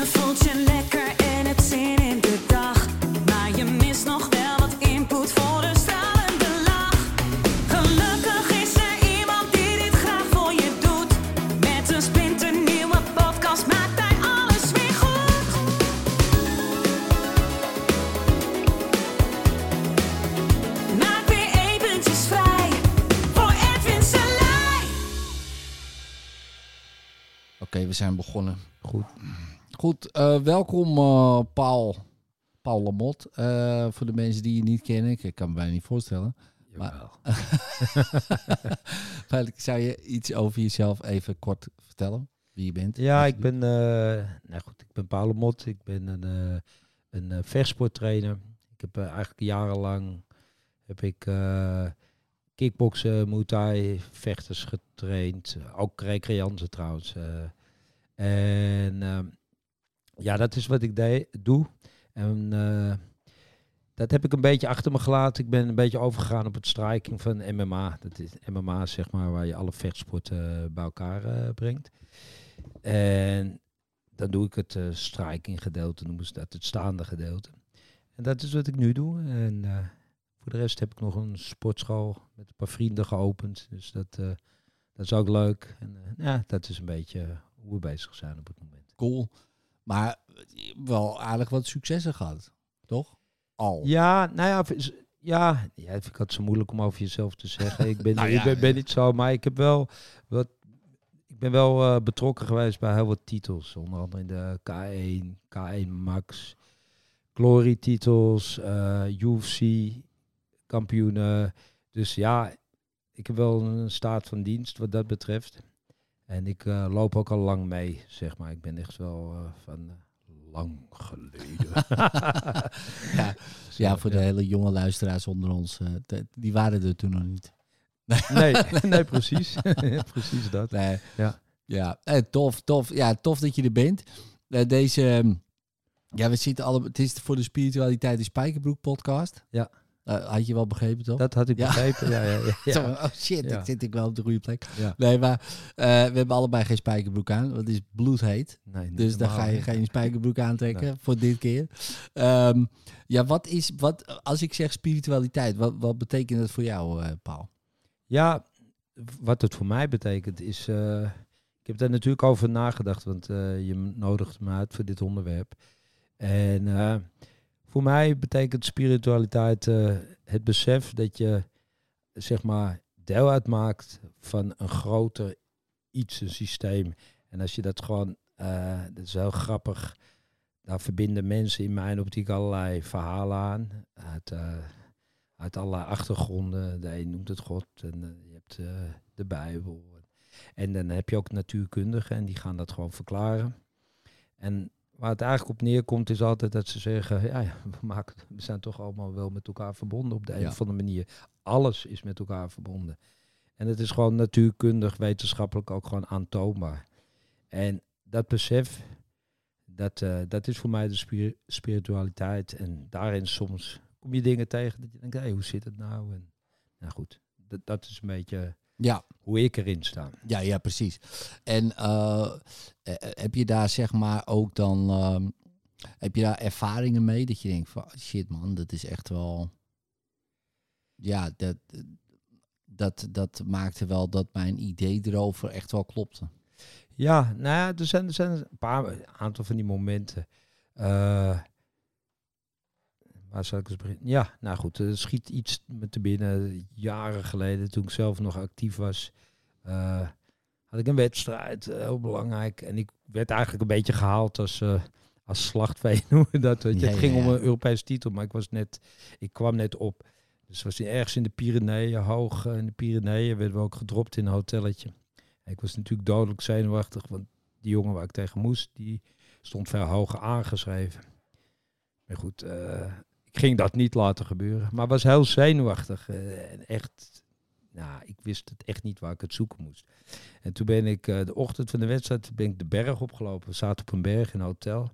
Je voelt je lekker en hebt zin in de dag. Maar je mist nog wel wat input voor een stralende lach. Gelukkig is er iemand die dit graag voor je doet. Met een splinternieuwe podcast maakt hij alles weer goed. Maak weer eventjes vrij voor Edwin Selij. Oké, we zijn begonnen. Goed. Goed, eh, welkom eh, Paul. Paul Lamot. Eh, voor de mensen die je niet kennen. Ik kan me bijna niet voorstellen. Jawel. Maar zou je iets over jezelf even kort vertellen? Wie je bent? Ja, ik ben, nou goed, ik ben Paolo Mot. Ik ben een, een vechtsporttrainer. Ik heb eigenlijk jarenlang heb ik kickboksen, muay thai, vechters getraind. Ook recreanten trouwens. en ehm, ja, dat is wat ik doe. En eh, dat heb ik een beetje achter me gelaten. Ik ben een beetje overgegaan op het striking van MMA. Dat is MMA, zeg maar, waar je alle vechtsporten eh, bij elkaar eh, brengt. En dan doe ik het striking gedeelte, noemen ze dat, het staande gedeelte. En dat is wat ik nu doe. En voor de rest heb ik nog een sportschool met een paar vrienden geopend. Dus dat, dat is ook leuk. En ja, dat is een beetje hoe we bezig zijn op het moment. Cool. Maar wel aardig wat successen gehad. Toch? Al. Ja, nou ja, ja, ja, ik had zo moeilijk om over jezelf te zeggen. Ik ben, Nou ik ja, ben, ben niet zo, maar ik heb wel wat. Ik ben wel eh, betrokken geweest bij heel wat titels. Onder andere in de K1, K1 Max, Glory titels, eh, UFC kampioenen. Dus ja, ik heb wel een staat van dienst wat dat betreft. En ik eh, loop ook al lang mee, zeg maar. Ik ben echt wel eh, van eh, lang geleden. Ja, ja, voor de hele jonge luisteraars onder ons. de- die waren er toen nog niet. Nee, nee precies. precies dat. Nee. Ja. Ja, tof, tof. Ja, tof dat je er bent. Deze, ehm, ja, we zitten alle, het is voor de spiritualiteit de Spijkerbroek podcast. Ja. Eh, had je wel begrepen, toch? Dat had ik Ja. begrepen. Ja, ja, ja. oh shit, dan zit ik wel op de goede plek. Nee, maar eh, we hebben allebei geen spijkerbroek aan. Want het is bloedheet. Nee, Dus dan ga je geen spijkerbroek aantrekken Nee. voor dit keer. Ehm, ja, wat is, wat, als ik zeg spiritualiteit, wat, wat betekent dat voor jou, eh, Paul? Ja, wat het voor mij betekent is... ik heb daar natuurlijk over nagedacht, want je nodigt me uit voor dit onderwerp. En voor mij betekent spiritualiteit eh, het besef dat je, zeg maar, deel uitmaakt van een groter iets, een systeem. En als je dat gewoon, eh, dat is heel grappig, daar verbinden mensen in mijn optiek allerlei verhalen aan. Uit, eh, uit allerlei achtergronden. De een noemt het God en je hebt de Bijbel. En dan heb je ook natuurkundigen en die gaan dat gewoon verklaren. En waar het eigenlijk op neerkomt is altijd dat ze zeggen, ja, ja, we, maken, we zijn toch allemaal wel met elkaar verbonden op de een Ja. of andere manier. Alles is met elkaar verbonden. En het is gewoon natuurkundig, wetenschappelijk ook gewoon aantoonbaar. En dat besef, dat, eh, dat is voor mij de spiri- spiritualiteit. En daarin soms kom je dingen tegen dat je denkt, hé, hoe zit het nou? En, nou goed, dat, dat is een beetje Ja, hoe ik erin sta. ja, ja precies. En eh, eh, heb je daar zeg maar ook dan, ehm, heb je daar ervaringen mee dat je denkt van shit man, dat is echt wel, ja, dat, dat, dat maakte wel dat mijn idee erover echt wel klopte. Ja, nou ja, er zijn, er zijn een paar een aantal van die momenten. Eh, waar zal ik eens beginnen? Ja, nou goed, er schiet iets me te binnen. Jaren geleden, toen ik zelf nog actief was, eh, had ik een wedstrijd, eh, heel belangrijk. En ik werd eigenlijk een beetje gehaald als, eh, als slachtvee, noemen dat. Weet je. Ja, het ja, ging om een Europese titel, maar ik was net, ik kwam net op. Dus was ergens in de Pyreneeën, hoog in de Pyreneeën, werden we ook gedropt in een hotelletje. Ik was natuurlijk dodelijk zenuwachtig, want die jongen waar ik tegen moest, die stond veel hoger aangeschreven. Maar goed, ik ging dat niet laten gebeuren. Maar was heel zenuwachtig. eh, en echt, nou, ik wist het echt niet waar ik het zoeken moest. En toen ben ik eh, de ochtend van de wedstrijd ben ik de berg opgelopen. We zaten op een berg in een hotel.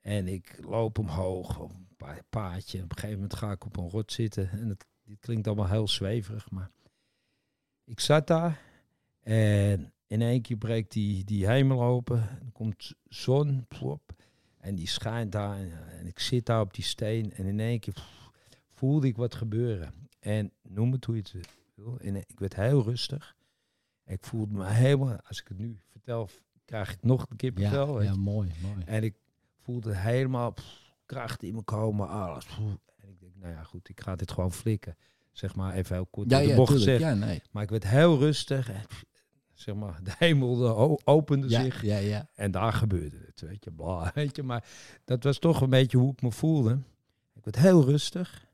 En ik loop omhoog op een pa- paadje. En op een gegeven moment ga ik op een rot zitten. En het, klinkt allemaal heel zweverig, maar ik zat daar en in één keer breekt die, die hemel open. Er komt zon, plop. En die schijnt daar. En, en ik zit daar op die steen. En in één keer pff, voelde ik wat gebeuren. En noem het hoe je het wil. En ik werd heel rustig. En ik voelde me helemaal, als ik het nu vertel, krijg ik nog een. Ja, weet ja, je. mooi, mooi. En ik voelde helemaal pff, kracht in me komen, alles. pff. En ik denk, nou ja, goed, ik ga dit gewoon flikken. Zeg maar even heel kort Ja, de ja, bocht tuurlijk. gezegd. Ja, nee. Maar ik werd heel rustig. En, zeg maar, de hemel opende Ja, zich. ja, ja. En daar gebeurde het, weet je. Bla, weet je. Maar dat was toch een beetje hoe ik me voelde. Ik werd heel rustig.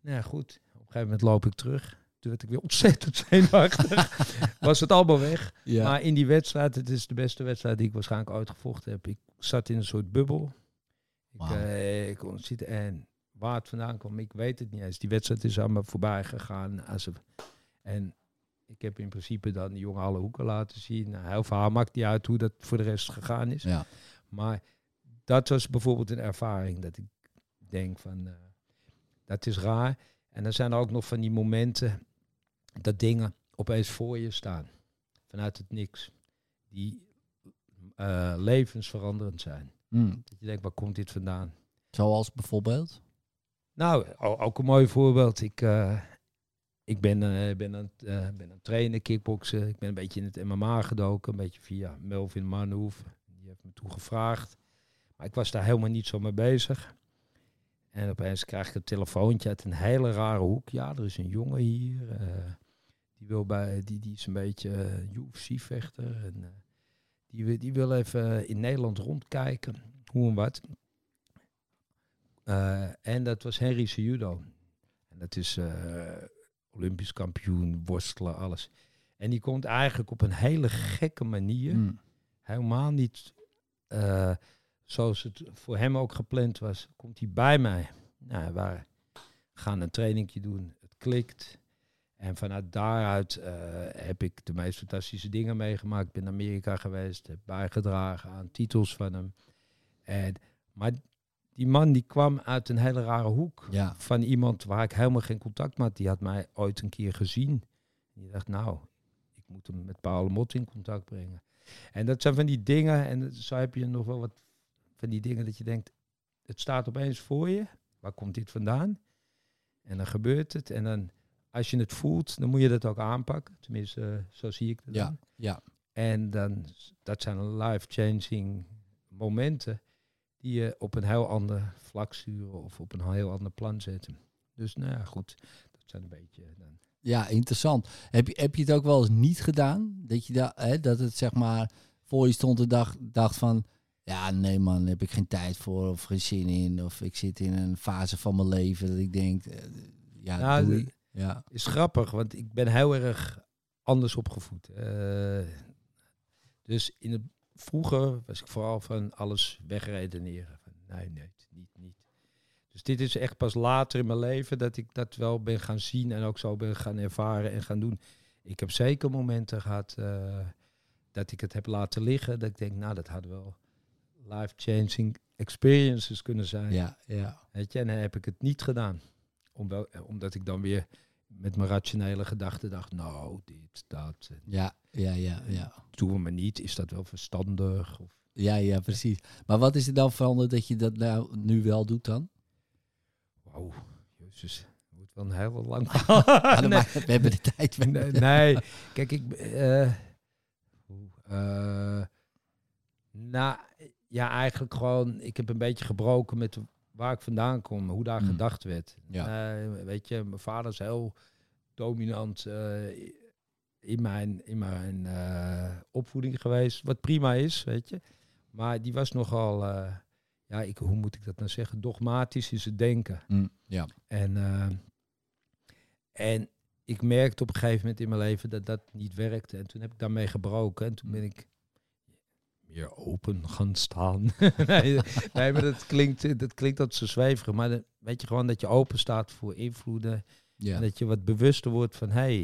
Nou ja, goed. Op een gegeven moment loop ik terug. Toen werd ik weer ontzettend zenuwachtig. was het allemaal weg. ja. Maar in die wedstrijd, het is de beste wedstrijd die ik waarschijnlijk ooit gevochten heb. Ik zat in een soort bubbel. Ik, eh, ik kon zitten en waar het vandaan kwam, ik weet het niet eens. Die wedstrijd is aan me voorbij gegaan. Als en ik heb in principe dan die jongen alle hoeken laten zien. Nou, heel verhaal maakt niet uit hoe dat voor de rest gegaan is. ja. Maar dat was bijvoorbeeld een ervaring dat ik denk van, eh, dat is raar. En dan zijn er ook nog van die momenten dat dingen opeens voor je staan. Vanuit het niks. Die eh, levensveranderend zijn. Hm. Dat je denkt, waar komt dit vandaan? Zoals bijvoorbeeld? Nou, ook een mooi voorbeeld. Ik, eh, ik ben, eh, ben, aan, het, eh, ben aan het trainen, kickboksen. Ik ben een beetje in het MMA gedoken. Een beetje via Melvin Manhoef. Die heeft me toe gevraagd. Maar ik was daar helemaal niet zo mee bezig. En opeens krijg ik een telefoontje uit een hele rare hoek. Ja, er is een jongen hier. eh, die, wil bij, die, die is een beetje UFC-vechter. En, die, wil- die wil even in Nederland rondkijken. Hoe en wat. En dat was Henry Cejudo. En dat is Olympisch kampioen, worstelen, alles. En die komt eigenlijk op een hele gekke manier, Hm. helemaal niet eh, zoals het voor hem ook gepland was, komt hij bij mij. Nou, we gaan een trainingje doen, het klikt. En vanuit daaruit eh, heb ik de meest fantastische dingen meegemaakt. Ik ben in Amerika geweest, heb bijgedragen aan titels van hem. En, maar die man die kwam uit een hele rare hoek. Ja. Van iemand waar ik helemaal geen contact mee had. Die had mij ooit een keer gezien. En die dacht, nou, ik moet hem met Paul Mot in contact brengen. En dat zijn van die dingen. En zo heb je nog wel wat van die dingen dat je denkt, het staat opeens voor je. Waar komt dit vandaan? En dan gebeurt het. En dan, als je het voelt, dan moet je dat ook aanpakken. Tenminste, eh, zo zie ik het Ja. dan. Ja. En dan, dat zijn life-changing momenten die je op een heel ander vlak sturen of op een heel ander plan zetten. Dus nou ja, goed. Dat zijn een beetje dan. Ja, interessant. Heb je, heb je het ook wel eens niet gedaan? Dat, je da hè, dat het zeg maar voor je stond en dacht, dacht van... Ja, nee man, daar heb ik geen tijd voor of geen zin in. Of ik zit in een fase van mijn leven dat ik denk... eh, ja, Nou, doei. de- Ja, Is grappig, want ik ben heel erg anders opgevoed. Eh, dus in het, vroeger was ik vooral van alles wegredeneren. Van, nee, nee, niet, niet. Dus dit is echt pas later in mijn leven dat ik dat wel ben gaan zien en ook zo ben gaan ervaren en gaan doen. Ik heb zeker momenten gehad eh, dat ik het heb laten liggen. Dat ik denk, nou, dat had wel life-changing experiences kunnen zijn. ja, ja. Weet je, en dan heb ik het niet gedaan. Omdat, omdat ik dan weer met mijn rationele gedachten dacht, nou, dit, dat. Ja, ja, ja, ja. Doen we maar niet, is dat wel verstandig? Of, Ja, ja, precies. Maar wat is er dan veranderd dat je dat nou nu wel doet dan? wauw, jezus, het wordt wel een heel lang Ja, nee, we hebben de tijd. nee, nee, kijk, ik... eh, nou, ja, eigenlijk gewoon, ik heb een beetje gebroken met waar ik vandaan kom, hoe daar Mm. gedacht werd. Ja. Eh, weet je, mijn vader is heel dominant eh, in mijn, in mijn eh, opvoeding geweest. Wat prima is, weet je. Maar die was nogal, ja, ik, hoe moet ik dat nou zeggen, dogmatisch in zijn denken. Hm, ja. En, en ik merkte op een gegeven moment in mijn leven dat dat niet werkte. En toen heb ik daarmee gebroken. En toen ben ik meer open gaan staan. nee, nee, maar dat klinkt, dat klinkt dat zo zweverig. Maar dan weet je gewoon dat je open staat voor invloeden. Ja. En dat je wat bewuster wordt van, hey,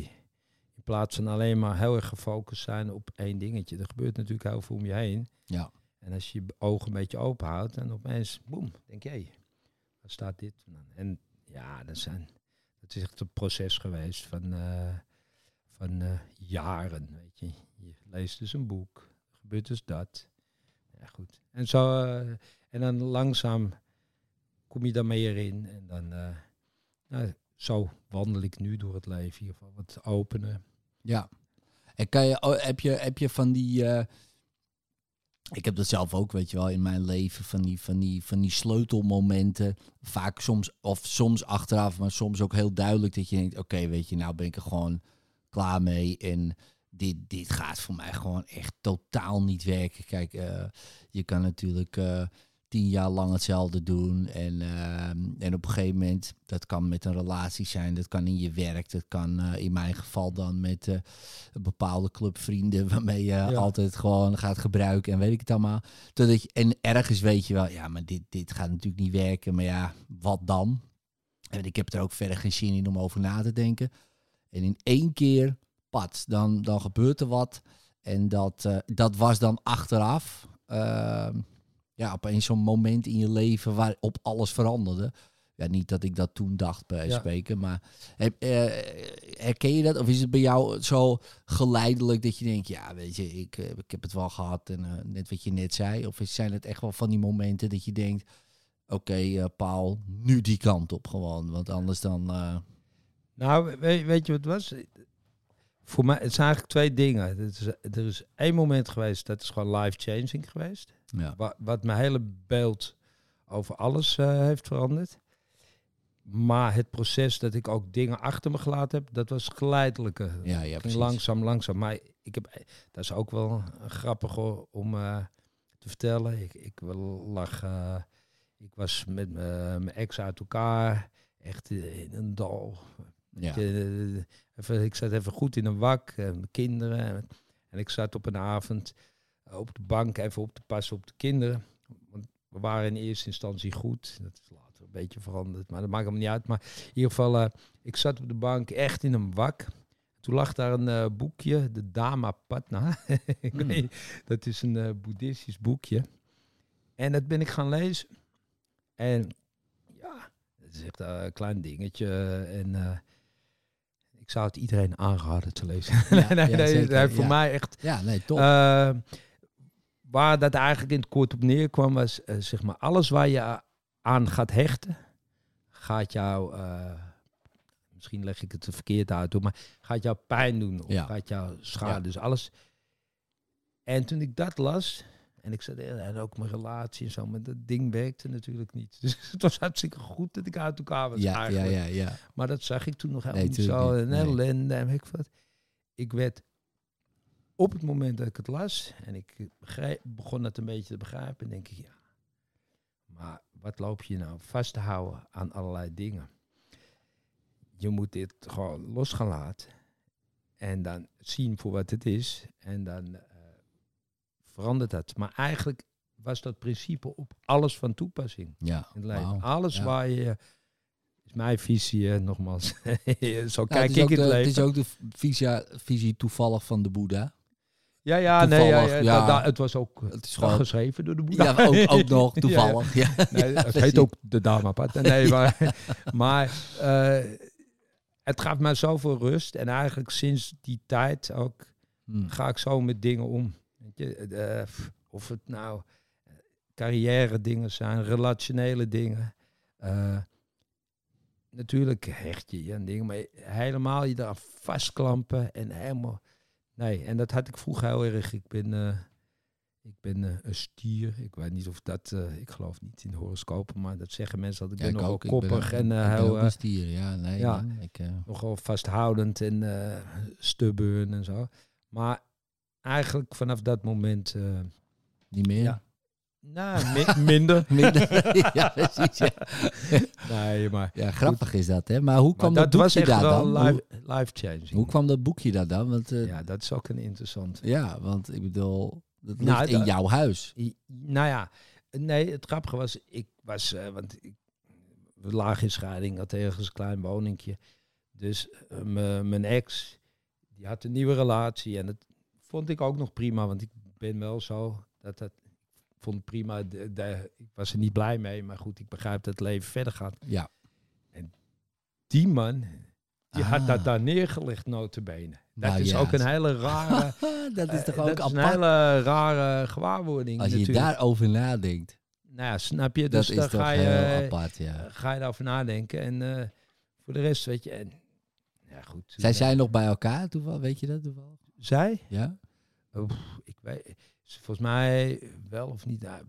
in plaats van alleen maar heel erg gefocust zijn op één dingetje. Er gebeurt natuurlijk heel veel om je heen. Ja. En als je je ogen een beetje open houdt en opeens, boem, denk je, hey, staat dit? En ja, dat, zijn, dat is echt een proces geweest van, eh, van eh, jaren, weet je. Je leest dus een boek, gebeurt dus dat. Ja, goed. En zo, eh, en dan langzaam kom je daar meer in. En dan, eh, nou, zo wandel ik nu door het leven, in ieder geval wat openen. Ja. En kan je, oh, heb, je, heb je van die. eh, ik heb dat zelf ook, weet je wel, in mijn leven. Van die, van die, van die sleutelmomenten. Vaak soms, of soms achteraf, maar soms ook heel duidelijk dat je denkt: oké, weet je, nou ben ik er gewoon klaar mee. En dit, dit gaat voor mij gewoon echt totaal niet werken. Kijk, eh, je kan natuurlijk. eh, tien jaar lang hetzelfde doen. En, ehm, en op een gegeven moment, dat kan met een relatie zijn, dat kan in je werk, dat kan eh, in mijn geval dan met eh, een bepaalde club vrienden waarmee je altijd gewoon gaat gebruiken en weet ik het allemaal. Totdat je, en ergens weet je wel, ja, maar dit, dit gaat natuurlijk niet werken, maar ja, wat dan? En ik heb er ook verder geen zin in om over na te denken. En in één keer, pad, dan, dan gebeurt er wat. En dat, eh, dat was dan achteraf. ehm, ja, opeens zo'n moment in je leven waarop alles veranderde. Ja, niet dat ik dat toen dacht bij Ja. spreken, maar heb, eh, herken je dat? Of is het bij jou zo geleidelijk dat je denkt, ja, weet je, ik, eh, ik heb het wel gehad en net wat je net zei? Of is- zijn het echt wel van die momenten dat je denkt, oké, Paul, nu die kant op gewoon, want anders dan... Nou, weet, weet je wat het was? Voor mij, het zijn eigenlijk twee dingen. Het is, er is één moment geweest, dat is gewoon life-changing geweest. ja. Wa- Wat mijn hele beeld over alles eh, heeft veranderd. Maar het proces dat ik ook dingen achter me gelaten heb, dat was geleidelijke. Ja, ja, ging precies. langzaam, langzaam. Maar ik heb, dat is ook wel grappig om eh, te vertellen. Ik, ik lag, eh, ik was met mijn ex uit elkaar, echt in een dal. Ja. Eh, even, ik zat even goed in een wak, eh, mijn kinderen. En ik zat op een avond eh, op de bank even op te passen op de kinderen. Want we waren in eerste instantie goed. Dat is later een beetje veranderd, maar dat maakt hem niet uit. Maar in ieder geval, eh, ik zat op de bank echt in een wak. Toen lag daar een eh, boekje, de Dama Patna. ik Hmm. weet, dat is een eh, boeddhistisch boekje. En dat ben ik gaan lezen. En ja, het is echt eh, een klein dingetje. En eh, ik zou het iedereen aanraden te lezen. Ja, nee, ja, nee, voor mij echt ja, nee, top. eh, waar dat eigenlijk in het kort op neerkwam, was eh, zeg maar alles waar je aan gaat hechten, gaat jou, eh, misschien leg ik het verkeerd uit, hoor, maar gaat jou pijn doen of Ja. gaat jou schade. Dus alles. En toen ik dat las, en ik zei, eh, en ook mijn relatie en zo, maar dat ding werkte natuurlijk niet. Dus het was hartstikke goed dat ik uit elkaar was ja, ja, eigenlijk. ja, ja. Maar dat zag ik toen nog helemaal Nee, niet zo. niet. Nee. ellende en ik wat. Ik werd op het moment dat ik het las en ik begreep, begon het een beetje te begrijpen, denk ik, ja, maar wat loop je nou vast te houden aan allerlei dingen? Je moet dit gewoon los gaan laten en dan zien voor wat het is en dan eh, verandert dat. Maar eigenlijk was dat principe op alles van toepassing ja. in het leven. Alles Ja. waar je. Is mijn visie, hè, nogmaals. Zo Nou, kijk het, ik in de, het het leven. is ook de visie, visie toevallig van de Boeddha. ja, ja, nee, ja, ja, ja. da- da- het was ook Het is wel gewoon- geschreven door de Boeddha. Ja, ook, ook nog toevallig. Ja, Nee, het heet ook de Dhammapada. Nee, maar, maar eh, het gaf mij zoveel rust. En eigenlijk sinds die tijd ook Hm. ga ik zo met dingen om. Weet je, eh, of het nou eh, carrière dingen zijn, relationele dingen. Eh, natuurlijk hecht je je aan dingen, maar helemaal je daar vastklampen en helemaal... Nee, en dat had ik vroeger heel erg. Ik ben, ik ben een stier. Ik weet niet of dat... ik geloof niet in horoscopen, maar dat zeggen mensen dat ik Ja, ben ik nogal koppig en heel... een stier. Ja, nee. ja. ik, nogal vasthoudend en stubborn en zo. Maar eigenlijk vanaf dat moment, eh, niet meer. Ja. nou, mi- minder. Minder. ja, precies. Ja. Nee, maar, ja, grappig is dat, hè? Maar hoe maar kwam dat dat boekje daar dan? life, Hoe, life changing. hoe kwam dat boekje daar dan? Want, eh, ja. Ja, dat is ook een interessant. want ik bedoel, dat ligt Nou, in dat- jouw huis. Nou ja, nee, het grappige was, ik was, eh, want ik, we lagen in scheiding, had ergens een klein woningje. Dus mijn ex, die had een nieuwe relatie en dat vond ik ook nog prima, want ik ben wel zo dat dat vond prima. De, de- ik was er niet blij mee, maar goed, ik begrijp dat het leven verder gaat. Ja. Die man, Die had Ah. dat daar neergelegd, notabene. Dat Nou is ja, ook een hele rare, dat is toch eh, ook dat is een hele rare gewaarwording Als je natuurlijk. daarover nadenkt. Nou ja, snap je? Dat Dus is toch ga je, heel apart, ja. eh, ga je daarover nadenken. En eh, voor de rest, weet je... En, ja, goed. Zijn zij nog bij elkaar toevallig? Weet je dat toevallig? Zij? Ja? Ik weet... Volgens mij wel of niet. Nou.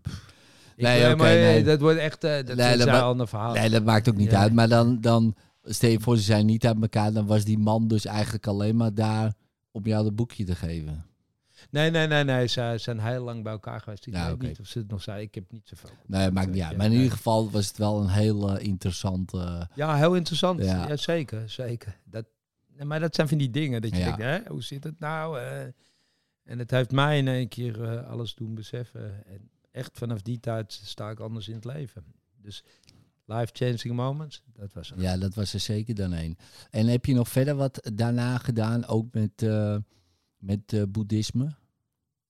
Ik Nee, maar, eh, nee. Dat wordt echt... eh, dat Nee, een ander verhaal. Nee, dat maakt ook niet Ja. uit. Maar dan, dan, stel je voor, ze zijn niet uit elkaar. Dan was die man dus eigenlijk alleen maar daar om jou dat boekje te geven. Nee, nee, nee, nee. Ze zijn heel lang bij elkaar geweest. Ik Ja, weet niet of ze het nog zijn. Ik heb niet zoveel. Nee, dat maakt niet uit. Ja, Maar in ieder geval was het wel een heel eh, interessant... eh, Ja, heel interessant. Ja. Zeker, zeker. Dat, maar dat zijn van die dingen dat je denkt, hè, hoe zit het nou? En het heeft mij in één keer eh, alles doen beseffen. En echt vanaf die tijd sta ik anders in het leven. Dus life-changing moments, dat was het. Ja, dat was er zeker dan een. En heb je nog verder wat daarna gedaan, ook met, eh, met eh, boeddhisme?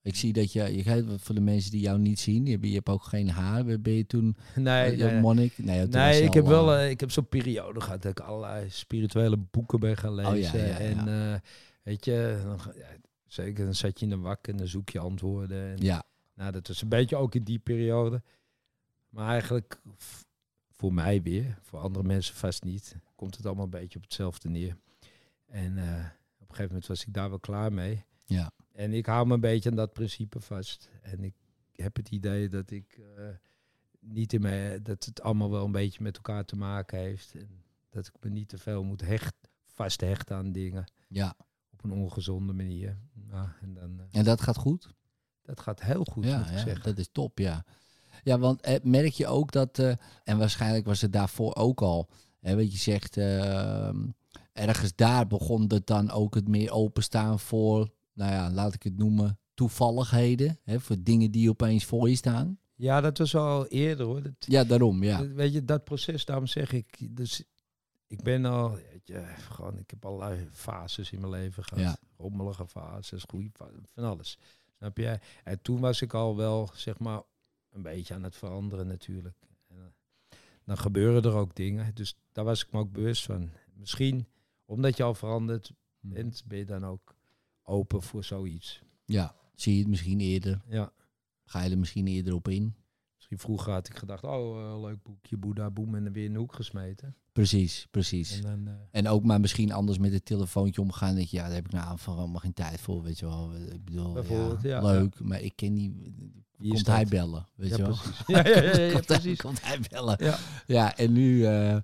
Ik zie dat je, je gaat voor de mensen die jou niet zien, je, hebt- je hebt ook geen haar. Ben je toen Nee, eh, nee, monnik? Nee, ik al, heb wel ik heb zo'n periode gehad dat ik allerlei spirituele boeken ben gaan lezen. Oh, ja, ja, ja. En weet je, zeker, dan zat je in de wak en dan zoek je antwoorden. En, ja, Nou, dat was een beetje ook in die periode. Maar eigenlijk voor mij weer, voor andere mensen vast niet, komt het allemaal een beetje op hetzelfde neer. En eh, op een gegeven moment was ik daar wel klaar mee. ja, En ik hou me een beetje aan dat principe vast. En ik heb het idee dat ik eh, niet in mij, dat het allemaal wel een beetje met elkaar te maken heeft. En dat ik me niet te veel moet hecht, vasthechten aan dingen ja. Op een ongezonde manier. Nou, en dan, eh, En dat gaat goed? dat gaat heel goed, ja, moet ik ja, zeggen. dat is top, ja. Ja, want eh, merk je ook dat, eh, en waarschijnlijk was het daarvoor ook al, hè, wat je zegt, eh, ergens daar begon het dan ook het meer openstaan voor, nou ja, laat ik het noemen, toevalligheden, hè, voor dingen die opeens voor je staan. Ja, dat was al eerder hoor. Dat, Ja, daarom, ja. dat- Weet je, dat proces, daarom zeg ik, dus ik ben al, weet je, gewoon, ik heb allerlei fases in mijn leven gehad. Ja. Rommelige fases, goede fases, van alles. Snap je? En toen was ik al wel, zeg maar, een beetje aan het veranderen natuurlijk. En, eh, dan gebeuren er ook dingen, dus daar was ik me ook bewust van. Misschien, omdat je al veranderd bent, ben je dan ook open voor zoiets. Ja, zie je het misschien eerder, Ja. ga je er misschien eerder op in. Misschien vroeger had ik gedacht, oh, eh, leuk boekje, Boeddha, boem, en weer in de hoek gesmeten. Precies, precies. En dan, eh, En ook maar misschien anders met het telefoontje omgaan. Dat je, ja, daar heb ik nou van allemaal geen tijd voor, weet je wel. Ik bedoel, Bijvoorbeeld, ja, ja, leuk, maar ik ken is komt hij bellen, weet ja, je wel? precies. Ja, ja, ja, precies. komt hij bellen. Ja. Ja, en nu eh,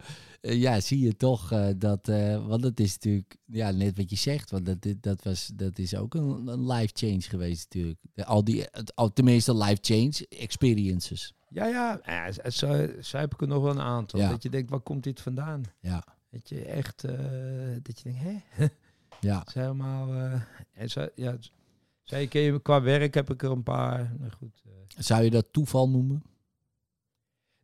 ja, zie je toch eh, dat, eh, want het is natuurlijk, ja, net wat je zegt, want dat, dat, was, dat is ook een, een life change geweest natuurlijk. Al die, al, tenminste life change experiences. Ja, ja. ja zo, heb ik er nog wel een aantal. Ja. Dat je denkt, waar komt dit vandaan? Ja, Dat je echt, eh, dat je denkt, hè? ja, helemaal, eh, en zo, ja, zeker qua werk heb ik er een paar. Nou goed. eh. zou je dat toeval noemen?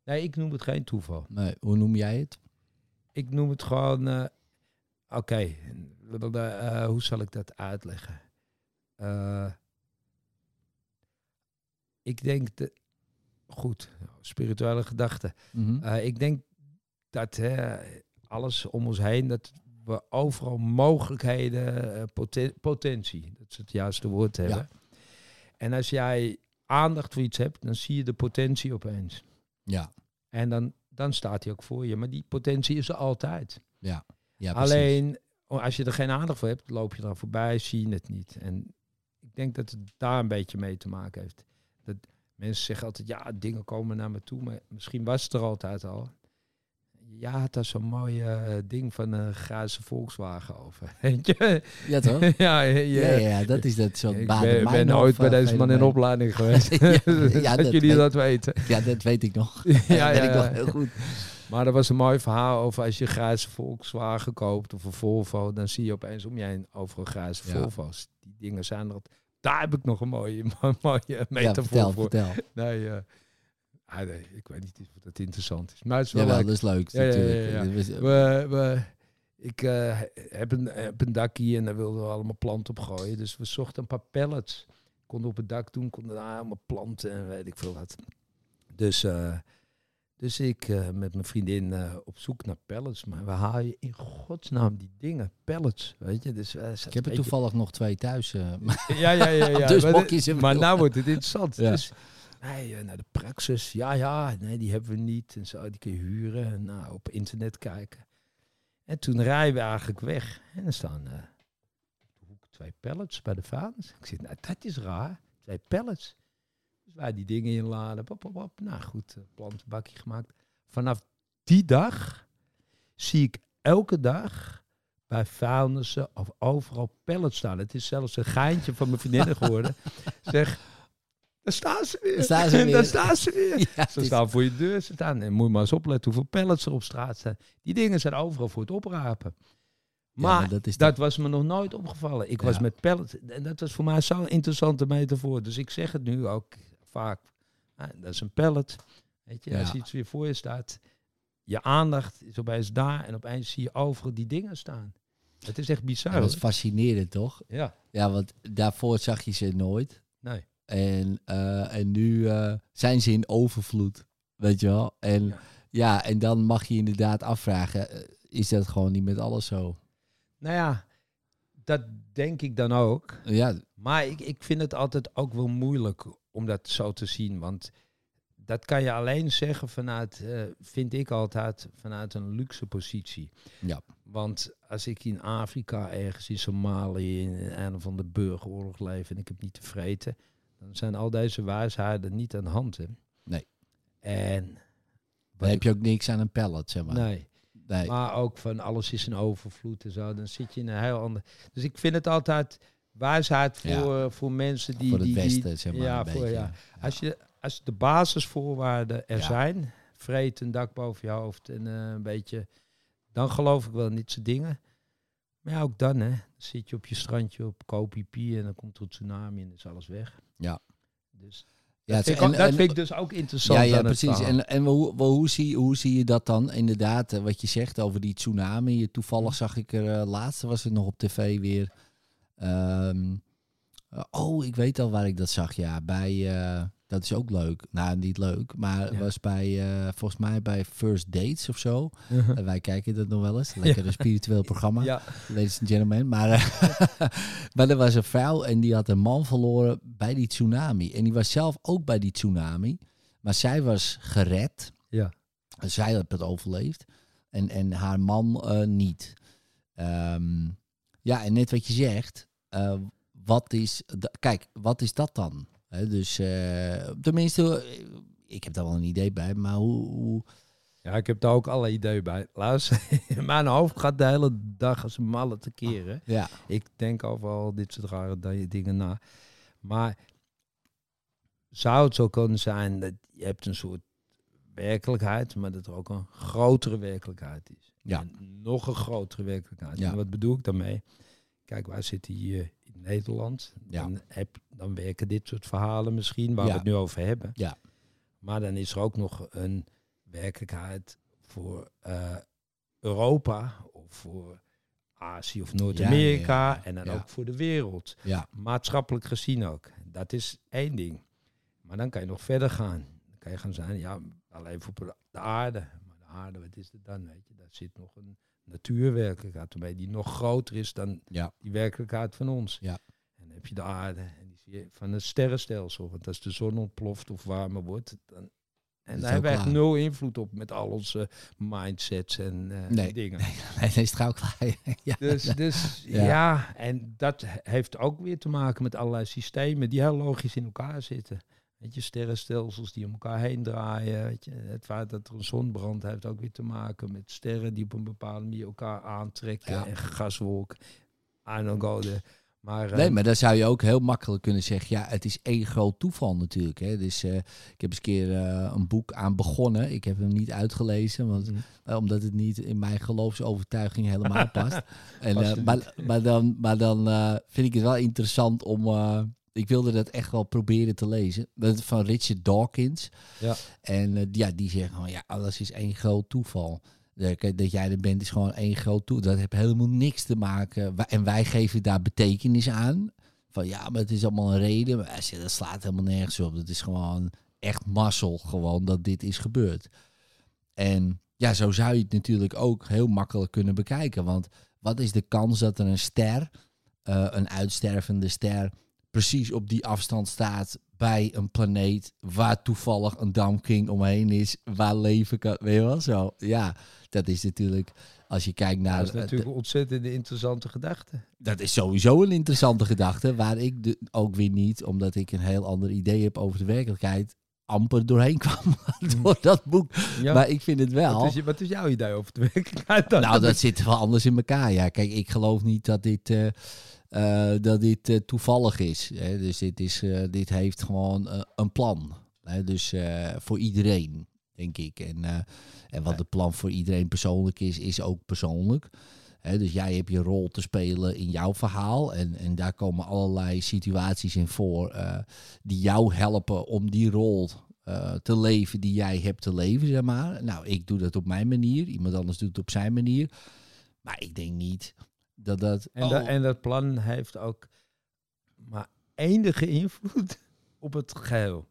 nee, ik noem het geen toeval. Nee, hoe noem jij het? Ik noem het gewoon, eh, oké, eh, hoe zal ik dat uitleggen? Eh, ik denk, de, goed, spirituele gedachten. Mhm. Ik denk dat hè, alles om ons heen, dat we overal mogelijkheden, poten- potentie, dat is het juiste woord hebben. En als jij aandacht voor iets hebt, dan zie je de potentie opeens. Ja, En dan, dan staat hij ook voor je. Maar die potentie is er altijd. ja, ja precies. Alleen, als je er geen aandacht voor hebt, loop je eraan voorbij, zie je het niet. En ik denk dat het daar een beetje mee te maken heeft. Dat mensen zeggen altijd, ja, dingen komen naar me toe. Maar misschien was het er altijd al. Ja, daar zo'n mooi eh, ding van een grijze Volkswagen over. Ja, toch? ja, je, Ja, ja, dat is dat soort ik baden ben, ben ooit bij deze man in opleiding geweest. Ja, dat ja, dat jullie weet- dat weten. Ja, dat weet ik nog. Ja, Ja, ja, dat weet ik nog heel goed. Maar er was een mooi verhaal over als je grijze Volkswagen koopt of een Volvo, dan zie je opeens om je heen overal grijze. Volvo's. Die dingen zijn er. Daar heb ik nog een mooie, mooie Ja, metafoor vertel, voor. vertel. Nee, eh, ah, nee, ik weet niet of dat interessant is. Maar het is wel Jawel, leuk. dat is leuk Ja, ja, ja, ja. We, we, ik eh, heb, een, heb een dakje en daar wilden we allemaal planten op gooien. Dus we zochten een paar pallets. Konden op het dak doen, konden daar allemaal planten en weet ik veel wat. Dus, eh, Dus ik eh, met mijn vriendin op zoek naar pellets. Maar waar haal je in godsnaam die dingen? Pellets, weet je? Dus, Ik heb er toevallig nog twee thuis. maar- Ja, ja, ja. ja. Dus maar maar wel. nou wordt het interessant. Ja. Dus, nee, eh, naar de praxis. Ja, ja, nee, die hebben we niet. En zo, die kun je huren. En nou, op internet kijken. En toen rijden we eigenlijk weg. En er staan hoek twee pallets bij de vaders. Ik zeg, nou, dat is raar. Twee pallets. Dus wij die dingen inladen. Pop, pop, pop. Nou goed, eh, plantenbakje gemaakt. Vanaf die dag zie ik elke dag bij vuilnissen of overal pallets staan. Het is zelfs een geintje van mijn vriendinnen geworden. zeg, daar staan ze weer. Daar staan ze weer. daar staan ze weer. Ja, het Ze is- staan voor je deur ze staan. En moet je maar eens opletten hoeveel pallets er op straat staan. Die dingen zijn overal voor het oprapen. ja, Maar dat is dat was me nog nooit opgevallen. Ik was met pallets. En dat was voor mij zo'n interessante metafoor. Dus ik zeg het nu ook vaak. Ah, dat is een pallet. Weet je, Ja. als iets weer voor je staat. Je aandacht is opeens daar. En opeens zie je overal die dingen staan. Het is echt bizar. Ja, dat is fascinerend, toch? Ja, Ja, want daarvoor zag je ze nooit. nee. En, eh, en nu eh, zijn ze in overvloed, weet je wel. En Ja. ja, en dan mag je inderdaad afvragen, eh, is dat gewoon niet met alles zo? Nou ja, dat denk ik dan ook. Ja, Maar ik, ik vind het altijd ook wel moeilijk om dat zo te zien. Want dat kan je alleen zeggen vanuit, vind ik altijd, vanuit een luxe positie. Ja. Want als ik in Afrika, ergens in Somalië, in een van de burgeroorlog leef en ik heb niet te vreten, dan zijn al deze wijsheden niet aan de hand. Hè? Nee. En dan heb je ook niks aan een pallet, zeg maar. nee. Nee. Maar ook van alles is een overvloed en zo. Dan zit je in een heel ander. Dus ik vind het altijd wijsheid voor, Ja. voor mensen die. voor het die, die- westen, zeg maar. ja, een voor- beetje. ja. Als, je, als de basisvoorwaarden er zijn, vreet een dak boven je hoofd en eh, een beetje, dan geloof ik wel in dit soort dingen. Maar ja, ook dan, hè. Dan zit je op je strandje op Kopipi en dan komt er een tsunami en is alles weg. Ja. Dus Ja, dat, vind, ik ook- en- dat en- vind ik dus ook interessant. Ja, ja precies. En, en hoe, hoe, hoe, zie, hoe zie je dat dan? Inderdaad, eh, wat je zegt over die tsunami. Toevallig zag ik er, eh, laatst was het nog op tv weer. ehm, eh, oh, ik weet al waar ik dat zag. Ja, bij, dat is ook leuk. Nou, niet leuk, maar het Ja. was bij, eh, volgens mij bij First Dates of zo. Uh-huh. En wij kijken dat nog wel eens. Lekker een spiritueel programma ja, ladies and gentlemen. Maar, eh, maar er was een vrouw en die had een man verloren bij die tsunami. En die was zelf ook bij die tsunami. Maar zij was gered. ja. Zij had het overleefd. En, en haar man eh, niet. Ehm, ja, en net wat je zegt. wat is, kijk, wat is dat dan? Dus eh, tenminste, eh, ik heb daar wel een idee bij. Maar hoe... hoe Ja, ik heb daar ook alle ideeën bij. Luister, mijn hoofd gaat de hele dag als een malle te keren. ja, Ik denk over al dit soort rare di- dingen na. Maar zou het zo kunnen zijn dat je hebt een soort werkelijkheid, maar dat er ook een grotere werkelijkheid is. Ja. En nog een grotere werkelijkheid. Ja. En wat bedoel ik daarmee? Kijk, wij zitten hier Nederland. Ja. Dan, heb, dan werken dit soort verhalen misschien, waar Ja. we het nu over hebben. Ja. Maar dan is er ook nog een werkelijkheid voor eh, Europa of voor Azië of Noord-Amerika Ja, en dan ook voor de wereld. ja, Maatschappelijk gezien ook. Dat is één ding. Maar dan kan je nog verder gaan. Dan kan je gaan zijn, ja, alleen voor de aarde. Maar de aarde, wat is het dan? Weet je, daar zit nog een natuurwerkelijkheid mee die nog groter is dan ja, die werkelijkheid van ons. Ja. En dan heb je de aarde en die zie je van het sterrenstelsel. Want als de zon ontploft of warmer wordt, dan, en is daar hebben we echt nul invloed op met al onze mindsets en Nee. dingen. nee, nee, is trouw klaar. ja. Dus, dus Ja. ja. en dat heeft ook weer te maken met allerlei systemen die heel logisch in elkaar zitten. Weet je, sterrenstelsels die om elkaar heen draaien. Weet je, het feit dat er een zonbrand heeft ook weer te maken met sterren die op een bepaalde manier elkaar aantrekken Ja. en gaswolken. I don't go there. Maar, eh, Nee, maar dan zou je ook heel makkelijk kunnen zeggen, ja, het is één groot toeval natuurlijk. Hè. Dus eh, ik heb eens een keer eh, een boek aan begonnen. Ik heb hem niet uitgelezen, want, Mhm. omdat het niet in mijn geloofsovertuiging helemaal past. en, maar, maar dan, maar dan vind ik het wel interessant om... ik wilde dat echt wel proberen te lezen. Dat is van Richard Dawkins. Ja. En eh, ja, die zegt gewoon, ja, alles is één groot toeval. Dat jij er bent is gewoon één groot toeval. Dat heeft helemaal niks te maken. En wij geven daar betekenis aan. Van ja, maar het is allemaal een reden. Maar dat slaat helemaal nergens op. Dat is gewoon echt mazzel gewoon dat dit is gebeurd. En ja, zo zou je het natuurlijk ook heel makkelijk kunnen bekijken. Want wat is de kans dat er een ster, eh, een uitstervende ster, precies op die afstand staat bij een planeet waar toevallig een damking omheen is, waar leven kan, weet je wel zo. Ja, dat is natuurlijk, als je kijkt naar... Dat is natuurlijk een ontzettend interessante gedachte. dat is sowieso een interessante gedachte, waar ik de, ook weer niet, omdat ik een heel ander idee heb over de werkelijkheid, amper doorheen kwam door dat boek. Ja. Maar ik vind het wel. wat, is, wat is jouw idee over de werkelijkheid? dan? Nou, dat zit wel anders in elkaar. Ja, kijk, ik geloof niet dat dit, eh, eh, dat dit eh, toevallig is. Hè. Dus dit, is, dit heeft gewoon een plan. Hè. Dus voor iedereen, denk ik. En, en wat het plan voor iedereen persoonlijk is, is ook persoonlijk. Dus jij hebt je rol te spelen in jouw verhaal. En, en daar komen allerlei situaties in voor eh, die jou helpen om die rol eh, te leven die jij hebt te leven, zeg maar. Nou, ik doe dat op mijn manier. Iemand anders doet het op zijn manier. Maar ik denk niet dat dat... En, oh, da- en dat plan heeft ook maar enige invloed op het geheel.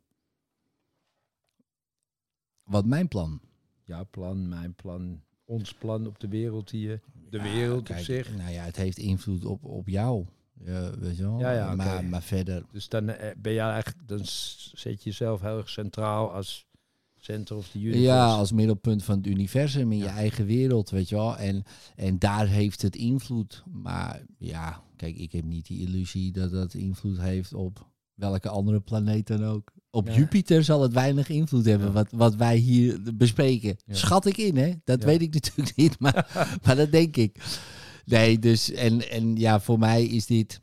Wat mijn plan? Jouw plan, mijn plan, ons plan op de wereld hier. De wereld kijk, op zich. Nou ja, het heeft invloed op, op jou. Ja, weet je wel? Ja, ja, maar, maar verder... Dus dan eh, ben jij eigenlijk, dan zet je jezelf heel erg centraal als center of the universe. Ja, als middelpunt van het universum in je eigen wereld, weet je wel. En, en daar heeft het invloed. Maar ja, kijk, ik heb niet die illusie dat dat invloed heeft op welke andere planeet dan ook. Op Ja. Jupiter zal het weinig invloed hebben Ja. wat, wat wij hier bespreken. Ja. Schat ik in, hè? Dat weet ik natuurlijk niet, maar, maar dat denk ik. Nee, dus en, en ja, voor mij is dit,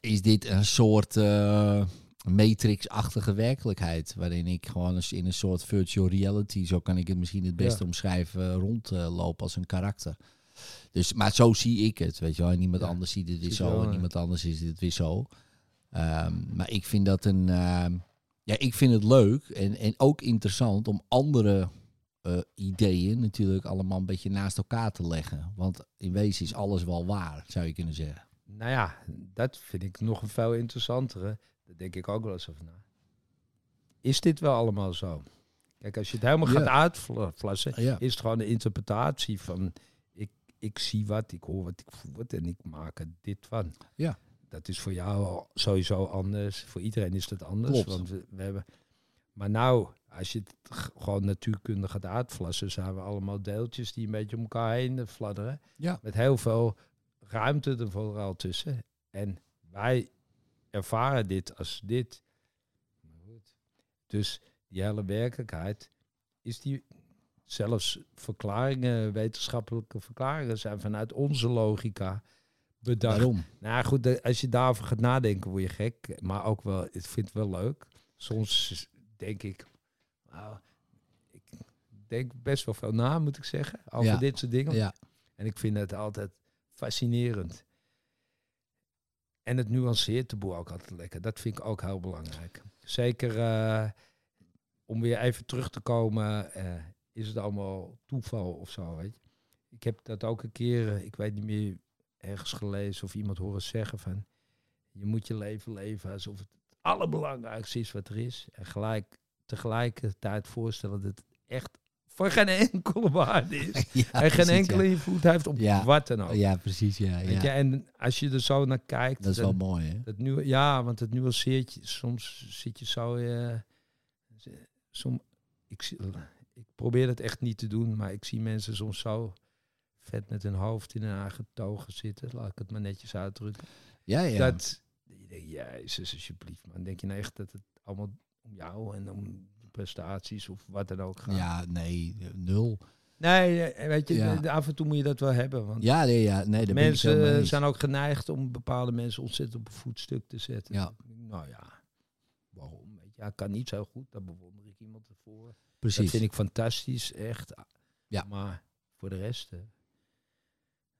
is dit een soort eh, matrix-achtige werkelijkheid. Waarin ik gewoon eens in een soort virtual reality, zo kan ik het misschien het beste omschrijven, rondloop als een karakter. Dus, maar zo zie ik het, weet je wel. En niemand anders ziet het weer zo en ja. iemand anders is het weer zo. Ehm, maar ik vind dat een... ehm, ja, ik vind het leuk en, en ook interessant om andere eh, ideeën natuurlijk allemaal een beetje naast elkaar te leggen. Want in wezen is alles wel waar, zou je kunnen zeggen. Nou ja, dat vind ik nog een veel interessantere. Daar denk ik ook wel eens over na. Is dit wel allemaal zo? Kijk, als je het helemaal Ja. gaat uitflassen, Ja. is het gewoon de interpretatie van ik, ik zie wat, ik hoor wat, ik voel wat en ik maak er dit van. Ja. Dat is voor jou sowieso anders. Voor iedereen is dat anders. Klopt. Want we, we hebben. Maar nou, als je het gewoon natuurkundig gaat uitflassen, zijn we allemaal deeltjes die een beetje om elkaar heen fladderen. Ja. Met heel veel ruimte er vooral tussen. En wij ervaren dit als dit. Maar goed. Dus die hele werkelijkheid is die zelfs verklaringen, wetenschappelijke verklaringen zijn vanuit onze logica bedacht. Waarom? Nou goed, de- als je daarover gaat nadenken, word je gek. Maar ook wel, ik vind het wel leuk. Soms denk ik, wauw, ik denk best wel veel na, moet ik zeggen, over Ja. dit soort dingen. Ja, En ik vind het altijd fascinerend. En het nuanceert de boel ook altijd lekker. Dat vind ik ook heel belangrijk. Zeker eh, om weer even terug te komen, eh, is het allemaal toeval of zo, weet je. Ik heb dat ook een keer, eh, ik weet niet meer, ergens gelezen of iemand horen zeggen van... Je moet je leven leven alsof het het allerbelangrijkste is wat er is. En gelijk, tegelijkertijd voorstellen dat het echt voor geen enkele waarde is. ja en geen enkele ja. invloed heeft op Ja. wat dan ook. Ja, precies, ja. Weet je, en als je er zo naar kijkt, Dat is wel mooi, hè? dat nu, ja, want het nuanceert je. Soms zit je zo. eh som, ik, ik probeer het echt niet te doen, maar ik zie mensen soms zo vet met hun hoofd in hun eigen togen zitten. Laat ik het maar netjes uitdrukken. Ja, ja. Dat je denkt, jezus, alsjeblieft. Maar dan denk je nou echt dat het allemaal om jou en om prestaties of wat dan ook gaat. ja, nee, nul. Nee, eh, weet je, Ja. af en toe moet je dat wel hebben. Want Ja, nee, ja, nee, ik mensen zijn ook geneigd om bepaalde mensen ontzettend op een voetstuk te zetten. Ja. Nou ja, waarom? Hij kan niet zo goed, daar bewonder ik iemand ervoor. Precies. Dat vind ik fantastisch, echt. Ja. Maar voor de rest, eh,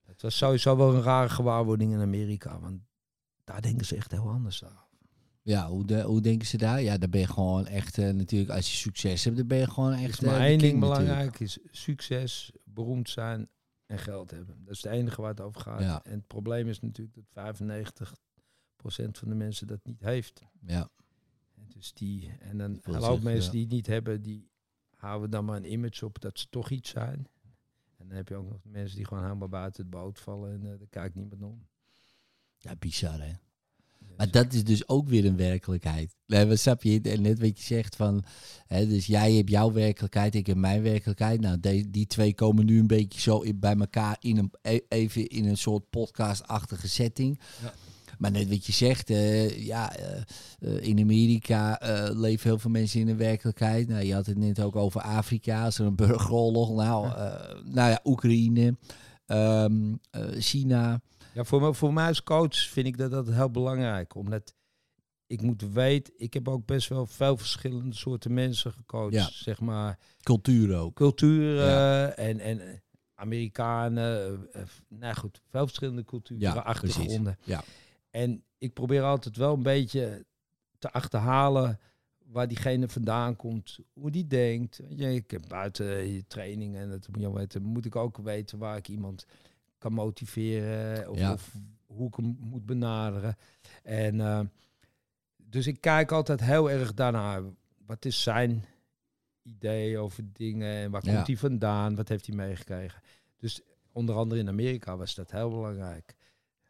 het was sowieso wel een rare gewaarwording in Amerika, want daar denken ze echt heel anders aan. Ja, hoe, de, hoe denken ze daar? Ja, dan ben je gewoon echt, eh, natuurlijk, als je succes hebt, dan ben je gewoon echt maar één ding natuurlijk. belangrijk, is succes, beroemd zijn en geld hebben. Dat is het enige waar het over gaat. Ja. En het probleem is natuurlijk dat 95% van de mensen dat niet heeft. Ja, En Dus die, en dan een hoop mensen ja. die het niet hebben, die houden dan maar een image op dat ze toch iets zijn. En dan heb je ook nog mensen die gewoon helemaal buiten het boot vallen en uh, daar kijkt niemand om. Ja, bizar hè. Maar dat is dus ook weer een werkelijkheid. Nee, wat snap je? En net wat je zegt van, hè, dus jij hebt jouw werkelijkheid, ik heb mijn werkelijkheid. Nou, die, die twee komen nu een beetje zo in- bij elkaar in een, e- even in een soort podcastachtige setting. Ja. Maar net wat je zegt, eh, ja, eh, eh, in Amerika leven heel veel mensen in een werkelijkheid. Nou, je had het net ook over Afrika, er een burgeroorlog. Nou, nou ja, Oekraïne, ehm, eh, China. Ja, voor, me, voor mij als coach vind ik dat, dat heel belangrijk. Omdat ik moet weten, ik heb ook best wel veel verschillende soorten mensen gecoacht. Ja. Zeg maar Cultuur ook. culturen Ja. en, en Amerikanen. nou goed, veel verschillende culturen, Ja, achtergronden. Ja. En ik probeer altijd wel een beetje te achterhalen waar diegene vandaan komt, hoe die denkt. Ik heb buiten je training en dat moet je weten, moet ik ook weten waar ik iemand kan motiveren of, Ja. of hoe ik hem moet benaderen. En eh, dus ik kijk altijd heel erg daarnaar. Wat is zijn idee over dingen en waar Ja. komt hij vandaan? Wat heeft hij meegekregen? Dus onder andere in Amerika was dat heel belangrijk.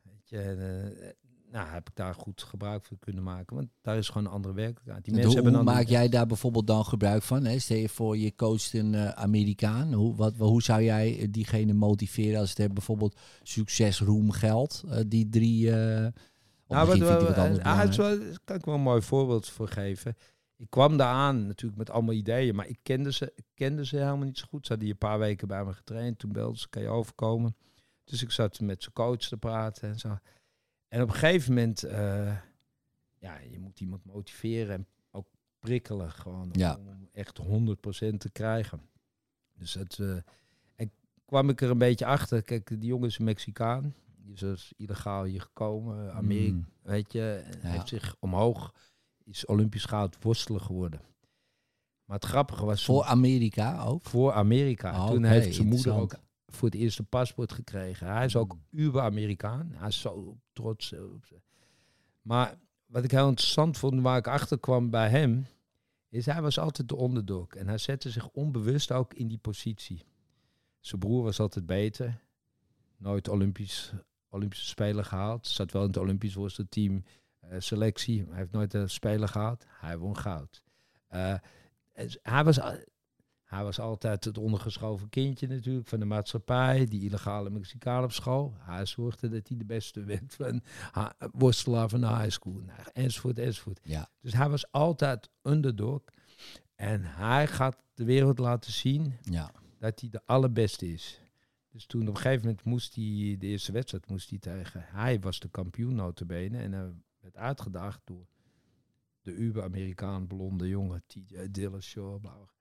Weet je, eh, nou, heb ik daar goed gebruik van kunnen maken. Want daar is gewoon een andere werkelijkheid. Die En mensen hoe hebben hoe dan maak jij daar bijvoorbeeld dan gebruik van? Hè? Stel je voor, je coacht een eh, Amerikaan. Hoe, wat, hoe zou jij eh, diegene motiveren als het hebt bijvoorbeeld succes, roem, geld? Eh, die drie... of Nou, wat, wat wel- anders wel- kan ik wel een mooi voorbeeld voor geven. Ik kwam daar aan natuurlijk met allemaal ideeën, maar ik kende ze, ik kende ze helemaal niet zo goed. Ze hadden hier een paar weken bij me getraind. Toen belden ze, kan je overkomen? Dus ik zat met zijn coach te praten en zo. En op een gegeven moment, eh, ja, je moet iemand motiveren en ook prikkelen gewoon Ja. om echt 100% te krijgen. Dus het, eh, en kwam ik er een beetje achter. Kijk, die jongen is een Mexicaan. Die is dus illegaal hier gekomen, Amerika, Mm. weet je, Ja. heeft zich omhoog, is Olympisch goud worstelen geworden. Maar het grappige was Voor Amerika ook? voor Amerika. Oh, Toen heeft zijn moeder ook. Voor het eerste paspoort gekregen. Hij is ook Mm. uber-Amerikaan. Hij is zo trots. eh, op. Maar wat ik heel interessant vond, waar ik achter kwam bij hem, is hij was altijd de onderdog. En hij zette zich onbewust ook in die positie. Zijn broer was altijd beter. Nooit Olympisch, Olympische Spelen gehaald. Zat wel in het Olympisch worstelteam eh, selectie. maar Hij heeft nooit een Spelen gehaald. Hij won goud. Eh, hij was, hij was altijd het ondergeschoven kindje natuurlijk van de maatschappij. Die illegale Mexicaan op school. Hij zorgde dat hij de beste werd van worstelaar van de high school. Nou, enzovoort, enzovoort. Ja. Dus hij was altijd underdog. En hij gaat de wereld laten zien Ja. dat hij de allerbeste is. Dus toen op een gegeven moment moest hij, de eerste wedstrijd moest hij tegen, hij was de kampioen notabene en hij werd uitgedaagd door de uber-Amerikaan blonde jongen, TJ Dillashaw. bla, bla.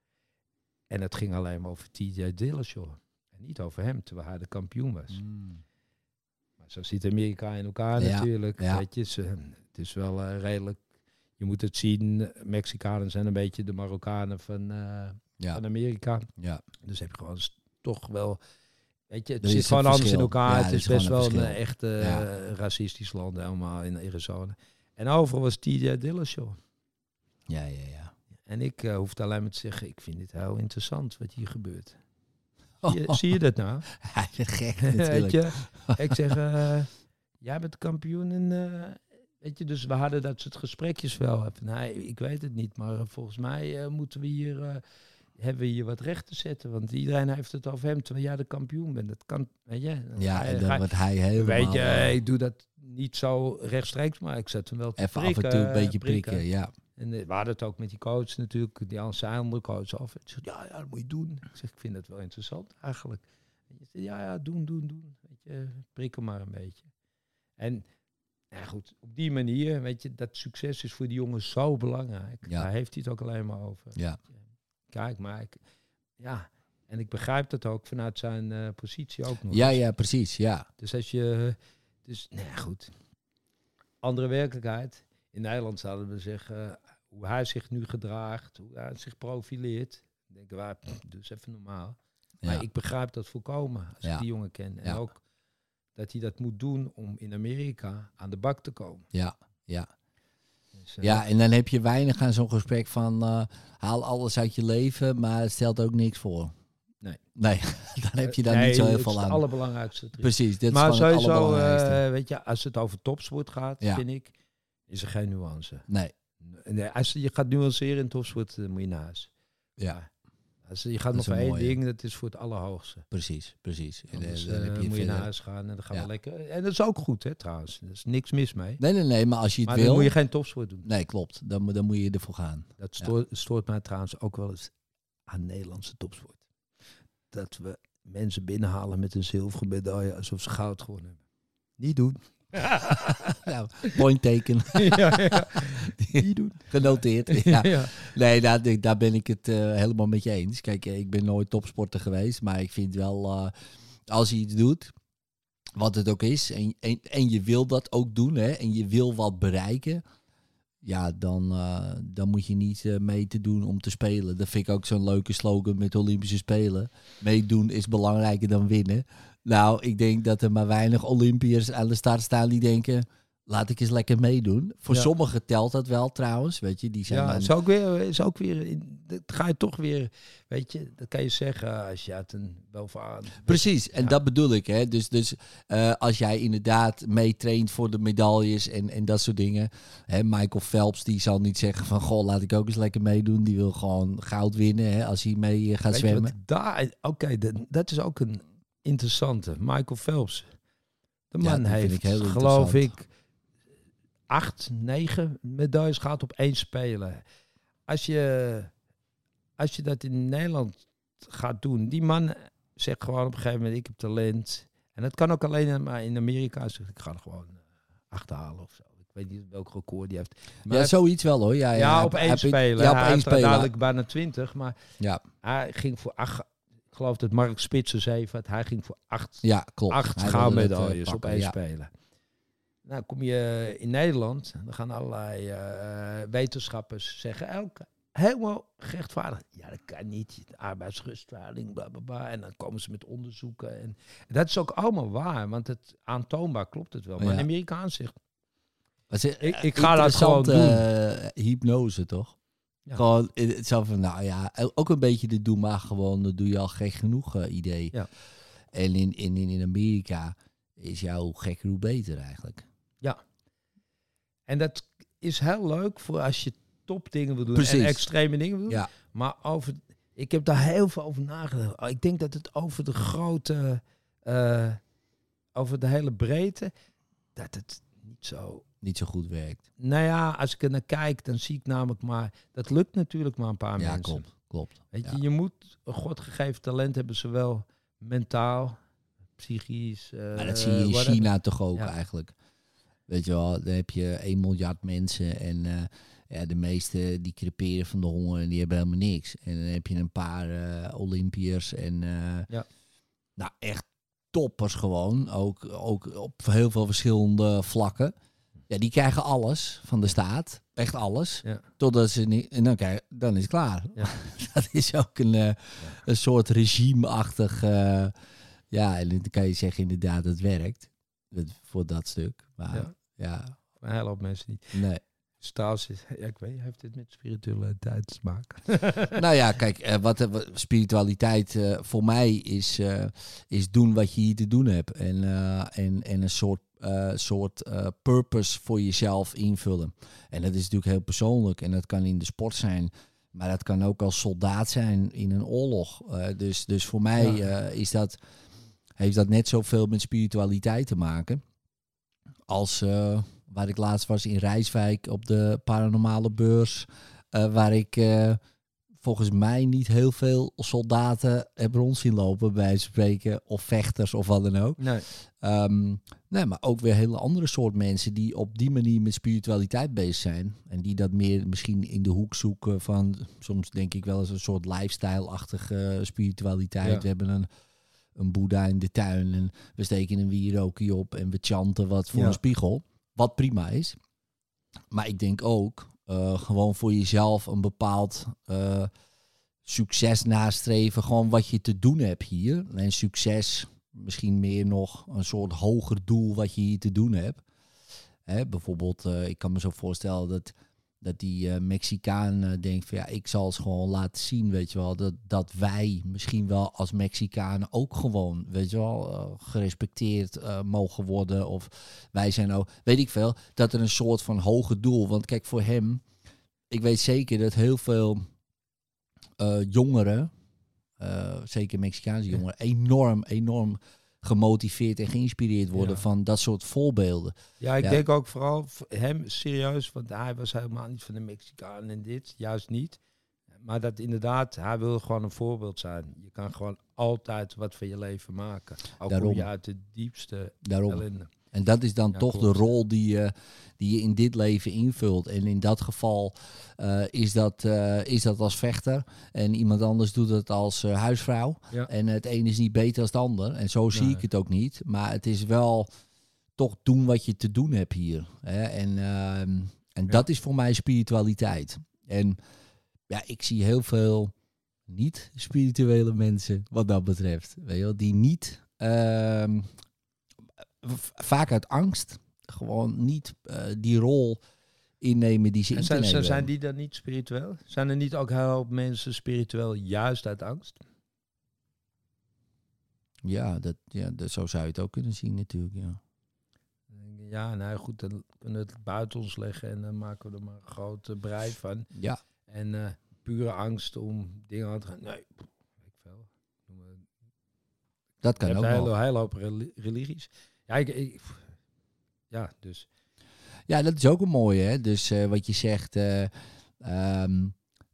En het ging alleen maar over TJ Dillashaw. En niet over hem, terwijl hij de kampioen was. Mm. Maar zo zit Amerika in elkaar Ja, natuurlijk. ja. Weet je, ze, het is wel eh, redelijk, je moet het zien, Mexicanen zijn een beetje de Marokkanen van, eh, Ja. van Amerika. Ja. Dus heb je gewoon toch wel. Weet je, het Er zit gewoon anders in elkaar. Het is is best wel een een echt eh, racistisch land helemaal in Arizona. En overal was TJ Dillashaw. Ja, ja, ja. En ik uh, hoefde alleen maar te zeggen, ik vind dit heel interessant wat hier gebeurt. Zie, je, zie je dat nou? Hij is gek weet natuurlijk. je? Ik zeg, eh, jij bent kampioen en... eh, weet je, dus we hadden dat soort gesprekjes wel. Van, nee, ik weet het niet, maar eh, volgens mij eh, moeten we hier... eh, hebben we hier wat recht te zetten. Want iedereen heeft het over hem, terwijl jij de kampioen bent. Dat kan, weet je. Ja, en dan wordt hij helemaal... Weet je, eh, ik doe dat niet zo rechtstreeks, maar ik zet hem wel te Even af en toe een beetje prikken. prikken, ja. En eh, we hadden het ook met die coach natuurlijk, die andere coach af. En zegt, ja, ja, dat moet je doen. Ik zeg, ik vind het wel interessant eigenlijk. En je zegt, ja, ja, doen, doen, doen. Weet je, prik hem maar een beetje. En ja, goed, op die manier, weet je, dat succes is voor die jongen zo belangrijk. Ja. Daar heeft hij het ook alleen maar over. Ja, Kijk, maar ik, ja, en ik begrijp dat ook vanuit zijn eh, positie ook nog. ja, ja precies, ja. Dus als je, dus, nou ja, goed. Andere werkelijkheid. In Nederland zouden we zeggen, hoe hij zich nu gedraagt, hoe hij zich profileert. Dan denken wij, eens even normaal. ja. Maar ik begrijp dat volkomen als Ja. ik die jongen ken. En Ja. ook dat hij dat moet doen om in Amerika aan de bak te komen. Ja, ja. En, Dus, eh, Ja, en dan heb je weinig aan zo'n gesprek van eh, haal alles uit je leven, maar het stelt ook niks voor. Nee. Nee, dan heb je daar nee, niet zo heel het is veel het aan. allerbelangrijkste. Precies, dit maar is het sowieso, allerbelangrijkste. eh, weet je, als het over topsport gaat, vind ik, is er geen nuance. nee, Nee, als je gaat nuanceren in topsport, dan moet je naar huis. ja, Als je gaat nog voor één ding, dat is voor het allerhoogste. precies, precies. En, eh, Anders dan eh, heb je moet je naar huis gaan en dan gaan Ja. we lekker. En dat is ook goed, hè, trouwens. Er is niks mis mee. Nee, nee, nee, maar als je het Maar dan wil... moet je geen topsport doen. Nee, klopt. Dan, moet- dan moet je ervoor gaan. Dat Ja. stoort, stoort mij trouwens ook wel eens aan Nederlandse topsport. Dat we mensen binnenhalen met een zilveren medaille alsof ze goud gewonnen hebben. Niet doen. Nou, point taken, ja, ja. Niet doen. genoteerd. Ja. Ja. Nee, daar, daar ben ik het eh, helemaal met je eens. Kijk, eh, ik ben nooit topsporter geweest, maar ik vind wel, eh, als je iets doet, wat het ook is, en, en, en je wil dat ook doen, hè, en je wil wat bereiken, ja, dan, dan moet je niet mee te doen om te spelen. Dat vind ik ook zo'n leuke slogan met Olympische Spelen. Meedoen is belangrijker dan winnen. Nou, ik denk dat er maar weinig Olympiërs aan de start staan die denken... Laat ik eens lekker meedoen. Voor Ja. sommigen telt dat wel trouwens. Weet je, die zijn Ja, dan- is ook weer, is ook weer, dat ga je toch weer, weet je, dat kan je zeggen als je uit een bovenaan. Precies, en Ja. dat bedoel ik. Hè? Dus, dus eh, als jij inderdaad meetraint voor de medailles en, en dat soort dingen. Hè, Michael Phelps die zal niet zeggen van... Goh, laat ik ook eens lekker meedoen. Die wil gewoon goud winnen hè, als hij mee eh, gaat Weet zwemmen. oké, dat is ook een interessante. Michael Phelps. De man heeft, ik geloof ik, acht, negen medailles gehad op één spelen. Als je, als je dat in Nederland gaat doen, die man zegt gewoon op een gegeven moment, ik heb talent. En dat kan ook alleen maar in Amerika. Zegt, ik ga er gewoon eh, achterhalen of zo. Ik weet niet welk record die heeft. Maar Ja, zoiets wel hoor. Ja, ja, ja, op één spelen. Ja, op één spelen. dadelijk bijna twintig, maar Ja, hij ging voor acht. Ik geloof dat Mark Spitsen zeven. had. Hij ging voor acht, ja, klopt. acht Hij het, eh, op één ja. spelen. Nou, kom je in Nederland, dan gaan allerlei eh, wetenschappers zeggen elk helemaal rechtvaardig. Ja, dat kan niet. Arbeidsrustwaarding, bla bla bla. En dan komen ze met onderzoeken. En, dat is ook allemaal waar, want het aantoonbaar klopt het wel. Maar Ja. een Amerikaan zegt, Ik- eh, ik ga dat gewoon eh, hypnose, toch? Ja. Gewoon, het zo van, nou ja, ook een beetje de doe maar gewoon, dat doe je al gek genoeg eh, idee. Ja. En in, in, in Amerika is jouw gekker hoe beter eigenlijk. En dat is heel leuk voor als je topdingen wil doen Precies. en extreme dingen wil doen. Ja. Maar over, ik heb daar heel veel over nagedacht. Ik denk dat het over de grote, eh, over de hele breedte, dat het niet zo... Niet zo goed werkt. Nou ja, als ik er naar kijk, dan zie ik namelijk maar... Dat lukt natuurlijk maar een paar ja, mensen. klopt. Klopt. Weet Ja. je, je moet een godgegeven talent hebben, zowel mentaal, psychisch... eh, Maar dat zie je in. China toch ook Ja. eigenlijk. Weet je wel, dan heb je 1 miljard mensen en eh, ja, de meeste die creperen van de honger en die hebben helemaal niks. En dan heb je een paar eh Olympiërs en Ja. nou echt toppers gewoon, ook, ook op heel veel verschillende vlakken. Ja, die krijgen alles van de staat, echt alles, Ja. totdat ze niet, en dan, dan is het klaar. Ja. Dat is ook een, eh, een soort regime-achtig, eh, ja, en dan kan je zeggen inderdaad, het werkt dat, voor dat stuk. Maar Ja. ja, Een hele hoop mensen niet. nee. Staals is, ja, ik weet, heeft dit met spiritualiteit te maken? nou ja, kijk, eh, wat, eh, wat- spiritualiteit eh, voor mij is, is doen wat je hier te doen hebt. En, en, en een soort, soort purpose voor jezelf invullen. En dat is natuurlijk heel persoonlijk. En dat kan in de sport zijn. Maar dat kan ook als soldaat zijn in een oorlog. Dus, dus voor mij Ja. is dat, heeft dat net zoveel met spiritualiteit te maken. Als waar ik laatst was in Rijswijk op de paranormale beurs. eh, waar ik eh, volgens mij niet heel veel soldaten heb rond zien lopen bij spreken. Of vechters of wat dan ook. Nee. Ehm, nee, maar ook weer hele andere soort mensen die op die manier met spiritualiteit bezig zijn. En die dat meer misschien in de hoek zoeken van, soms denk ik wel eens een soort lifestyle-achtige spiritualiteit. Ja. We hebben een, een boeddha in de tuin en we steken een wierookie op en we chanten wat voor Ja. een spiegel. Wat prima is. Maar ik denk ook, eh, gewoon voor jezelf een bepaald eh, succes nastreven. Gewoon wat je te doen hebt hier. En succes, misschien meer nog een soort hoger doel wat je hier te doen hebt. Hè, bijvoorbeeld, eh, ik kan me zo voorstellen dat Dat die eh, Mexicaan eh, denkt van ja, ik zal het gewoon laten zien, weet je wel. Dat, dat wij misschien wel als Mexicanen ook gewoon, weet je wel, eh, gerespecteerd mogen worden. Of wij zijn ook, weet ik veel, dat er een soort van hoger doel. Want kijk, voor hem, ik weet zeker dat heel veel jongeren, zeker Mexicaanse jongeren, enorm, enorm gemotiveerd en geïnspireerd worden Ja. van dat soort voorbeelden. Ja, ik Ja. denk ook vooral hem serieus, want hij was helemaal niet van de Mexicaan en dit, juist niet. Maar dat inderdaad, hij wil gewoon een voorbeeld zijn. Je kan gewoon altijd wat van je leven maken. Ook Daarom. kom je uit de diepste Daarom. ellende. En dat is dan Ja, toch klopt. de rol die je, die je in dit leven invult. En in dat geval eh, is, dat, eh, is dat als vechter. En iemand anders doet het als eh, huisvrouw. Ja. En het een is niet beter dan het ander. En zo zie Nee. ik het ook niet. Maar het is wel toch doen wat je te doen hebt hier. Hè? En, ehm, en dat is voor mij spiritualiteit. En ja, ik zie heel veel niet-spirituele mensen wat dat betreft. Weet je wel, die niet... vaak uit angst gewoon niet eh, die rol innemen die ze En zijn, nemen. zijn die dan niet spiritueel? Zijn er niet ook heel veel mensen spiritueel juist uit angst? Ja, dat, ja dat, zo zou je het ook kunnen zien natuurlijk. Ja. Ja, nou goed, dan kunnen we het buiten ons leggen en dan maken we er maar een grote brei van. ja, En eh, pure angst om dingen aan te gaan. Nee, ik veel. Dat kan ook een hele, wel. hoop reli- religies. Ja, ik, ja, dus. Ja, dat is ook een mooie. Hè? Dus eh, wat je zegt, eh, ehm,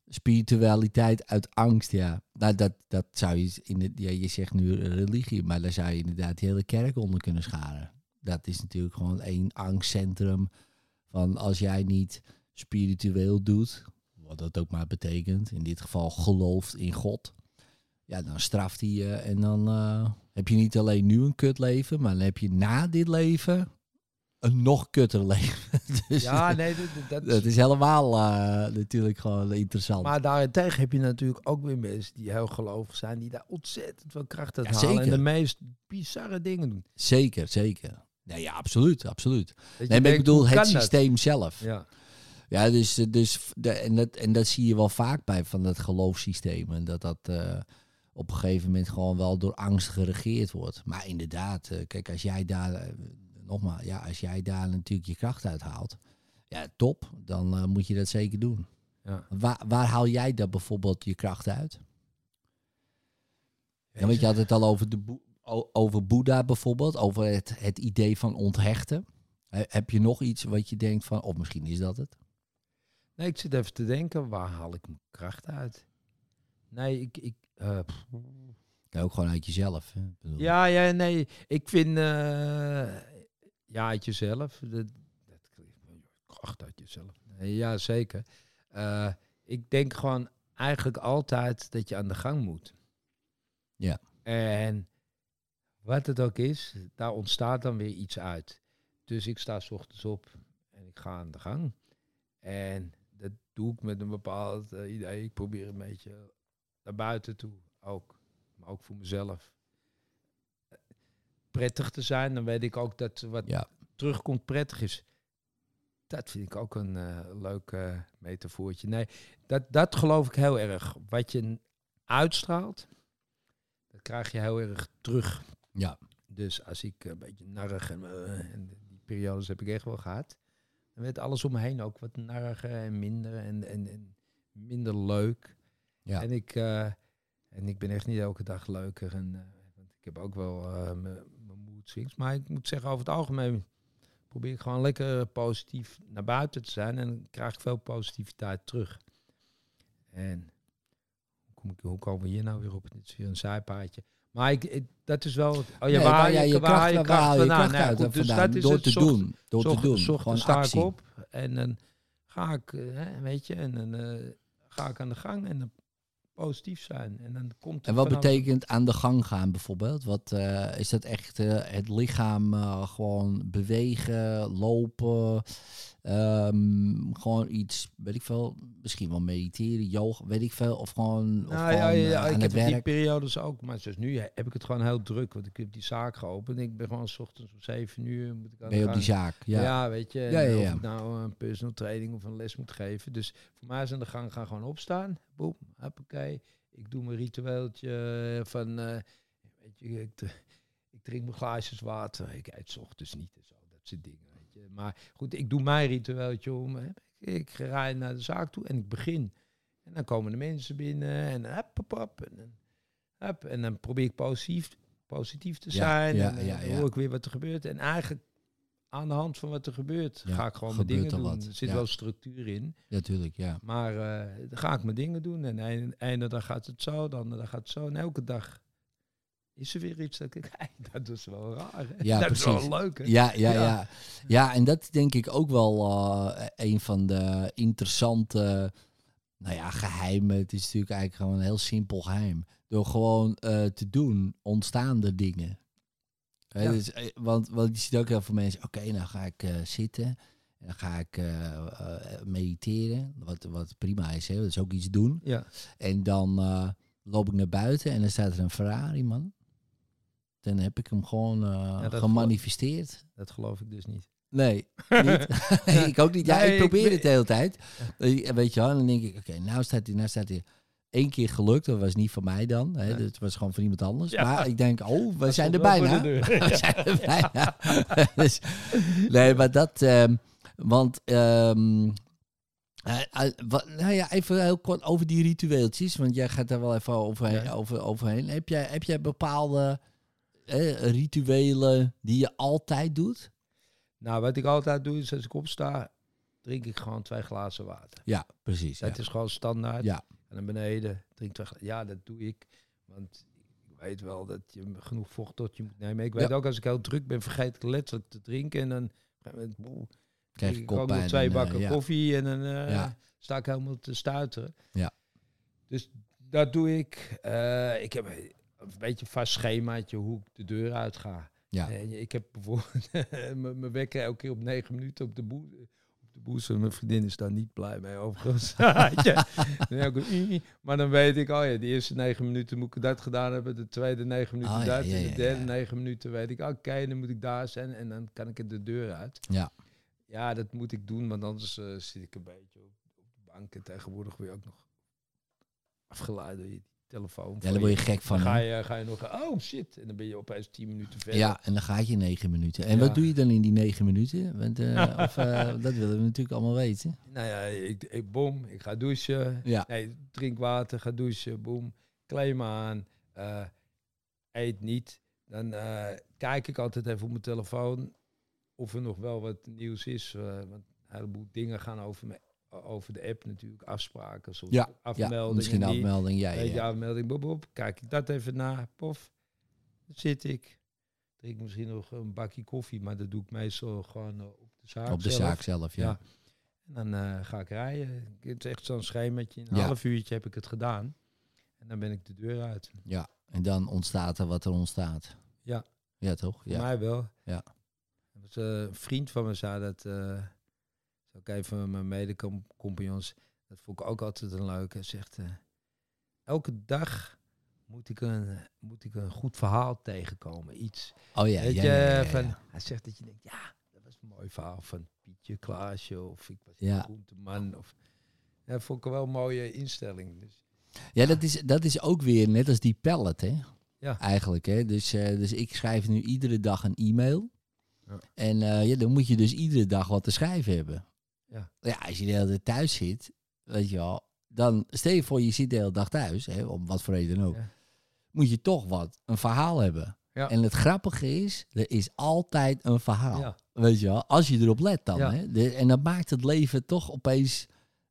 spiritualiteit uit angst, ja. Nou, dat, dat zou je in het, ja, je zegt nu religie, maar daar zou je inderdaad de hele kerk onder kunnen scharen. Dat is natuurlijk gewoon één angstcentrum van als jij niet spiritueel doet, wat dat ook maar betekent, in dit geval gelooft in God, ja, dan straft hij je en dan eh, heb je niet alleen nu een kut leven, maar dan heb je na dit leven een nog kutter leven. dus Ja, nee, dat, dat, dat is helemaal eh, natuurlijk gewoon interessant. Maar daarentegen heb je natuurlijk ook weer mensen die heel gelovig zijn, die daar ontzettend veel kracht uit Ja, halen. En zeker. de meest bizarre dingen doen. Zeker, zeker. Nee, ja, absoluut, absoluut. Nee, ik bedoel het dat? systeem zelf. Ja. Ja, dus, dus de, en, dat, en dat zie je wel vaak bij van dat geloofssysteem. En dat dat eh, op een gegeven moment gewoon wel door angst geregeerd wordt. Maar inderdaad, eh, kijk, als jij daar, eh, nogmaals, ja, als jij daar natuurlijk je kracht uit haalt, ja, top, dan eh, moet je dat zeker doen. Ja. Waar, waar haal jij daar bijvoorbeeld je kracht uit? Ja, want je had het al over, de Boe- o- over Boeddha bijvoorbeeld, over het, het idee van onthechten. He- heb je nog iets wat je denkt van, of misschien is dat het? Nee, ik zit even te denken, waar haal ik mijn kracht uit? Nee, ik... ik eh. Ja, ook gewoon uit jezelf. Hè? Ja, ja, nee, ik vind... eh, ja, uit jezelf. Dat, dat kracht uit jezelf. Nee, ja, zeker. Eh, ik denk gewoon eigenlijk altijd dat je aan de gang moet. Ja. En wat het ook is, daar ontstaat dan weer iets uit. Dus ik sta 's ochtends op en ik ga aan de gang. En dat doe ik met een bepaald idee. Ik probeer een beetje naar buiten toe ook. Maar ook voor mezelf. eh, Prettig te zijn. Dan weet ik ook dat wat Ja. terugkomt prettig is. Dat vind ik ook een eh, leuk eh, metafoortje. Nee, dat, dat geloof ik heel erg. Wat je uitstraalt, dat krijg je heel erg terug. Ja. Dus als ik een beetje narrig en, eh, en die periodes heb ik echt wel gehad. Dan werd alles om me heen ook wat narriger en minder en, en, en minder leuk. Ja. En, ik, eh, en ik ben echt niet elke dag leuker. En, eh, want ik heb ook wel eh, mijn mood swings. Maar ik moet zeggen, over het algemeen probeer ik gewoon lekker positief naar buiten te zijn. En dan krijg ik veel positiviteit terug. En hoe, kom ik, hoe komen we hier nou weer op? Dit is weer een zijpaadje. Maar ik, ik- dat is wel... Oh ja, Nee, waar, je, waar je kracht, je kracht Nou ja, goed, dus vandaan? dat is door het. te Zocht- doen. Door te doen. zocht Gewoon sta actie. ik op en dan ga ik, hè, weet je, en dan ga ik aan de gang en dan positief zijn. En dan komt En wat betekent aan de gang gaan bijvoorbeeld? Wat, eh, is dat echt eh, het lichaam eh, gewoon bewegen, lopen? Ehm, gewoon iets, weet ik veel, misschien wel mediteren, yoga, weet ik veel. Of gewoon, of Nou ja, gewoon, ja, eh, ja, ik heb die werk. periodes ook. Maar zoals nu heb ik het gewoon heel druk. Want ik heb die zaak geopend. Ik ben gewoon 's ochtends om 7 uur. Moet ik aan Ben je op die zaak? Ja. Ja. weet je. En Ja, ja, Of ik nou een personal training of een les moet geven. Dus voor mij is aan de gang gaan gewoon opstaan. Boem, hoppakee. Ik doe mijn ritueeltje van... eh, weet je, ik, ik drink mijn glaasjes water. Ik eet 's ochtends niet en zo. Dat soort dingen. Maar goed, ik doe mijn ritueeltje om... Ik rijd naar de zaak toe en ik begin. En dan komen de mensen binnen en dan hop, hop, hop, en dan, hop, en dan probeer ik positief, positief te Ja, zijn. ja, en dan ja, ja. hoor ik weer wat er gebeurt. En eigenlijk aan de hand van wat er gebeurt, Ja, ga ik gewoon mijn dingen doen. wat, Er zit ja. wel structuur in. Natuurlijk, ja. Maar eh, dan ga ik mijn dingen doen. En de ene, ene dag gaat het zo, de andere dag gaat het zo. En elke dag is er weer iets dat ik... Dat is wel raar. hè? Ja, dat is wel leuk. hè? Ja, ja, Ja. ja. Ja, en dat denk ik ook wel eh, een van de interessante, nou ja, geheimen. Het is natuurlijk eigenlijk gewoon een heel simpel geheim. Door gewoon eh, te doen, ontstaan er dingen. Hè, Ja. dus, eh, want, want je ziet ook heel veel mensen, oké, nou ga ik zitten. En dan ga ik mediteren, wat, wat prima is, hè? dat is ook iets doen. Ja. En dan loop ik naar buiten en dan staat er een Ferrari, man. Dan heb ik hem gewoon eh, gemanifesteerd. Dat geloof ik dus niet. Nee, niet. Ik ook niet. Ja, Nee, ik probeer het de hele tijd. Eh, Weet je wel, en dan denk ik, oké, nou staat hij, nou staat hij. Eén keer gelukt, dat was niet van mij dan. Hè, Nee. Dat was gewoon van iemand anders. Ja. Maar ik denk, oh, we Dat zijn er bijna. de. We zijn er bijna. Dus, nee, maar dat, ehm, want, ehm, eh, eh, wat, nou ja, even heel kort over die ritueeltjes, want jij gaat daar wel even overheen. Ja. Over, overheen. Heb, jij, heb jij bepaalde eh, rituelen die je altijd doet? Nou, wat ik altijd doe, is als ik opsta, drink ik gewoon twee glazen water. Ja, precies. Dat ja. is gewoon standaard. Ja. En naar beneden, drink twee Ja, dat doe ik. Want ik weet wel dat je genoeg vocht tot je moet nemen. Ik weet Ja. ook, als ik heel druk ben, vergeet ik letterlijk te drinken. En dan boe, Krijg ik ook nog twee en, eh, bakken ja. koffie. En dan eh, Ja. sta ik helemaal te stuiteren. Ja. Dus dat doe ik. Eh, ik heb een beetje vast schemaatje hoe ik de deur uit ga. Ja. En ik heb bijvoorbeeld mijn mijn wekker elke keer op negen minuten op de boe. Op de Mijn vriendin is daar niet blij mee overigens. Ii. maar dan weet ik, oh ja, de eerste negen minuten moet ik dat gedaan hebben. De tweede negen minuten Ah, ja, dat. ja, en de derde negen minuten weet ik, oké, dan moet ik daar zijn. En dan kan ik er de deur uit. Ja. Ja, dat moet ik doen, want anders eh, zit ik een beetje op, op de bank. En tegenwoordig word je ook nog afgeleid door je telefoon. Ja, daar word je gek van. Dan ga je, ga je nog, oh shit. En dan ben je opeens tien minuten verder. Ja, en dan gaat je negen minuten. En Ja. wat doe je dan in die negen minuten? Want, eh, of, eh, dat willen we natuurlijk allemaal weten. Nou ja, ik, ik boom, ik ga douchen. Ja. Nee, drink water, ga douchen, boom. Kleed me aan. eh, eet niet. Dan eh, kijk ik altijd even op mijn telefoon of er nog wel wat nieuws is. eh, want een heleboel dingen gaan over, me, over de app natuurlijk. Afspraken, zoals Ja, afmeldingen. Ja, misschien die- afmelding. Ja, ja, afmelding, bob, bob. Kijk ik dat even na, pof. Dan zit ik. Drink misschien nog een bakje koffie, maar dat doe ik meestal gewoon eh, op de zaak Op de zelf. zaak zelf, ja. Ja. En dan eh, ga ik rijden. Het is echt zo'n schemaatje. In een Ja. half uurtje heb ik het gedaan. En dan ben ik de deur uit. Ja, en dan ontstaat er wat er ontstaat. Ja. Ja, toch? Voor Ja. mij wel. Ja. Eh, een vriend van me zei dat... is ook een van mijn medecompagnons. Dat vond ik ook altijd een leuke. Hij zegt... eh, elke dag moet ik, een, moet ik een goed verhaal tegenkomen. Iets. Oh ja, Weet ja, je, ja, ja, ja. Van, hij zegt dat je denkt... Ja, dat was een mooi verhaal van Pietje, Klaasje. Of ik was Ja. een groenteman. Of, ja, dat vond ik wel een mooie instelling. Dus, Ja, dat is, dat is ook weer net als die pallet, hè? Ja. Eigenlijk, hè? Dus, eh, dus ik schrijf nu iedere dag een e-mail. Ja. En eh, ja, dan moet je dus iedere dag wat te schrijven hebben. Ja. Ja, als je de hele tijd thuis zit, weet je wel, dan stel je voor je zit de hele dag thuis, hè, om wat voor reden ook, Ja. moet je toch wat, een verhaal hebben. Ja. En het grappige is, er is altijd een verhaal. Ja. Weet je wel, als je erop let dan. Hè? De- en dat maakt het leven toch opeens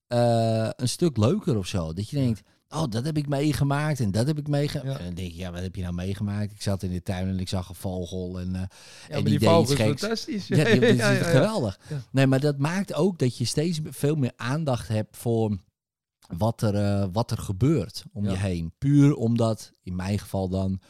eh, een stuk leuker of zo. Dat je denkt, oh, dat heb ik meegemaakt en dat heb ik meegemaakt. Ja. En dan denk je, ja, wat heb je nou meegemaakt? Ik zat in de tuin en ik zag een vogel en, eh, Ja, en die die vogel is fantastisch. Ja, die, ja, geweldig. Nee, maar dat maakt ook dat je steeds veel meer aandacht hebt voor wat er, eh, wat er gebeurt om je heen. Puur omdat, in mijn geval dan,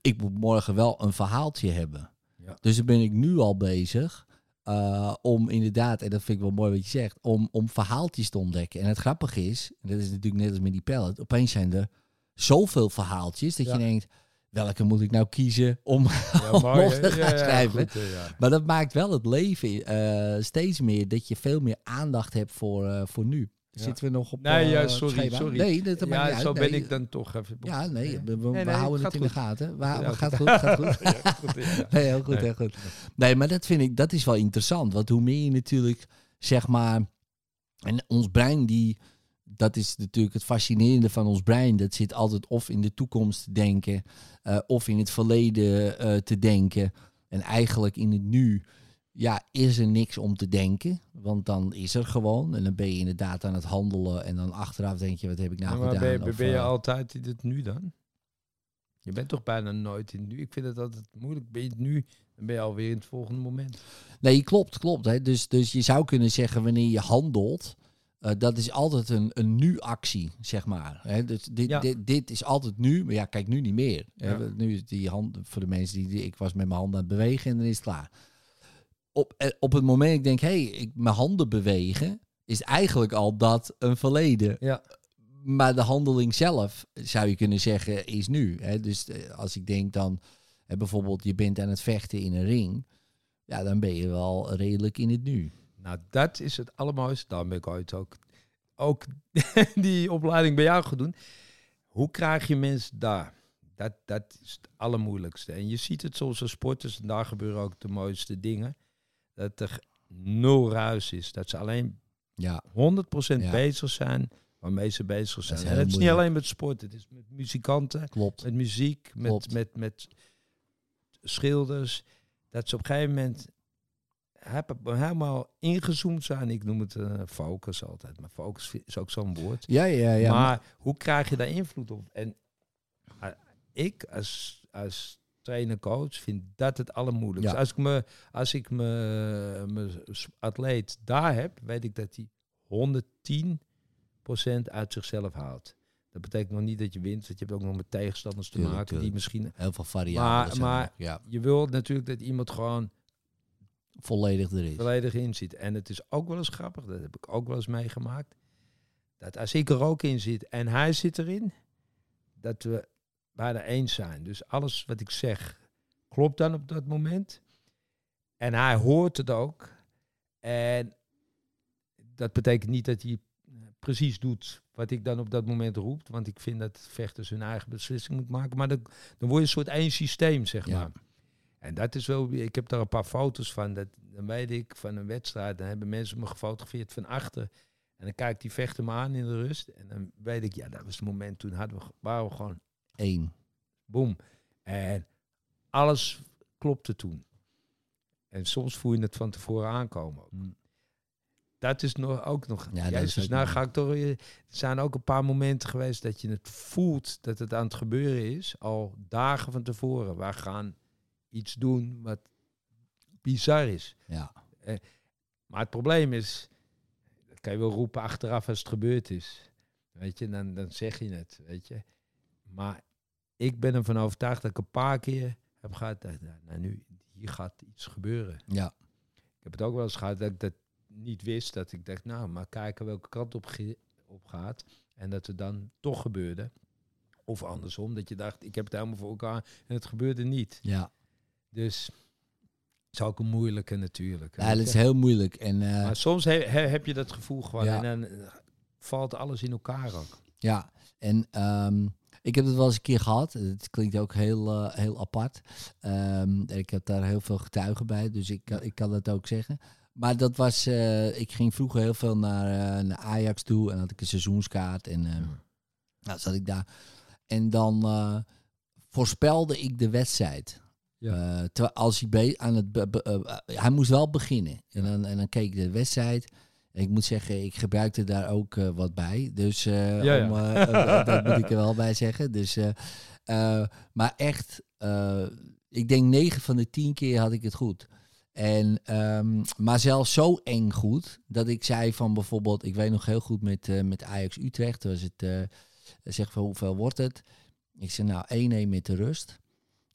ik moet morgen wel een verhaaltje hebben. Ja. Dus dan ben ik nu al bezig eh, om inderdaad, en dat vind ik wel mooi wat je zegt, om, om verhaaltjes te ontdekken. En het grappige is, en dat is natuurlijk net als met die pallet, opeens zijn er zoveel verhaaltjes dat Ja. je denkt, welke moet ik nou kiezen om Ja, om mooi, te gaan schrijven. goed, maar dat maakt wel het leven eh, steeds meer dat je veel meer aandacht hebt voor, eh, voor nu. Ja. Zitten we nog op Nee, eh, ja, het sorry, schema? sorry. Nee, dat, dat maakt Ja, niet uit. zo Nee. ben ik dan toch even... Ja, nee, we, we- we Nee, nee, houden het in de gaten. We, Ja, gaat goed. gaat goed. Ja, goed, ja. Nee, heel goed, Nee. heel goed. Nee, maar dat vind ik, dat is wel interessant. Want hoe meer je natuurlijk, zeg maar, en ons brein die, dat is natuurlijk het fascinerende van ons brein. Dat zit altijd of in de toekomst te denken, eh, of in het verleden eh, te denken. En eigenlijk in het nu, ja, is er niks om te denken. Want dan is er gewoon. En dan ben je inderdaad aan het handelen. En dan achteraf denk je, wat heb ik nou maar gedaan? ben, je- Of, ben je eh, altijd in het nu dan? Je bent toch bijna nooit in het nu? Ik vind het altijd moeilijk. Ben je het nu, dan ben je alweer in het volgende moment. Nee, klopt, klopt. Hè. Dus, dus je zou kunnen zeggen, wanneer je handelt, eh, dat is altijd een, een nu-actie, zeg maar. Hè. Dus dit, Ja. dit, dit is altijd nu, maar ja, kijk, nu niet meer. Ja. Nu is die hand, voor de mensen die, die, ik was met mijn handen aan het bewegen en dan is het klaar. Op, eh, op het moment ik denk, hé, hey, ik mijn handen bewegen, is eigenlijk al dat een verleden. Ja. Maar de handeling zelf, zou je kunnen zeggen, is nu. Hè? Dus eh, als ik denk dan, hè, bijvoorbeeld je bent aan het vechten in een ring, ja, dan ben je wel redelijk in het nu. Nou, dat is het allermooiste. Daarom ben ik ooit ook, ook die opleiding bij jou gaan doen. Hoe krijg je mensen daar? Dat, dat is het allermoeilijkste. En je ziet het soms als sporters, en daar gebeuren ook de mooiste dingen. Dat er nul ruis is. Dat ze alleen Ja, 100% Ja. bezig zijn waarmee ze bezig zijn. is En het is niet alleen met sport, het is met muzikanten, klopt. met muziek, met, Klopt. met, met schilders. Dat ze op een gegeven moment heb- helemaal ingezoomd zijn. Ik noem het eh, focus altijd, maar focus is ook zo'n woord. Ja, ja, ja. maar hoe krijg je daar invloed op? En eh, ik als, als trainer, coach, vind dat het allermoeilijkste. Ja. Als ik me, als ik me, mijn atleet daar heb, weet ik dat hij 110% uit zichzelf haalt. Dat betekent nog niet dat je wint, want je hebt ook nog met tegenstanders te Tuurlijk, maken die misschien. heel veel variabelen. Maar- zijn maar- ja, Je wil natuurlijk dat iemand gewoon volledig er is. volledig in zit. En het is ook wel eens grappig, dat heb ik ook wel eens meegemaakt. Dat als ik er ook in zit en hij zit erin, dat we bijna eens zijn. Dus alles wat ik zeg klopt dan op dat moment. En hij hoort het ook. En dat betekent niet dat hij precies doet wat ik dan op dat moment roep. Want ik vind dat vechters hun eigen beslissing moeten maken. Maar dan, dan word je een soort één systeem, zeg Ja. maar. En dat is wel, ik heb daar een paar foto's van. Dat, dan weet ik van een wedstrijd, dan hebben mensen me gefotografeerd van achter. En dan kijk ik die vechter me aan in de rust. En dan weet ik, ja, dat was het moment toen hadden we, waren we gewoon Eén. boom. En alles klopte toen. En soms voel je het van tevoren aankomen. ook. Mm. Dat is nog, ook nog. Ja, Ja, dat is dus ook nou ga ik toch. Er zijn ook een paar momenten geweest dat je het voelt dat het aan het gebeuren is. Al dagen van tevoren. Wij gaan iets doen wat bizar is. Ja. Maar het probleem is, dat kan je wel roepen achteraf als het gebeurd is. Weet je, dan, dan zeg je het, weet je. Maar ik ben ervan overtuigd dat ik een paar keer heb gehad, dat, nou, nou, nu, hier gaat iets gebeuren. Ja. Ik heb het ook wel eens gehad dat ik dat niet wist. Dat ik dacht, nou, maar kijken welke kant op, gaat. En dat het dan toch gebeurde. Of andersom, dat je dacht, ik heb het helemaal voor elkaar en het gebeurde niet. Ja. Dus het is ook een moeilijke natuurlijk. ja, dat is heel moeilijk. En eh, Maar soms he- he- heb je dat gevoel gewoon Ja. en dan eh, valt alles in elkaar ook. Ja, en ehm, ik heb het wel eens een keer gehad. Het klinkt ook heel, eh, heel apart. Ehm, ik heb daar heel veel getuigen bij, dus ik, kan- ik kan dat ook zeggen. Maar dat was, eh, ik ging vroeger heel veel naar, eh, naar Ajax toe en had ik een seizoenskaart en eh, nou zat ik daar. En dan voorspelde ik de wedstrijd. Ja. Terwijl als hij aan het hij moest wel beginnen en dan, en dan keek ik de wedstrijd. Ik moet zeggen, ik gebruikte daar ook eh, wat bij. Dus eh, Ja, om, eh, dat moet ik er wel bij zeggen. Dus, maar echt, ik denk 9 van de 10 keer had ik het goed. En, ehm, maar zelfs zo eng goed dat ik zei van bijvoorbeeld, ik weet nog heel goed met, met Ajax Utrecht, was het, zeg van hoeveel wordt het? Ik zei nou 1-1 met de rust.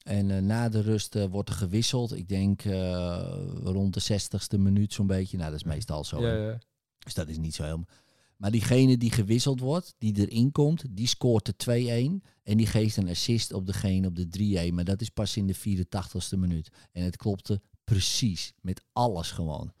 En eh, na de rust eh, wordt er gewisseld. Ik denk eh, rond de 60ste minuut zo'n beetje. Nou, dat is meestal zo. Ja, ja. Dus dat is niet zo helemaal. Maar diegene die gewisseld wordt, die erin komt, die scoort de 2-1. En die geeft een assist op degene op de 3-1. Maar dat is pas in de 84ste minuut. En het klopte precies. Met alles gewoon.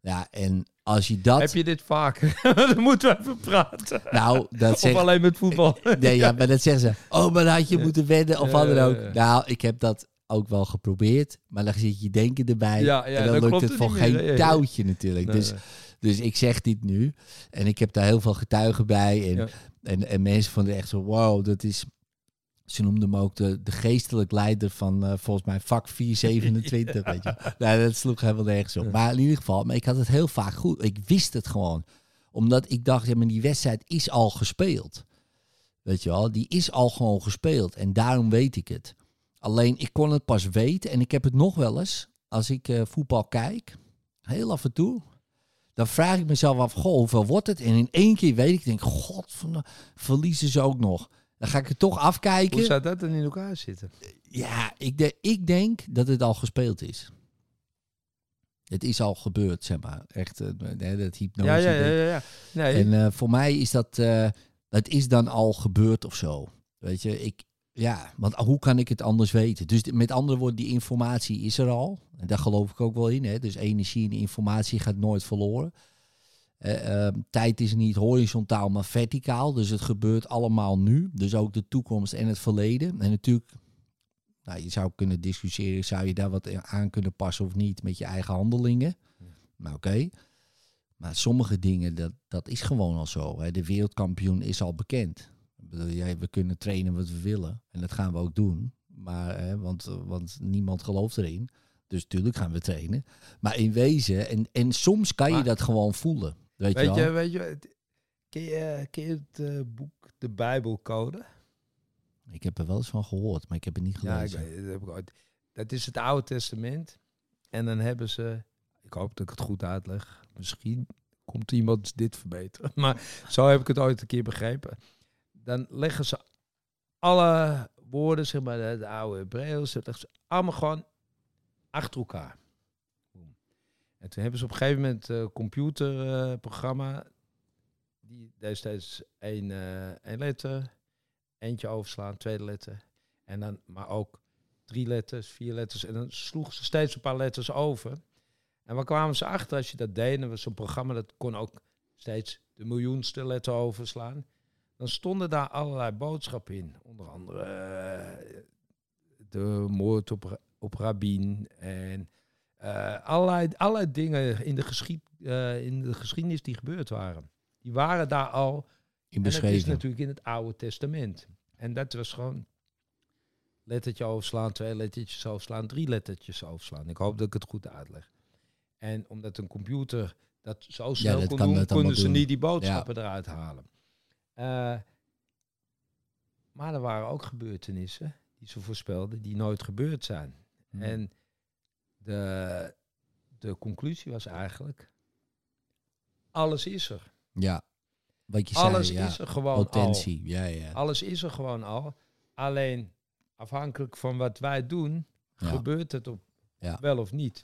Ja, en als je dat... Heb je dit vaker? Dan moeten we even praten. Nou, dat Of zegt... alleen met voetbal. Nee, ja, maar dat zeggen ze. Oh, maar dan had je moeten wedden of Ja, wat dan ja, ook. ja. Nou, ik heb dat ook wel geprobeerd. Maar dan zit je denken erbij. Ja, ja, en dan, dan lukt het voor geen meer. Ja, ja. touwtje natuurlijk. Nee, dus, nee. dus ik zeg dit nu. En ik heb daar heel veel getuigen bij. En, Ja. en, en mensen vonden echt zo, wow, dat is... Ze noemden hem ook de, de geestelijk leider van eh, volgens mij vak 427. weet je. Nou, dat sloeg helemaal nergens op. Ja. Maar in ieder geval, maar ik had het heel vaak goed. Ik wist het gewoon. Omdat ik dacht, ja, maar die wedstrijd is al gespeeld. Weet je wel, die is al gewoon gespeeld. En daarom weet ik het. Alleen, ik kon het pas weten. En ik heb het nog wel eens, als ik eh, voetbal kijk, heel af en toe. Dan vraag ik mezelf af, goh, hoeveel wordt het? En in één keer weet ik, denk, god, verliezen ze ook nog. Dan ga ik het toch afkijken. Hoe zou dat dan in elkaar zitten? Ja, ik, de, ik denk dat het al gespeeld is. Het is al gebeurd, zeg maar. Echt, eh, dat hypnose. Ja, ja, ja, ja. ja. Nee, En eh, voor mij is dat, het is dan al gebeurd of zo. Weet je, ik, ja, want hoe kan ik het anders weten? Dus met andere woorden, die informatie is er al. En daar geloof ik ook wel in. Hè? Dus energie en informatie gaat nooit verloren. Eh, ehm, tijd is niet horizontaal, maar verticaal. Dus het gebeurt allemaal nu. Dus ook de toekomst en het verleden. En natuurlijk, nou, je zou kunnen discussiëren, zou je daar wat aan kunnen passen of niet met je eigen handelingen. Maar oké. Maar sommige dingen, dat, dat is gewoon al zo. Hè. De wereldkampioen is al bekend. Ik bedoel, jij, we kunnen trainen wat we willen. En dat gaan we ook doen. Maar, hè, want, want niemand gelooft erin. Dus natuurlijk gaan we trainen. Maar in wezen, en, en soms kan je dat gewoon voelen. Weet, weet je, weet je, het- ken je, ken je het eh, boek De Bijbelcode? Ik heb er wel eens van gehoord, maar ik heb het niet Ja, ik, gelezen. dat, heb ik ooit. dat is het Oude Testament. En dan hebben ze, ik hoop dat ik het goed uitleg. Misschien komt iemand dit verbeteren. Maar zo heb ik het ooit een keer begrepen. Dan leggen ze alle woorden, zeg maar, de, de oude Hebreeuws, dat leggen ze allemaal gewoon achter elkaar. En toen hebben ze op een gegeven moment een computerprogramma. die deed steeds één, eh, één letter, eentje overslaan, tweede letter. En dan, maar ook drie letters, vier letters. En dan sloegen ze steeds een paar letters over. En waar kwamen ze achter als je dat deed? En was zo'n programma dat kon ook steeds de miljoenste letter overslaan. Dan stonden daar allerlei boodschappen in. Onder andere eh, de moord op, op Rabin. En eh, allerlei, allerlei dingen in de, geschied, eh, in de geschiedenis die gebeurd waren. Die waren daar al In en dat is beschreven. natuurlijk in het Oude Testament. En dat was gewoon lettertje overslaan, twee lettertjes overslaan, drie lettertjes overslaan. Ik hoop dat ik het goed uitleg. En omdat een computer dat zo snel dat kon doen, konden ze doen. niet die boodschappen eruit halen. Eh, maar er waren ook gebeurtenissen die ze voorspelden, die nooit gebeurd zijn. Hm. En de, de conclusie was eigenlijk, alles is er. Ja, wat je Alles zei, ja. is er gewoon al. Potentie, ja, ja. Alles is er gewoon al. Alleen afhankelijk van wat wij doen, Ja. gebeurt het op Ja. wel of niet.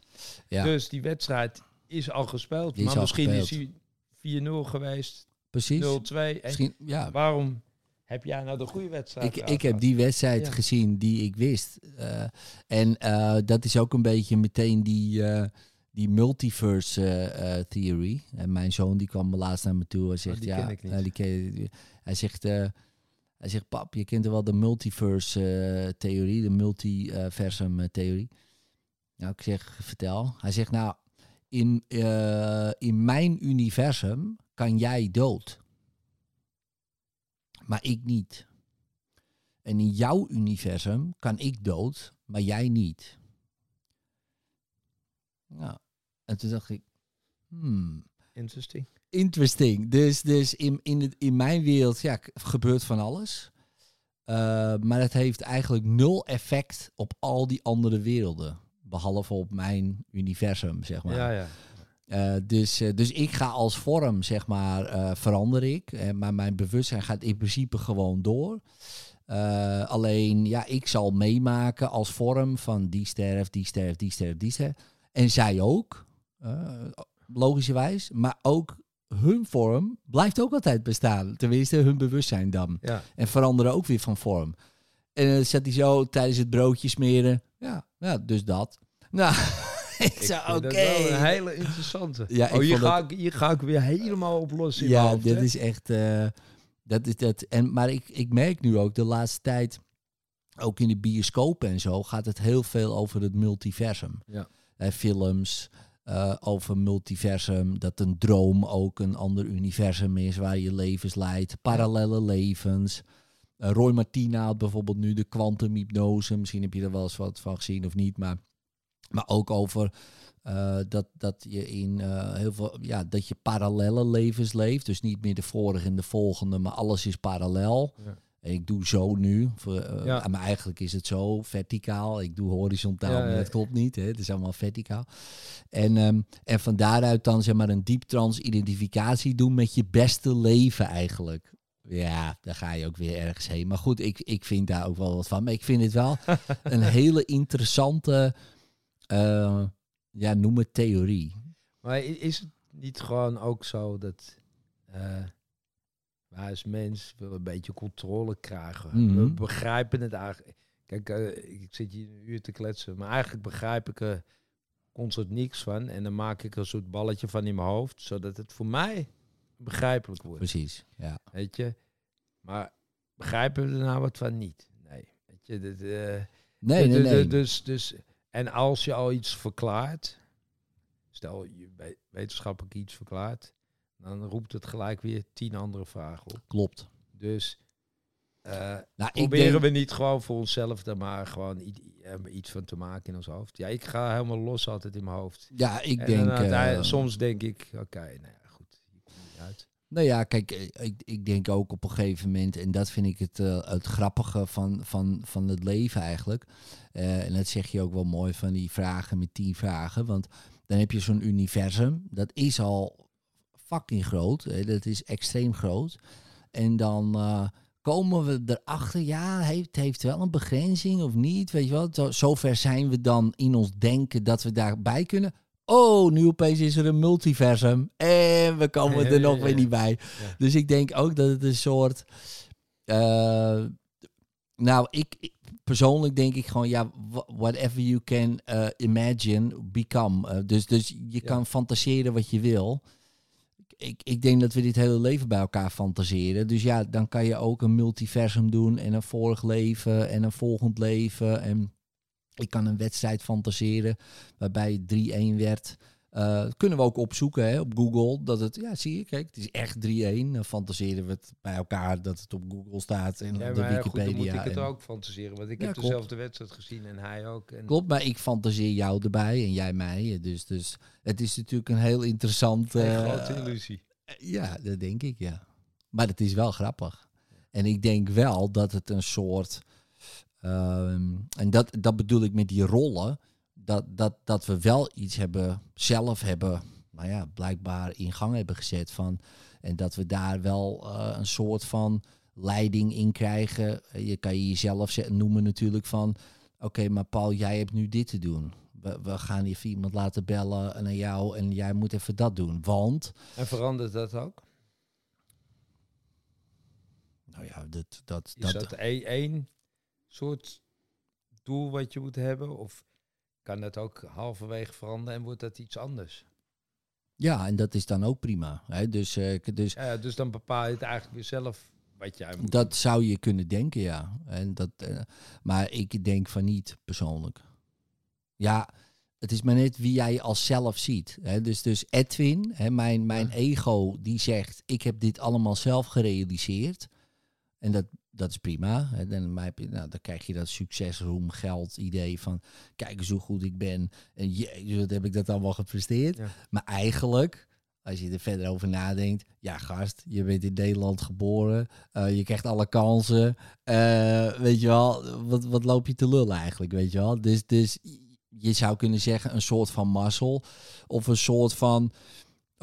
Ja. Dus die wedstrijd is al gespeeld. Die maar al misschien is hij 4-0 geweest, 0-2. Precies. En Misschien, ja. waarom heb jij nou de goede wedstrijd? Ik, ik heb die wedstrijd Ja. gezien die ik wist. Eh, en eh, dat is ook een beetje meteen die, eh, die multiverse theory. En mijn zoon die kwam laatst naar me toe en zegt, die ja, ken ik niet. die ken- hij zegt, hij zegt, pap, je kent wel de multiverse eh, theorie, de multiversum eh, theorie. Nou, ik zeg, vertel. Hij zegt, nou, in, in mijn universum kan jij dood. Maar ik niet. En in jouw universum kan ik dood, maar jij niet. Nou, en toen dacht ik, hmm, Interesting. interesting. Dus, dus in, in, het, in mijn wereld ja, gebeurt van alles. Eh, maar het heeft eigenlijk nul effect op al die andere werelden. Behalve op mijn universum, zeg maar. Ja, ja. Eh, dus, eh, dus ik ga als vorm, zeg maar, eh, verander ik. Maar mijn bewustzijn gaat in principe gewoon door. Alleen, ja, ik zal meemaken als vorm van die sterft, die sterft, die sterft, die sterft. En zij ook, logischerwijs. Maar ook hun vorm blijft ook altijd bestaan. Tenminste, hun bewustzijn dan. ja. En veranderen ook weer van vorm. En dan zet hij zo tijdens het broodje smeren. Ja, ja dus dat. Nou, ik zei, oké. dat wel een hele interessante. Ja, oh, hier ga, ik, hier ga ik weer helemaal op los in mijn Ja, hoofd, dit hè? is echt. eh, dat is dat. En, maar ik, ik merk nu ook de laatste tijd, ook in de bioscopen en zo, gaat het heel veel over het multiversum. Ja. Eh, films eh, over multiversum, dat een droom ook een ander universum is waar je levens leidt, parallele levens. Roy Martina had bijvoorbeeld nu de kwantumhypnose. Misschien heb je er wel eens wat van gezien of niet, maar, maar ook over eh, dat, dat je in eh, heel veel, ja, dat je parallele levens leeft. Dus niet meer de vorige en de volgende, maar alles is parallel. Ja. Ik doe zo nu. Voor, eh, Ja. Maar eigenlijk is het zo verticaal. Ik doe horizontaal, Ja, maar dat klopt niet. Hè? Het is allemaal verticaal. En, ehm, en van daaruit dan zeg maar een dieptrans identificatie doen met je beste leven eigenlijk. Ja, daar ga je ook weer ergens heen. Maar goed, ik, ik vind daar ook wel wat van. Maar ik vind het wel een hele interessante, eh, ja, noem het theorie. Maar is het niet gewoon ook zo dat eh wij als mens willen een beetje controle krijgen? We Mhm. begrijpen het eigenlijk. Kijk, eh, ik zit hier een uur te kletsen, maar eigenlijk begrijp ik er constant niks van. En dan maak ik er een soort balletje van in mijn hoofd, zodat het voor mij begrijpelijk wordt. Precies, ja. Weet je? Maar begrijpen we er nou wat van niet? Nee. Weet je, Nee, nee, nee. Dus, dus, en als je al iets verklaart, stel je we- wetenschappelijk iets verklaart, dan roept het gelijk weer tien andere vragen op. Klopt. Dus eh, Nou, proberen denk, we niet gewoon voor onszelf er maar gewoon eh, iets van te maken in ons hoofd. Ja, ik ga helemaal los altijd in mijn hoofd. ja, ik en denk... dan eh, soms denk ik, oké, nou ja, goed, hier komt niet uit. Nou ja, kijk, eh, ik, ik denk ook op een gegeven moment, en dat vind ik het, eh, grappige van, van, van het leven eigenlijk. Eh, en dat zeg je ook wel mooi van die vragen met tien vragen. Want dan heb je zo'n universum, dat is al fucking groot. Hè, dat is extreem groot. En dan komen we erachter, ja, heeft, heeft wel een begrenzing of niet? Weet je Zo- zover zijn we dan in ons denken dat we daarbij kunnen. Oh, nu opeens is er een multiversum. En we komen er ja, nog ja, weer niet bij. Dus ik denk ook dat het een soort. eh, nou, ik, ik- persoonlijk denk ik gewoon, ja, wha- whatever you can eh, imagine, become. Eh, dus, dus je kan fantaseren wat je wil. Ik, ik denk dat we dit hele leven bij elkaar fantaseren. Dus ja, dan kan je ook een multiversum doen en een vorig leven en een volgend leven. En ik kan een wedstrijd fantaseren waarbij het 3-1 werd. Eh, kunnen we ook opzoeken hè, op Google. Dat het, ja, zie je, kijk, het is echt 3-1. Dan fantaseren we het bij elkaar dat het op Google staat en Ja, op de maar goed, Wikipedia. dan moet ik het en- ook fantaseren, want ik Ja, heb klopt. dezelfde wedstrijd gezien en hij ook. En Klopt, maar ik fantaseer jou erbij en jij mij. Dus, dus het is natuurlijk een heel interessant... Een eh, grote illusie. Ja, dat denk ik, ja. Maar het is wel grappig. En ik denk wel dat het een soort... ehm, en dat, dat bedoel ik met die rollen. Dat, dat, dat we wel iets hebben, zelf hebben, nou ja, blijkbaar in gang hebben gezet. Van, en dat we daar wel eh, een soort van leiding in krijgen. Je kan je jezelf ze- noemen natuurlijk van... Oké, maar Paul, jij hebt nu dit te doen. We, we gaan even iemand laten bellen naar jou en jij moet even dat doen. Want... En verandert dat ook? Nou ja, dat, dat, Is dat, dat e- één soort doel wat je moet hebben? Of kan dat ook halverwege veranderen en wordt dat iets anders? ja, en dat is dan ook prima. Hè? Dus, eh, dus Ja, dus dan bepaal je het eigenlijk weer zelf wat jij moet dat zou je kunnen denken, ja. En dat, eh, maar ik denk van niet persoonlijk. Ja, het is maar net wie jij als zelf ziet. Hè? Dus, dus Edwin, hè, mijn, mijn Ja. ego, die zegt: Ik heb dit allemaal zelf gerealiseerd. En dat, dat is prima. Hè? Dan, maar heb je, nou, dan krijg je dat succes, roem, geld idee van... Kijk eens hoe goed ik ben. En jezus, wat heb ik dat allemaal gepresteerd. Ja. Maar eigenlijk, als je er verder over nadenkt... Ja, gast, je bent in Nederland geboren. eh, je krijgt alle kansen. eh, weet je wel, wat, wat loop je te lullen eigenlijk, weet je wel? Dus, dus je zou kunnen zeggen, een soort van mazzel. Of een soort van,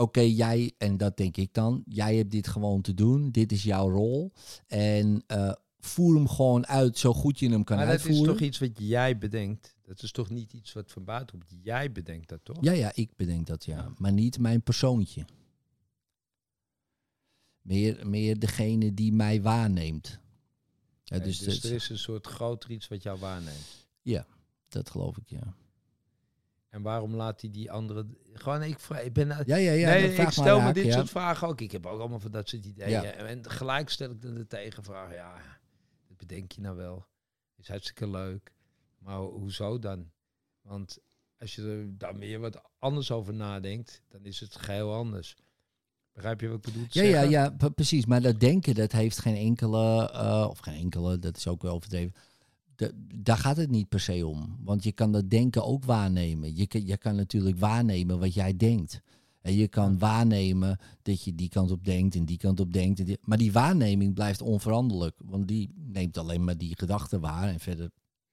oké, jij, en dat denk ik dan, jij hebt dit gewoon te doen. Dit is jouw rol. En eh, voer hem gewoon uit zo goed je hem kan maar dat is uitvoeren. toch iets wat jij bedenkt. Dat is toch niet iets wat van buiten komt. Jij bedenkt dat toch? Ja, ja, ik bedenk dat ja. Ja. Maar niet mijn persoontje. Meer, meer degene die mij waarneemt. Ja, Nee, dus dus er is een soort groter iets wat jou waarneemt. dat geloof ik, ja. En waarom laat hij die andere... Gewoon, ik, vraag, ik ben... Ja, ja, ja. nee, ik stel me raak, dit ja. soort vragen ook. Ik heb ook allemaal van dat soort ideeën. Ja. En gelijk stel ik dan de tegenvraag. Ja, dat bedenk je nou wel. Is hartstikke leuk. Maar ho- hoezo dan? Want als je er dan meer wat anders over nadenkt, dan is het geheel anders. Begrijp je wat ik bedoel Ja, ja, zeggen? ja, precies. Maar dat denken, dat heeft geen enkele, eh, of geen enkele, dat is ook wel overdreven. De, daar gaat het niet per se om. Want je kan dat denken ook waarnemen. Je kan, je kan natuurlijk waarnemen wat jij denkt. En je kan waarnemen dat je die kant op denkt en die kant op denkt. En die- maar die waarneming blijft onveranderlijk. Want die neemt alleen maar die gedachten waar en verder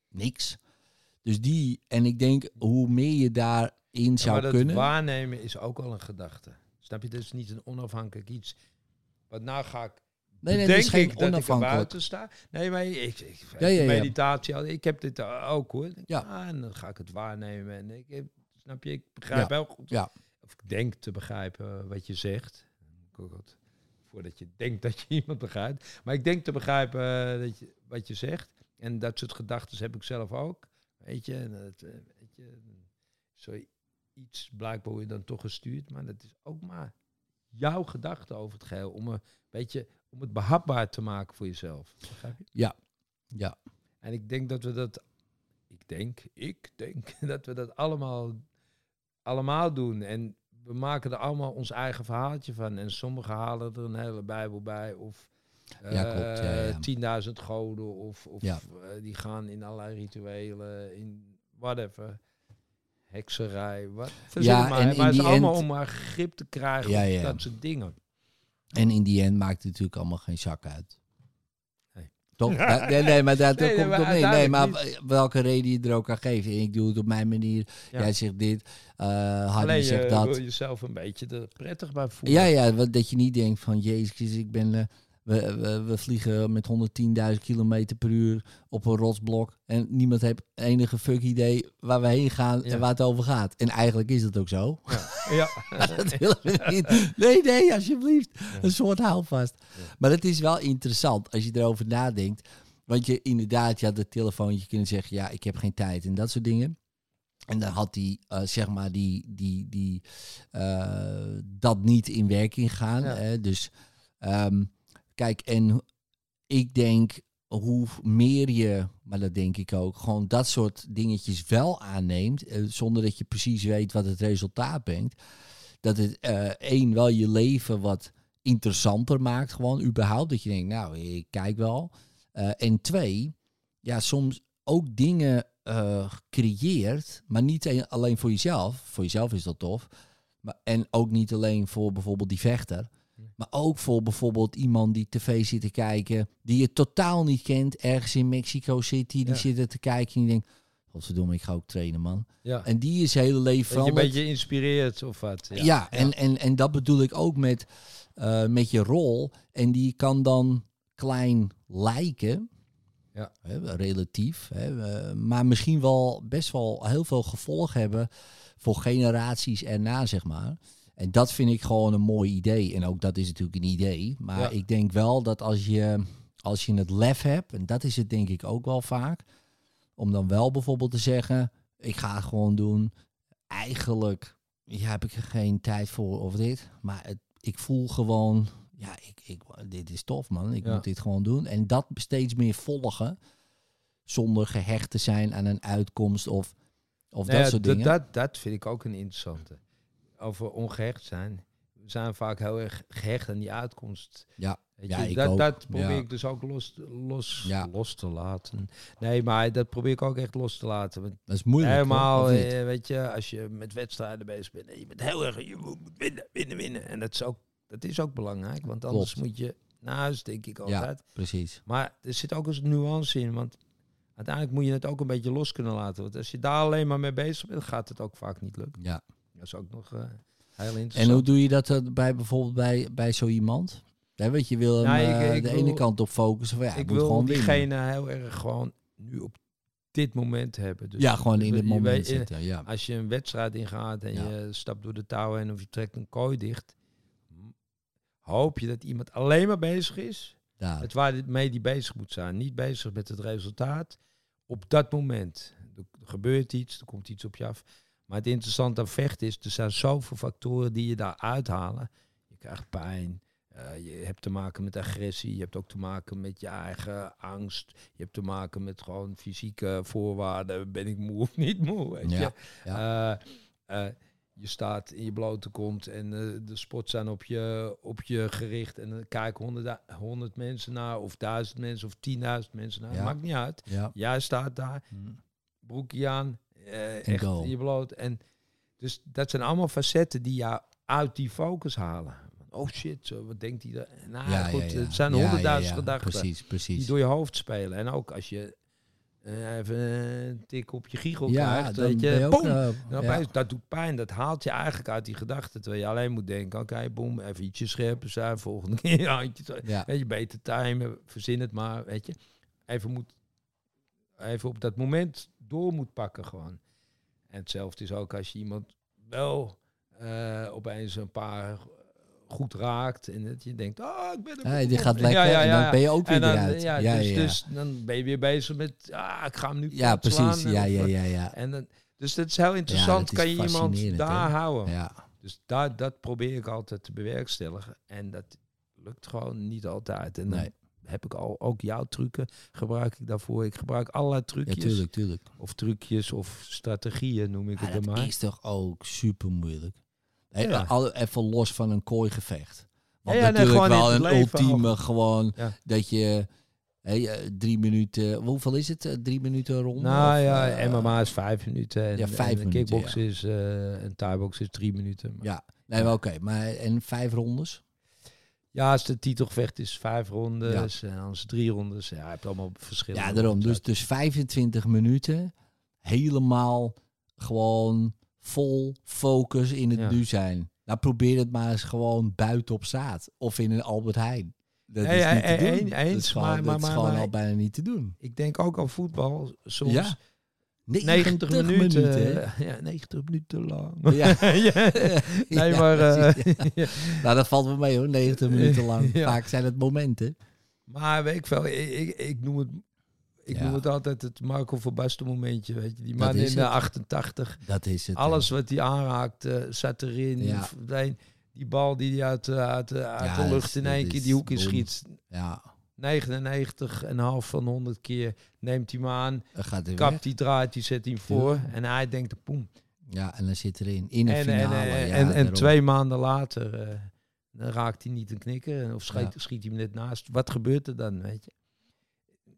niks. Dus die, en ik denk, hoe meer je daarin Ja, zou maar dat kunnen. waarnemen is ook wel een gedachte. Snap je? Dat is niet een onafhankelijk iets. Want nou ga ik nee, nee, denk geen ik dat ik buiten sta. Nee, maar ik, ik Ja, ja, ja. meditatie, al- ik heb dit ook hoor. Ja. Ja. en dan ga ik het waarnemen. En ik, snap je, ik begrijp heel goed. ja. Of ik denk te begrijpen wat je zegt. Voordat je denkt dat je iemand begrijpt. Maar ik denk te begrijpen eh, dat je, wat je zegt. En dat soort gedachten heb ik zelf ook. Weet je, en dat, eh, weet je zoiets blijkbaar word je dan toch gestuurd. Maar dat is ook maar jouw gedachte over het geheel. Om een beetje om het behapbaar te maken voor jezelf. Begrijp je? Ja, En ik denk dat we dat, ik denk, ik denk dat we dat allemaal, allemaal doen. En we maken er allemaal ons eigen verhaaltje van. En sommigen halen er een hele Bijbel bij. Of Ja, klopt, ja, ja. eh, 10.000 goden. Of, of Ja. eh, die gaan in allerlei rituelen, in whatever. Hekserij, wat. Ja, maar. en maar het is allemaal end- om maar grip te krijgen Ja, op ja. dat soort dingen. En in die end maakt het natuurlijk allemaal geen zak uit. Nee. Toch? Ja, nee, nee, maar dat Nee, komt maar op neer. Nee, maar welke reden je er ook aan geeft. Ik doe het op mijn manier. Ja. Jij zegt dit. eh Hardy Alleen zegt je dat. wil jezelf een beetje er prettig bij voelen. Ja, ja, dat je niet denkt van... Jezus, ik ben... we, we, we vliegen met 110.000 kilometer per uur op een rotsblok. En niemand heeft enige fuck idee waar we heen gaan Ja. en waar het over gaat. En eigenlijk is dat ook zo. Ja. dat willen we niet. Nee, nee, alsjeblieft. Ja. Een soort houvast. Maar het is wel interessant als je erover nadenkt. Want je inderdaad, je had het telefoontje kunnen zeggen... ja, ik heb geen tijd en dat soort dingen. En dan had die, eh, zeg maar, die, die, die, eh, dat niet in werking gaan. Ja. Hè? Dus ehm, kijk, en ik denk hoe meer je, maar dat denk ik ook, gewoon dat soort dingetjes wel aanneemt, eh, zonder dat je precies weet wat het resultaat brengt, dat het eh, één wel je leven wat interessanter maakt, gewoon überhaupt, dat je denkt, nou, ik kijk wel. Eh, en twee, ja, soms ook dingen eh, creëert, maar niet een- alleen voor jezelf. Voor jezelf is dat tof. Maar, en ook niet alleen voor bijvoorbeeld die vechter. Maar ook voor bijvoorbeeld iemand die tv zit te kijken, die je totaal niet kent, ergens in Mexico City, die Ja. zit er te kijken en die denkt, godverdomme, ik ga ook trainen, man. Ja. En die is hele leven Dat je een beetje inspireert of wat. Ja, En, en, en dat bedoel ik ook met, eh, met je rol. En die kan dan klein lijken, Ja. hè, relatief, hè, eh, maar misschien wel best wel heel veel gevolg hebben voor generaties erna, zeg maar. En dat vind ik gewoon een mooi idee. En ook dat is natuurlijk een idee. Maar Ja. ik denk wel dat als je, als je het lef hebt, en dat is het denk ik ook wel vaak, om dan wel bijvoorbeeld te zeggen, ik ga het gewoon doen. Eigenlijk ja, heb ik er geen tijd voor of dit. Maar het, ik voel gewoon, ja, ik, ik, dit is tof man. Ik Ja. moet dit gewoon doen. En dat steeds meer volgen. Zonder gehecht te zijn aan een uitkomst of, of Nou dat soort dingen. Dat, dat vind ik ook een interessante. Over ongehecht zijn. We zijn vaak heel erg gehecht aan die uitkomst. ja, Weet Ja, je, ik dat, ook. dat probeer Ja. ik dus ook los, los, Ja. los te laten. Nee, maar dat probeer ik ook echt los te laten. Want dat is moeilijk. helemaal, eh, weet je, als je met wedstrijden bezig bent, en je bent heel erg, je moet winnen, winnen, winnen. En dat is ook, dat is ook belangrijk, want anders Klopt. moet je naar huis, denk ik ja, altijd. precies. Maar er zit ook eens een nuance in, want uiteindelijk moet je het ook een beetje los kunnen laten. Want als je daar alleen maar mee bezig bent, gaat het ook vaak niet lukken. Ja. Dat is ook nog eh, heel interessant. En hoe doe je dat eh, bij bijvoorbeeld bij, bij zo iemand? Ja, weet je, je wil hem Nou, ik- eh, ik de wil- ene kant op focussen. Van, ja, ik wil gewoon winnen. diegene heel erg gewoon nu op dit moment hebben. Dus ja, gewoon in het moment weet- zitten. Ja. Als je een wedstrijd ingaat en Ja. je stapt door de touwen en of je trekt een kooi dicht, hoop je dat iemand alleen maar bezig is Ja. met waar mee die bezig moet zijn. Niet bezig met het resultaat op dat moment. Er gebeurt iets, er komt iets op je af. Maar het interessante aan vechten is, er zijn zoveel factoren die je daar uithalen. Je krijgt pijn, eh, je hebt te maken met agressie, je hebt ook te maken met je eigen angst. Je hebt te maken met gewoon fysieke voorwaarden. Ben ik moe of niet moe? Weet Ja, je? ja. Eh, eh, je staat in je blote kont en de spots zijn op je, op je gericht. En dan kijken honderd, honderd mensen naar, of duizend mensen, of tienduizend mensen naar. Ja. Maakt niet uit. Jij staat daar, Hm. broekje aan, En echt goal. je bloot. En dus dat zijn allemaal facetten die jou uit die focus halen. Oh shit, wat denkt hij? daar? Nou Ja, goed, ja, ja. het zijn honderdduizend gedachten Precies, die door je hoofd spelen. En ook als je eh, even een tik op je giegel krijgt, dan weet je, je ook... eh, nou, dat doet pijn. Dat haalt je eigenlijk uit die gedachten. Terwijl je alleen moet denken, oké, boem, even ietsje scherper zijn. Volgende keer handje. Weet je, beter timen, verzin het maar, weet je. Even, moet, even op dat moment door moet pakken gewoon. En hetzelfde is ook als je iemand wel eh, opeens een paar goed raakt. En dat je denkt, oh, ik ben er. Hey, die gaat lekker Ja, ja, en ja. dan ben je ook weer dan, eruit. ja, ja, dus, ja. dus dan ben je weer bezig met, ah, ik ga hem nu ja, precies. en Ja, ja, ja, ja. En dan, dus dat is heel interessant. is kan je iemand daar houden? ja. Dus daar, dat probeer ik altijd te bewerkstelligen. En dat lukt gewoon niet altijd. En dan Nee. Heb ik al ook jouw trucken gebruik ik daarvoor. Ik gebruik allerlei Ja, trucjes. tuurlijk, tuurlijk. of trucjes of strategieën noem ik Maar het dan dat maar. is toch ook super moeilijk. Ja. Al, even los van een kooigevecht. Want Ja, ja, natuurlijk wel een ultieme gewoon Ja. dat je drie minuten, hoeveel is het? Eh, Drie minuten ronde? Nou Of, ja, eh, MMA is vijf minuten. En, Ja, vijf en minuten, kickboksen is, eh en is drie minuten. Maar Ja, nee, oké. Maar en vijf rondes? Ja, als de titelgevecht is vijf rondes en anders drie rondes. Ja, je hebt allemaal verschillende. Ja, daarom. Dus, dus 25 minuten helemaal gewoon vol focus in het Ja. nu zijn. Nou, probeer het maar eens gewoon buiten op zaad. Of in een Albert Heijn. Dat Ja, is ja, niet te e- doen. een- dat is gewoon, maar- maar- is gewoon al bijna niet te doen. Ik denk ook al voetbal soms. Ja. 90 minuten. hè? eh, ja, 90 minuten lang. Ja. Ja. Nee, Ja, maar... eh, Nou, dat valt wel mee hoor, 90 minuten lang. Vaak zijn het momenten. maar weet ik veel, ik, ik, ik noem het... Ik noem het altijd het Marco van Basten momentje, weet je. Die man in de het. 88. Dat is het. Alles wat hij aanraakt, eh, zat erin. Verdween. Die bal die hij uit, uit, uit de lucht in één keer die hoek in schiet. Ja, 99,5 van 100 keer neemt hij hem aan. dan gaat hij Kapt hij, draait hij, zet hij hem voor. En hij denkt, poem. Ja, en dan zit erin. In de En, en, finale. en, ja, en, en daarom. twee maanden later eh, dan raakt hij niet een knikker. Of schiet, Ja. schiet hij hem net naast. Wat gebeurt er dan, weet je?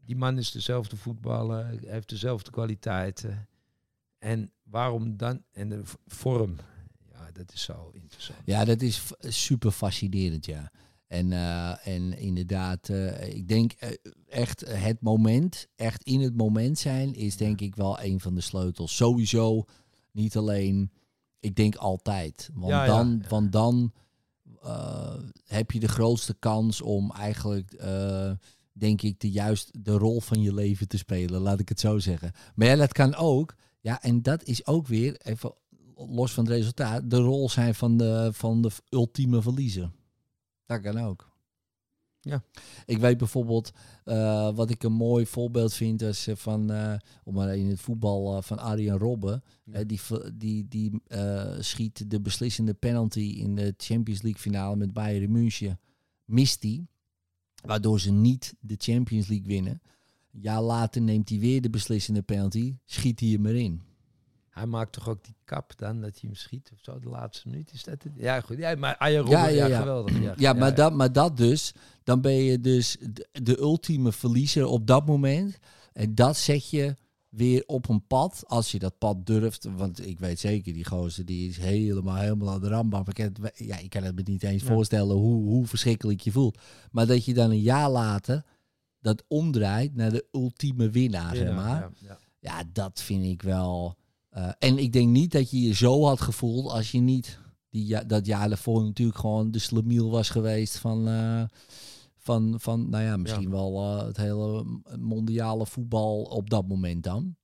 Die man is dezelfde voetballer. Heeft dezelfde kwaliteiten. En waarom dan? En de vorm. Ja, dat is zo interessant. Ja, dat is super fascinerend, ja. En, eh, en inderdaad, eh, ik denk eh, echt het moment, echt in het moment zijn, is denk ik wel een van de sleutels. Sowieso, niet alleen, ik denk altijd. Want Ja, dan, ja. Want dan heb je de grootste kans om eigenlijk, denk ik, de juist de rol van je leven te spelen, laat ik het zo zeggen. Maar ja, dat kan ook. Ja, en dat is ook weer, even los van het resultaat, de rol zijn van de, van de ultieme verliezer. Dat kan ook. Ja. Ik weet bijvoorbeeld, eh, wat ik een mooi voorbeeld vind, is eh, van, eh, om maar in het voetbal, van Arjen Robben. Ja. Die die, die schiet de beslissende penalty in de Champions League finale met Bayern München. Mist die, waardoor ze niet de Champions League winnen. Een jaar later neemt hij weer de beslissende penalty, schiet hij hem erin. Hij maakt toch ook die kap dan, dat hij hem schiet of zo, de laatste minuut. Is dat het? Ja, goed. Ja, maar Robben, Ja, ja, ja, ja. geweldig. Ja, Ja, maar, Dat, maar dat dus, dan ben je dus de, de ultieme verliezer op dat moment. En dat zet je weer op een pad, als je dat pad durft. Want ik weet zeker, die gozer die is helemaal, helemaal aan de rambam. Ik kan het, ja, ik kan het me niet eens Ja. voorstellen hoe, hoe verschrikkelijk je voelt. Maar dat je dan een jaar later dat omdraait naar de ultieme winnaar, zeg maar. Ja, ja. Ja, dat vind ik wel. Eh, en ik denk niet dat je je zo had gevoeld als je niet die, ja, dat jaar daarvoor natuurlijk gewoon de slemiel was geweest van, eh, van, van nou ja, misschien wel eh, het hele mondiale voetbal op dat moment dan.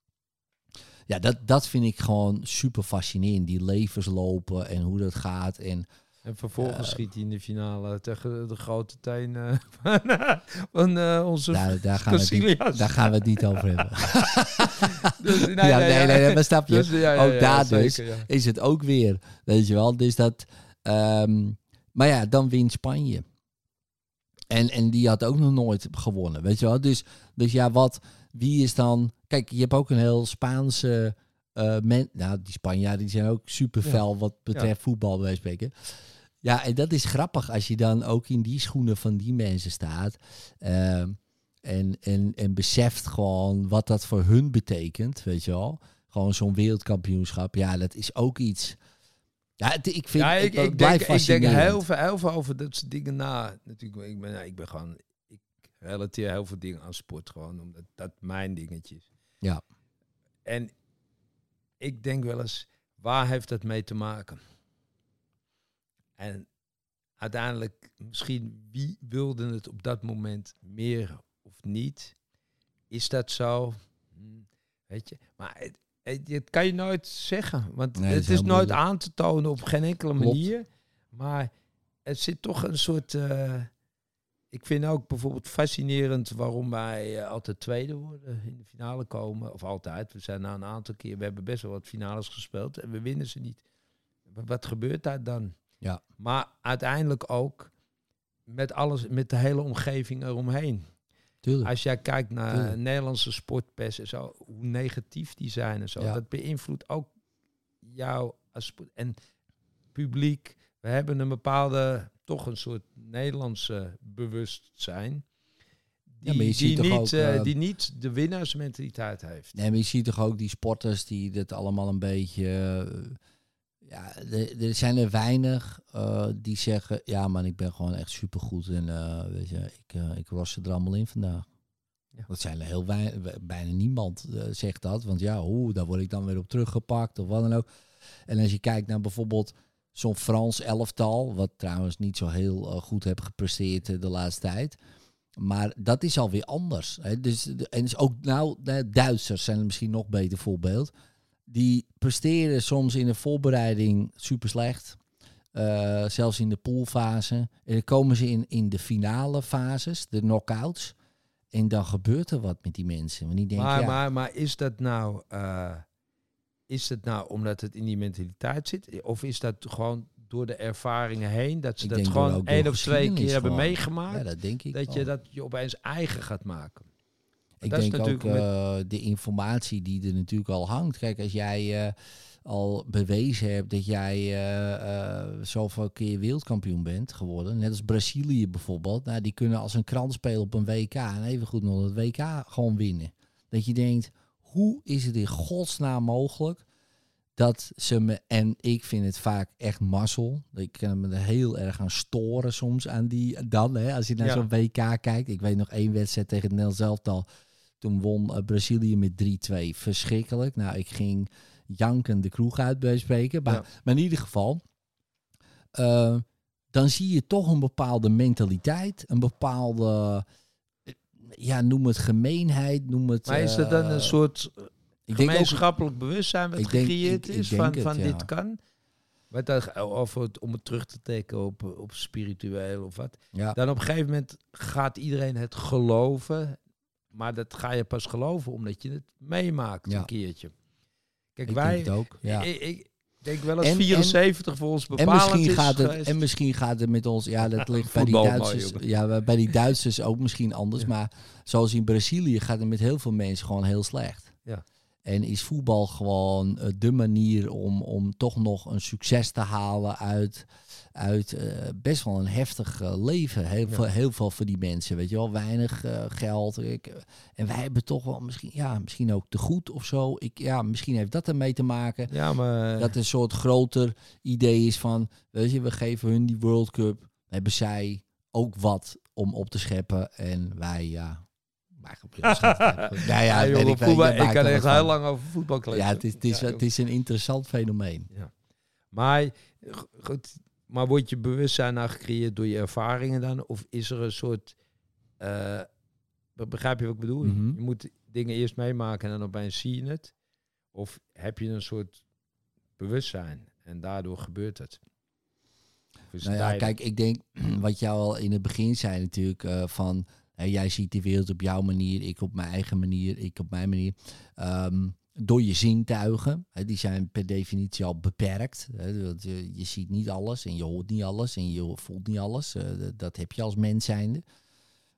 Ja, dat, dat vind ik gewoon super fascinerend. Die levenslopen en hoe dat gaat. En En vervolgens schiet hij in de finale tegen de grote teen eh, van, eh, onze daar, daar, gaan we het niet, daar gaan we het niet over hebben. Dus, nee, ja, nee, nee, nee, maar snap je? Dus, ja, ja, ook daar dus is het ook weer, weet je wel. Dus dat, ehm, maar ja, dan wint Spanje. En, en die had ook nog nooit gewonnen, weet je wel. Dus, dus ja, wat, wie is dan... Kijk, je hebt ook een heel Spaanse... men, nou, die Spanjaarden die zijn ook super fel wat betreft voetbal, bij spreken. Ja, en dat is grappig als je dan ook in die schoenen van die mensen staat. ehm, en, en, en beseft gewoon wat dat voor hun betekent, weet je wel. Gewoon zo'n wereldkampioenschap. Ja, dat is ook iets. Ja, het- ik vind Ja, ik, het ik, blijft denk, ik denk heel veel, heel veel over dat soort dingen na. Natuurlijk, ik ben, nou, ik ben gewoon, ik relateer heel veel dingen aan sport gewoon, omdat dat mijn dingetje is. Ja. En ik denk wel eens, waar heeft dat mee te maken? En uiteindelijk, misschien wie wilde het op dat moment meer of niet? Is dat zo? Hm, Weet je, maar het, het, het kan je nooit zeggen, want Nee, het is nooit moeilijk. aan te tonen op geen enkele Klopt. manier. Maar het zit toch een soort. eh, ik vind ook bijvoorbeeld fascinerend waarom wij eh, altijd tweede worden in de finale komen. Of altijd. We zijn na een aantal keer, we hebben best wel wat finales gespeeld en we winnen ze niet. Wa- Wat gebeurt daar dan? Ja. Maar uiteindelijk ook met alles, met de hele omgeving eromheen. Tuurlijk. Als jij kijkt naar Tuurlijk. Nederlandse sportpers en zo, hoe negatief die zijn en zo, Ja. dat beïnvloedt ook jou als sport. En publiek, we hebben een bepaalde, toch een soort Nederlandse bewustzijn. Die, Ja, maar je die, ziet toch niet, ook, eh, eh, die niet de winnaarsmentaliteit heeft. Nee, maar je ziet toch ook die sporters die dat allemaal een beetje... eh, ja, er, er zijn er weinig eh, die zeggen... Ja man, ik ben gewoon echt supergoed en eh, weet je, ik, eh ik ros er allemaal in vandaag. Ja. Dat zijn er heel weinig, bijna niemand zegt dat. Want ja, hoe, daar word ik dan weer op teruggepakt of wat dan ook. En als je kijkt naar bijvoorbeeld zo'n Frans elftal... wat trouwens niet zo heel goed heb gepresteerd de laatste tijd... Maar dat is alweer anders. Hè. Dus, en is ook, nou, de Duitsers zijn er misschien nog beter voorbeeld. Die presteren soms in de voorbereiding super slecht. Eh, zelfs in de poolfase. En dan komen ze in, in de finale fases, de knockouts. En dan gebeurt er wat met die mensen. Want die denken, Maar, ja, maar, maar is dat nou, eh, is dat nou omdat het in die mentaliteit zit? Of is dat gewoon door de ervaringen heen, dat ze dat gewoon één of twee keer hebben gewoon. meegemaakt? ja, dat denk ik dat je dat je opeens eigen gaat maken. Ik dat denk ook met- eh, de informatie die er natuurlijk al hangt. Kijk, als jij eh, al bewezen hebt dat jij eh, zoveel keer wereldkampioen bent geworden, net als Brazilië bijvoorbeeld, nou, die kunnen als een krant spelen op een WK en even goed nog het WK gewoon winnen. Dat je denkt, hoe is het in godsnaam mogelijk dat ze me, en ik vind het vaak echt mazzel. Ik kan me er heel erg aan storen soms aan die, dan hè, als je naar Ja. zo'n WK kijkt. Ik weet nog één wedstrijd tegen het Nederlands elftal. Toen won eh, Brazilië met 3-2. Verschrikkelijk. Nou, ik ging janken de kroeg uit bij spreken. Maar, Ja. maar in ieder geval, eh, dan zie je toch een bepaalde mentaliteit. Een bepaalde, eh, ja, noem het gemeenheid, noem het... Maar is dat dan een soort ik denk ook, gemeenschappelijk bewustzijn wat gecreëerd is van, het, van ja. dit kan? Of het, om het terug te trekken op, op spiritueel of wat. ja, Dan op een gegeven moment gaat iedereen het geloven. Maar dat ga je pas geloven omdat je het meemaakt Ja. een keertje. Kijk, ik wij... denk het ook. Ja. Ik, ik denk wel eens En- 74 voor ons En bepalend misschien, is gaat het, geweest. en misschien gaat het met ons, ja, dat ligt bij die mooi, Duitsers. ja, bij die Duitsers ook misschien anders. Ja. Maar zoals in Brazilië gaat het met heel veel mensen gewoon heel slecht. Ja. En is voetbal gewoon eh, de manier om, om toch nog een succes te halen uit, uit eh, best wel een heftig eh, leven. Heel, Ja. veel, heel veel voor die mensen, weet je wel. Weinig eh, geld. Ik, en wij hebben toch wel misschien, ja, misschien ook te goed of zo. Ik, ja, misschien heeft dat ermee te maken. Ja, maar... Dat een soort groter idee is van, weet je, we geven hun die World Cup. Hebben zij ook wat om op te scheppen. En wij, ja, Maar ja, ja, ja, Ja, ik voetbal- ik kan echt heel lang over voetbal kletsen. Ja, het is, het, is, Ja, het is een interessant fenomeen. Maar, g- goed, maar wordt je bewustzijn nou gecreëerd door je ervaringen dan? Of is er een soort... be- begrijp je wat ik bedoel? Mhm. Je moet dingen eerst meemaken en dan opeens zie je het. Of heb je een soort bewustzijn en daardoor gebeurt het? Nou ja, kijk, ik denk wat jou al in het begin zei natuurlijk eh, van jij ziet de wereld op jouw manier, ik op mijn eigen manier, ik op mijn manier. Ehm, door je zintuigen, hè, die zijn per definitie al beperkt. Hè, want je, je ziet niet alles en je hoort niet alles en je voelt niet alles. Eh, dat, dat heb je als mens zijnde.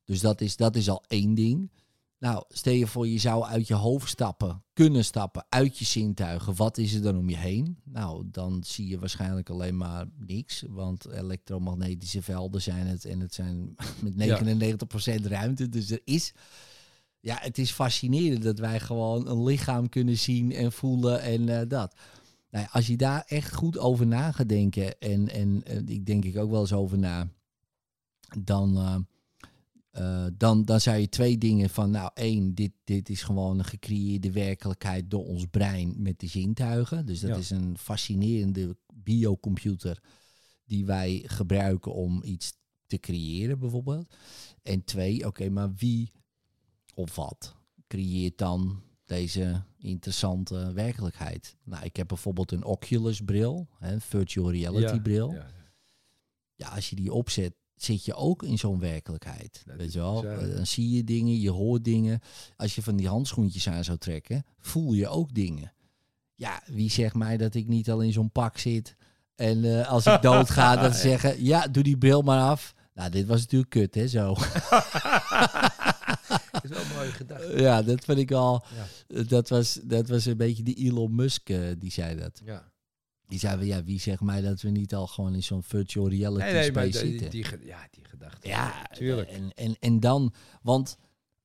Dus dat is, dat is al één ding. Nou, stel je voor, je zou uit je hoofd stappen, kunnen stappen, uit je zintuigen. Wat is er dan om je heen? Nou, dan zie je waarschijnlijk alleen maar niks. Want elektromagnetische velden zijn het en het zijn met 99% ruimte. Dus er is. Ja, het is fascinerend dat wij gewoon een lichaam kunnen zien en voelen en eh, dat. Nou ja, als je daar echt goed over na gaat denken, en, en eh, ik denk ik ook wel eens over na, dan, eh, dan, dan zou je twee dingen van, nou één, dit, dit is gewoon een gecreëerde werkelijkheid door ons brein met de zintuigen. Dus dat Ja. is een fascinerende biocomputer die wij gebruiken om iets te creëren bijvoorbeeld. En twee, oké, maar wie of wat creëert dan deze interessante werkelijkheid? Nou, ik heb bijvoorbeeld een Oculus bril, een virtual reality Ja, bril. ja. Ja, als je die opzet, zit je ook in zo'n werkelijkheid. Dat weet je wel? bizar. Dan zie je dingen, je hoort dingen. Als je van die handschoentjes aan zou trekken, voel je ook dingen. Ja, wie zegt mij dat ik niet al in zo'n pak zit? En eh, als ik doodga, dan zeggen, ja, doe die bril maar af. Nou, dit was natuurlijk kut, hè, zo. is wel een mooie gedachte. ja, dat vind ik al... Ja. Dat was, dat was een beetje die Elon Musk, eh, die zei dat. Ja. Die zei, ja, wie zegt mij dat we niet al gewoon in zo'n virtual reality Nee, nee, maar space die, zitten? die, ja, die gedachte. Ja, tuurlijk. En, en, en dan, want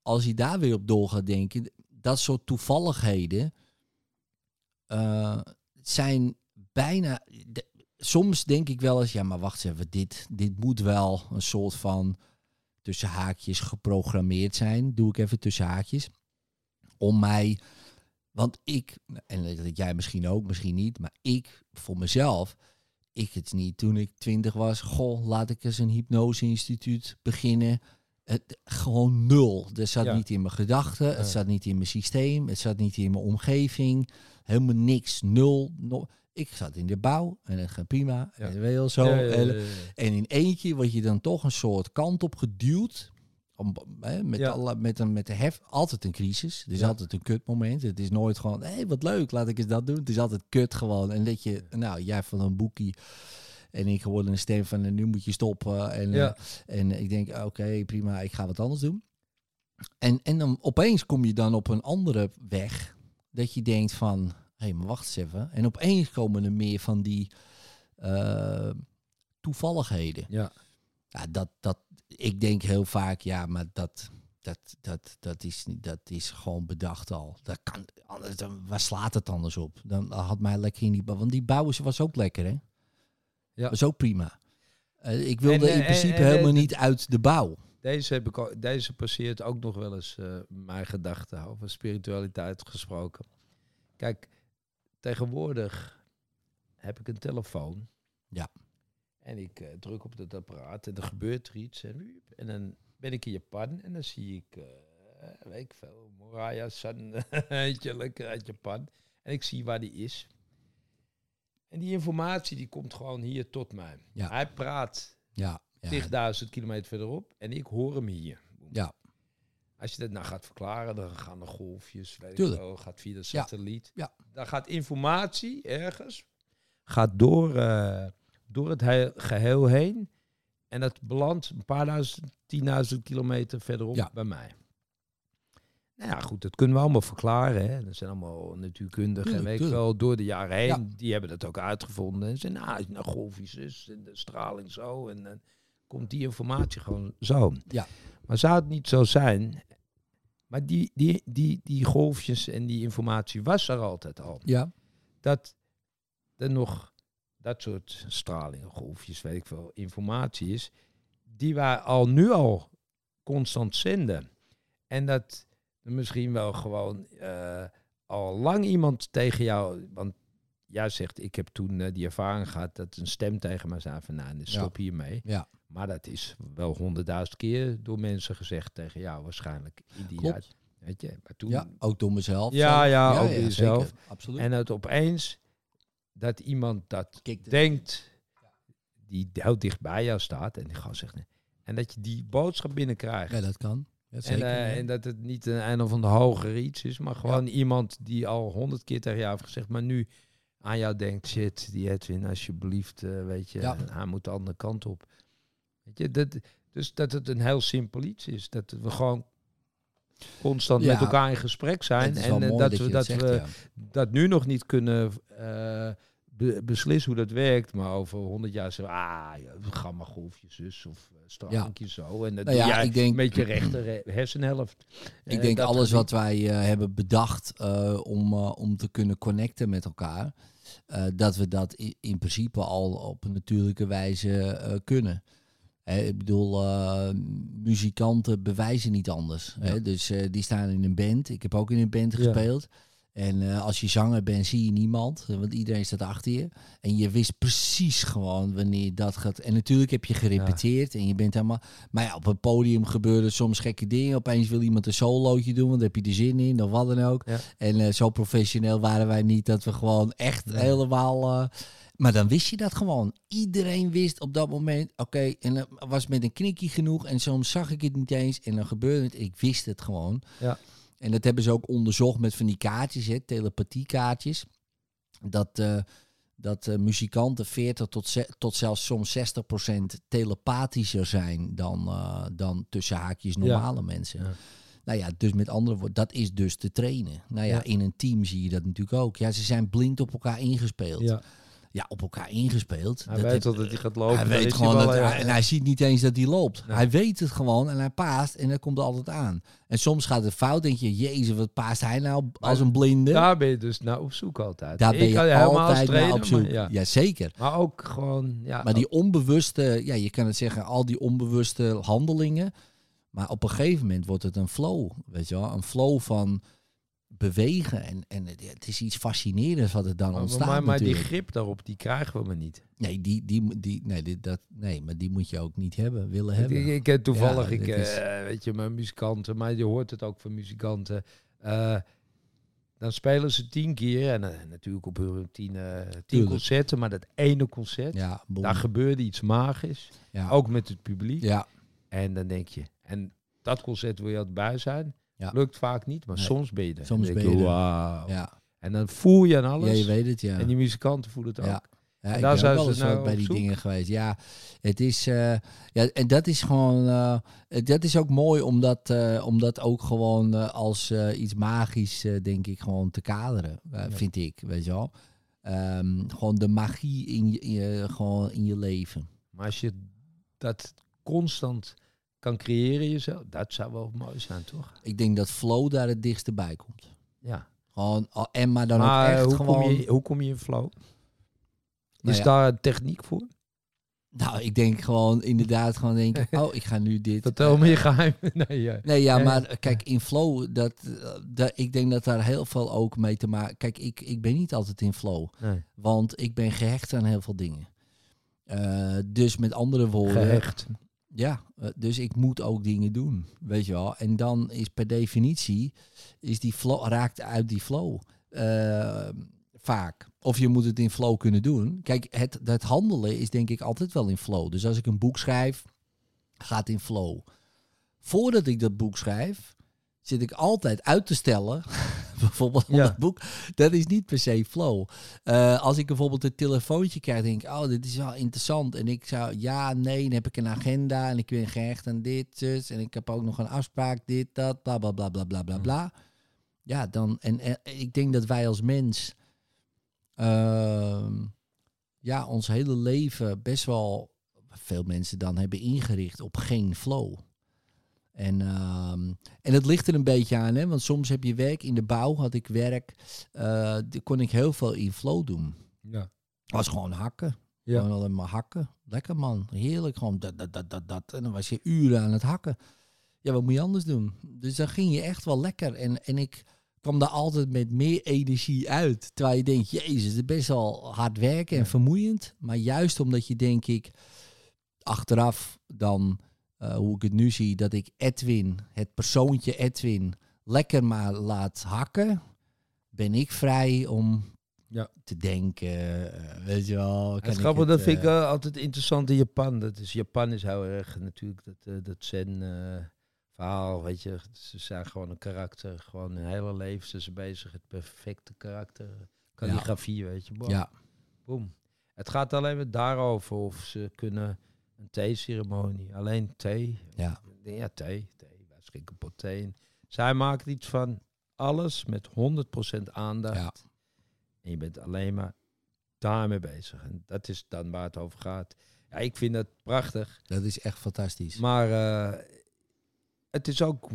als je daar weer op door gaat denken, dat soort toevalligheden eh, zijn bijna. de- soms denk ik wel eens, ja, maar wacht even, dit, dit moet wel een soort van tussen haakjes geprogrammeerd zijn. Doe ik even tussen haakjes. Om mij. Want ik, en dat jij misschien ook, misschien niet, maar ik voor mezelf ik het niet toen ik twintig was. Goh, laat ik eens een hypnose-instituut beginnen. Het, gewoon nul. Dat zat Ja. niet in mijn gedachten. Het Ja. zat niet in mijn systeem. Het zat niet in mijn omgeving. Helemaal niks. Nul. nul. Ik zat in de bouw en het gaat prima. Ja. En wel zo. En, in eentje word je dan toch een soort kant op geduwd. Om, hè, met, Ja. alle, met, een, met de hef. Altijd een crisis. Er is Ja. altijd een kutmoment. Het is nooit gewoon, hé, hey, wat leuk, laat ik eens dat doen. Het is altijd kut gewoon. En dat je, nou, jij van een boekie. En ik hoorde een stem van, nu moet je stoppen. En, Ja. eh, en ik denk, oké, prima, ik ga wat anders doen. En, en dan opeens kom je dan op een andere weg. Dat je denkt van, hey, maar wacht eens even. En opeens komen er meer van die eh, toevalligheden. Ja. Ja, dat, dat, ik denk heel vaak, ja, maar dat, dat, dat, dat, is, niet- dat is gewoon bedacht al. Dat kan, anders, dan, waar slaat het anders op? Dan had mij lekker in die. Want die bouw is- was ook lekker, hè? Ja. Was ook prima. Eh, ik wilde En, in eh, principe en, en, helemaal eh, niet uit de bouw. Deze, heb ik al, deze passeert ook nog wel eens eh, mijn gedachten over spiritualiteit gesproken. Kijk, tegenwoordig heb ik een telefoon. Ja. En ik eh, druk op het apparaat en er gebeurt er iets. En, en dan ben ik in Japan en dan zie ik, eh, weet ik veel, Moraya San, eentje lekker uit Japan. En ik zie waar die is. En die informatie die komt gewoon hier tot mij. Ja. Hij praat Ja, ja, 10.000 kilometer verderop en ik hoor hem hier. ja, Als je dat nou gaat verklaren, dan gaan er golfjes, weet ik wel, gaat via de satelliet. Ja. Dan gaat informatie ergens, gaat door, eh, door het he- geheel heen. En dat belandt een paar duizend, tienduizend kilometer verderop Ja. bij mij. Nou ja, goed, dat kunnen we allemaal verklaren. Hè. Dat zijn allemaal natuurkundigen en weet ik tuurlijk. wel, door de jaren heen. Ja. Die hebben dat ook uitgevonden. En zeiden, nou, nou golfjes is en de straling zo. En dan komt die informatie gewoon zo. Ja. Maar zou het niet zo zijn... Maar die, die, die, die golfjes en die informatie was er altijd al. ja, Dat er nog dat soort stralingen, golfjes, weet ik veel, informatie is... die wij al nu al constant zenden. En dat misschien wel gewoon eh, al lang iemand tegen jou... Want jij zegt, ik heb toen eh, die ervaring gehad dat een stem tegen mij zei van... Nou, dus Ja. stop hiermee. Ja. Maar dat is wel honderdduizend keer door mensen gezegd tegen jou waarschijnlijk. In die Klopt. Weet je, maar toen... Ja, ook door mezelf. Ja, zelf. ja, ook door jezelf. zeker. Absoluut. En het opeens dat iemand dat Kijk, de- denkt, die heel dicht bij jou staat en die gewoon zegt, nee. en dat je die boodschap binnenkrijgt. Ja, dat kan. Ja, en, zeker. eh, ja. en dat het niet een een of ander hogere iets is, maar gewoon iemand die al honderd keer tegen jou heeft gezegd, maar nu aan jou denkt, shit, die Edwin, alsjeblieft, eh, weet je, Ja. hij moet de andere kant op. Weet je, dat, dus dat het een heel simpel iets is. Dat we gewoon constant Ja. met elkaar in gesprek zijn. En eh, dat, dat we, je dat, we ja. dat nu nog niet kunnen eh, be- beslissen hoe dat werkt. Maar over honderd jaar zeggen we, ah, ja, gammagolfjes zus of uh, strankje zo. En dat Nou ja, ik denk- met je rechter eh, hersenhelft. Ik Eh, denk alles wat wij eh, hebben bedacht eh, om, eh, om te kunnen connecten met elkaar, eh, dat we dat in principe al op een natuurlijke wijze eh, kunnen. Ik bedoel, eh, muzikanten bewijzen niet anders. Dus eh, die staan in een band. Ik heb ook in een band Ja. gespeeld. En eh, als je zanger bent, zie je niemand. Want iedereen staat achter je. En je wist precies gewoon wanneer dat gaat. En natuurlijk heb je gerepeteerd. En je bent helemaal... Maar ja, op een podium gebeuren soms gekke dingen. Opeens wil iemand een solootje doen. Want daar heb je er zin in. Of wat dan ook. En zo professioneel waren wij niet. Dat we gewoon echt helemaal... maar dan wist je dat gewoon. Iedereen wist op dat moment, oké, en dat was met een knikkie genoeg. En soms zag ik het niet eens en dan gebeurde het. Ik wist het gewoon. Ja. En dat hebben ze ook onderzocht met van die kaartjes, hè, telepathiekaartjes. Dat, eh, dat eh, muzikanten 40 tot, ze- tot zelfs soms 60 procent telepathischer zijn dan, eh, dan tussen haakjes normale mensen. Ja. Nou ja, dus met andere woorden, dat is dus te trainen. Nou ja, Ja. in een team zie je dat natuurlijk ook. Ja, ze zijn blind op elkaar ingespeeld. Ja, Ja, op elkaar ingespeeld. hij Dat weet wel dat hij gaat lopen. hij weet gewoon dat hij, en hij ziet niet eens dat hij loopt. Nee. Hij weet het gewoon en hij paast en dat komt er altijd aan. En soms gaat het fout, denk je, jezus, wat paast hij nou als een blinde? Daar ben je dus naar op zoek altijd. Daar Ik ben je als altijd naar op zoek. Maar, ja. ja, zeker. maar ook gewoon, ja, Maar die onbewuste, ja, je kan het zeggen, al die onbewuste handelingen. Maar op een gegeven moment wordt het een flow, weet je wel. Een flow van bewegen. En, en het, is iets fascinerends wat er dan maar, ontstaat maar, maar die grip daarop, die krijgen we maar niet. Nee, die, die, die, nee, dat, nee, maar die moet je ook niet hebben, willen hebben. Ik, ik ken toevallig, Ja, ik, is- eh, weet je, mijn muzikanten, maar je hoort het ook van muzikanten. Eh, dan spelen ze tien keer en eh, natuurlijk op hun tien, tien concerten, maar dat ene concert, ja, daar gebeurde iets magisch. ja. Ook met het publiek. ja, En dan denk je, en dat concert wil je altijd bij zijn. Ja. Lukt vaak niet, maar Nee. soms ben je er. Soms ben je wauw. ja. En dan voel je aan ja, alles. je weet het, ja. En die muzikanten voelen het ook. Ja. Ja, En ik daar ben zijn ze nou bij die zoek. dingen geweest. Ja, het is, eh, ja, en dat is gewoon, eh, dat is ook mooi om dat, eh, om dat ook gewoon als iets magisch, denk ik, gewoon te kaderen, Ja. vind ik, weet je wel. Ehm, gewoon de magie in je, in je, gewoon in je leven. Maar als je dat constant kan creëren jezelf, dat zou wel mooi zijn, toch? Ik denk dat flow daar het dichtste bij komt. Ja. Gewoon, al- en maar dan maar ook echt hoe, gewoon... kom je, hoe kom je in flow? Nou Is ja. daar een techniek voor? Nou, ik denk gewoon inderdaad gewoon denken, oh, ik ga nu dit... Vertel eh, me je geheim. nee, ja. Nee, ja, maar kijk, in flow, dat, eh, dat, ik denk dat daar heel veel ook mee te maken... Kijk, ik, ik ben niet altijd in flow, Nee. want ik ben gehecht aan heel veel dingen. Eh, dus met andere woorden... Gehecht. Ja, eh, dus ik moet ook dingen doen, weet je wel. En dan is per definitie, is die flow, raakt uit die flow eh, vaak. Of je moet het in flow kunnen doen. Kijk, het, het handelen is denk ik altijd wel in flow. Dus als ik een boek schrijf, gaat in flow. Voordat ik dat boek schrijf, zit ik altijd uit te stellen. bijvoorbeeld Ja. dat boek. Dat is niet per se flow. Eh, als ik bijvoorbeeld een telefoontje krijg, denk ik, oh, dit is wel interessant. En ik zou, ja, nee, dan heb ik een agenda en ik ben gehecht aan dit, zus. En ik heb ook nog een afspraak, dit, dat, bla, bla, bla, bla, bla, bla, bla. Ja, dan, en, en ik denk dat wij als mens, ehm, ja, ons hele leven best wel, veel mensen dan hebben ingericht op geen flow. En, ehm, en het ligt er een beetje aan, hè? want soms heb je werk in de bouw, had ik werk, daar kon ik heel veel in flow doen. Ja. was gewoon hakken. Ja. Gewoon alleen maar hakken. Lekker man, heerlijk gewoon dat, dat, dat, dat, dat. En dan was je uren aan het hakken. ja, wat moet je anders doen? Dus dan ging je echt wel lekker. En, en ik kwam daar altijd met meer energie uit. Terwijl je denkt, jezus, het is best wel hard werken en Ja. vermoeiend. Maar juist omdat je, denk ik, achteraf dan, eh, hoe ik het nu zie, dat ik Edwin, het persoontje Edwin, lekker maar laat hakken, ben ik vrij om Ja. te denken. eh, weet je wel. Het kan grappige, dat het, vind ik eh, altijd interessant in Japan. Dat is, Japan is heel erg natuurlijk dat, dat zen verhaal, weet je. Ze zijn gewoon een karakter, gewoon hun hele leven zijn ze bezig. Het perfecte karakter, calligrafie, weet je. Boom, ja, boom. Het gaat alleen maar daarover of ze kunnen een theeceremonie, alleen thee. ja, Ja, thee, thee. Wij schenken pot thee. Zij maakt iets van alles met 100% aandacht. ja. En je bent alleen maar daarmee bezig. En dat is dan waar het over gaat. Ja, ik vind dat prachtig. Dat is echt fantastisch. Maar eh, het is ook,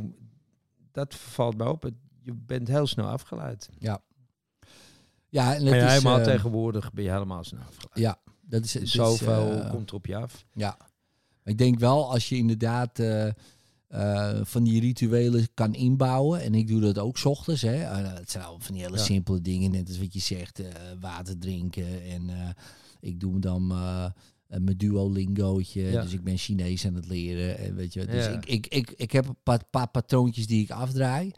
dat valt mij op, het- je bent heel snel afgeleid. Ja. Ja, en En het is, helemaal eh, tegenwoordig ben je helemaal snel afgeleid. Ja, dat is, Zoveel eh, komt er op je af. Ja. Ik denk wel als je inderdaad eh, eh, van die rituelen kan inbouwen. En ik doe dat ook 's ochtends. Hè. Eh, het zijn al van die hele Ja. simpele dingen. Net als wat je zegt, water drinken. En ik doe dan mijn Duolingootje. Ja. Dus ik ben Chinees aan het leren. En weet je, dus Ja. ik, ik, ik, ik heb een paar, paar patroontjes die ik afdraai.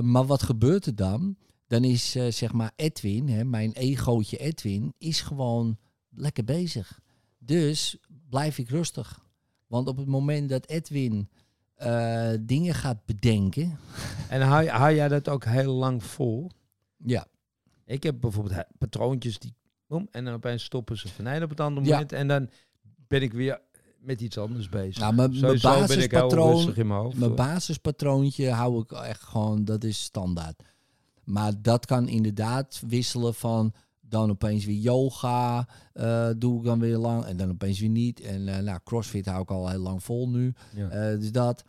Maar wat gebeurt er dan? Dan is zeg maar Edwin, hè, mijn egootje Edwin, is gewoon lekker bezig. Dus blijf ik rustig. Want op het moment dat Edwin eh, dingen gaat bedenken. En hou, hou jij dat ook heel lang vol? Ja, Ik heb bijvoorbeeld patroontjes die... boem, en dan opeens stoppen ze van op het andere Ja. moment. En dan ben ik weer met iets anders bezig. nou, mijn, mijn basispatroon, in mijn hoofd. mijn basispatroontje hou ik echt gewoon, dat is standaard. Maar dat kan inderdaad wisselen van dan opeens weer yoga, eh, doe ik dan weer lang en dan opeens weer niet. En eh, nou, crossfit hou ik al heel lang vol nu. Ja. Eh, dus dat.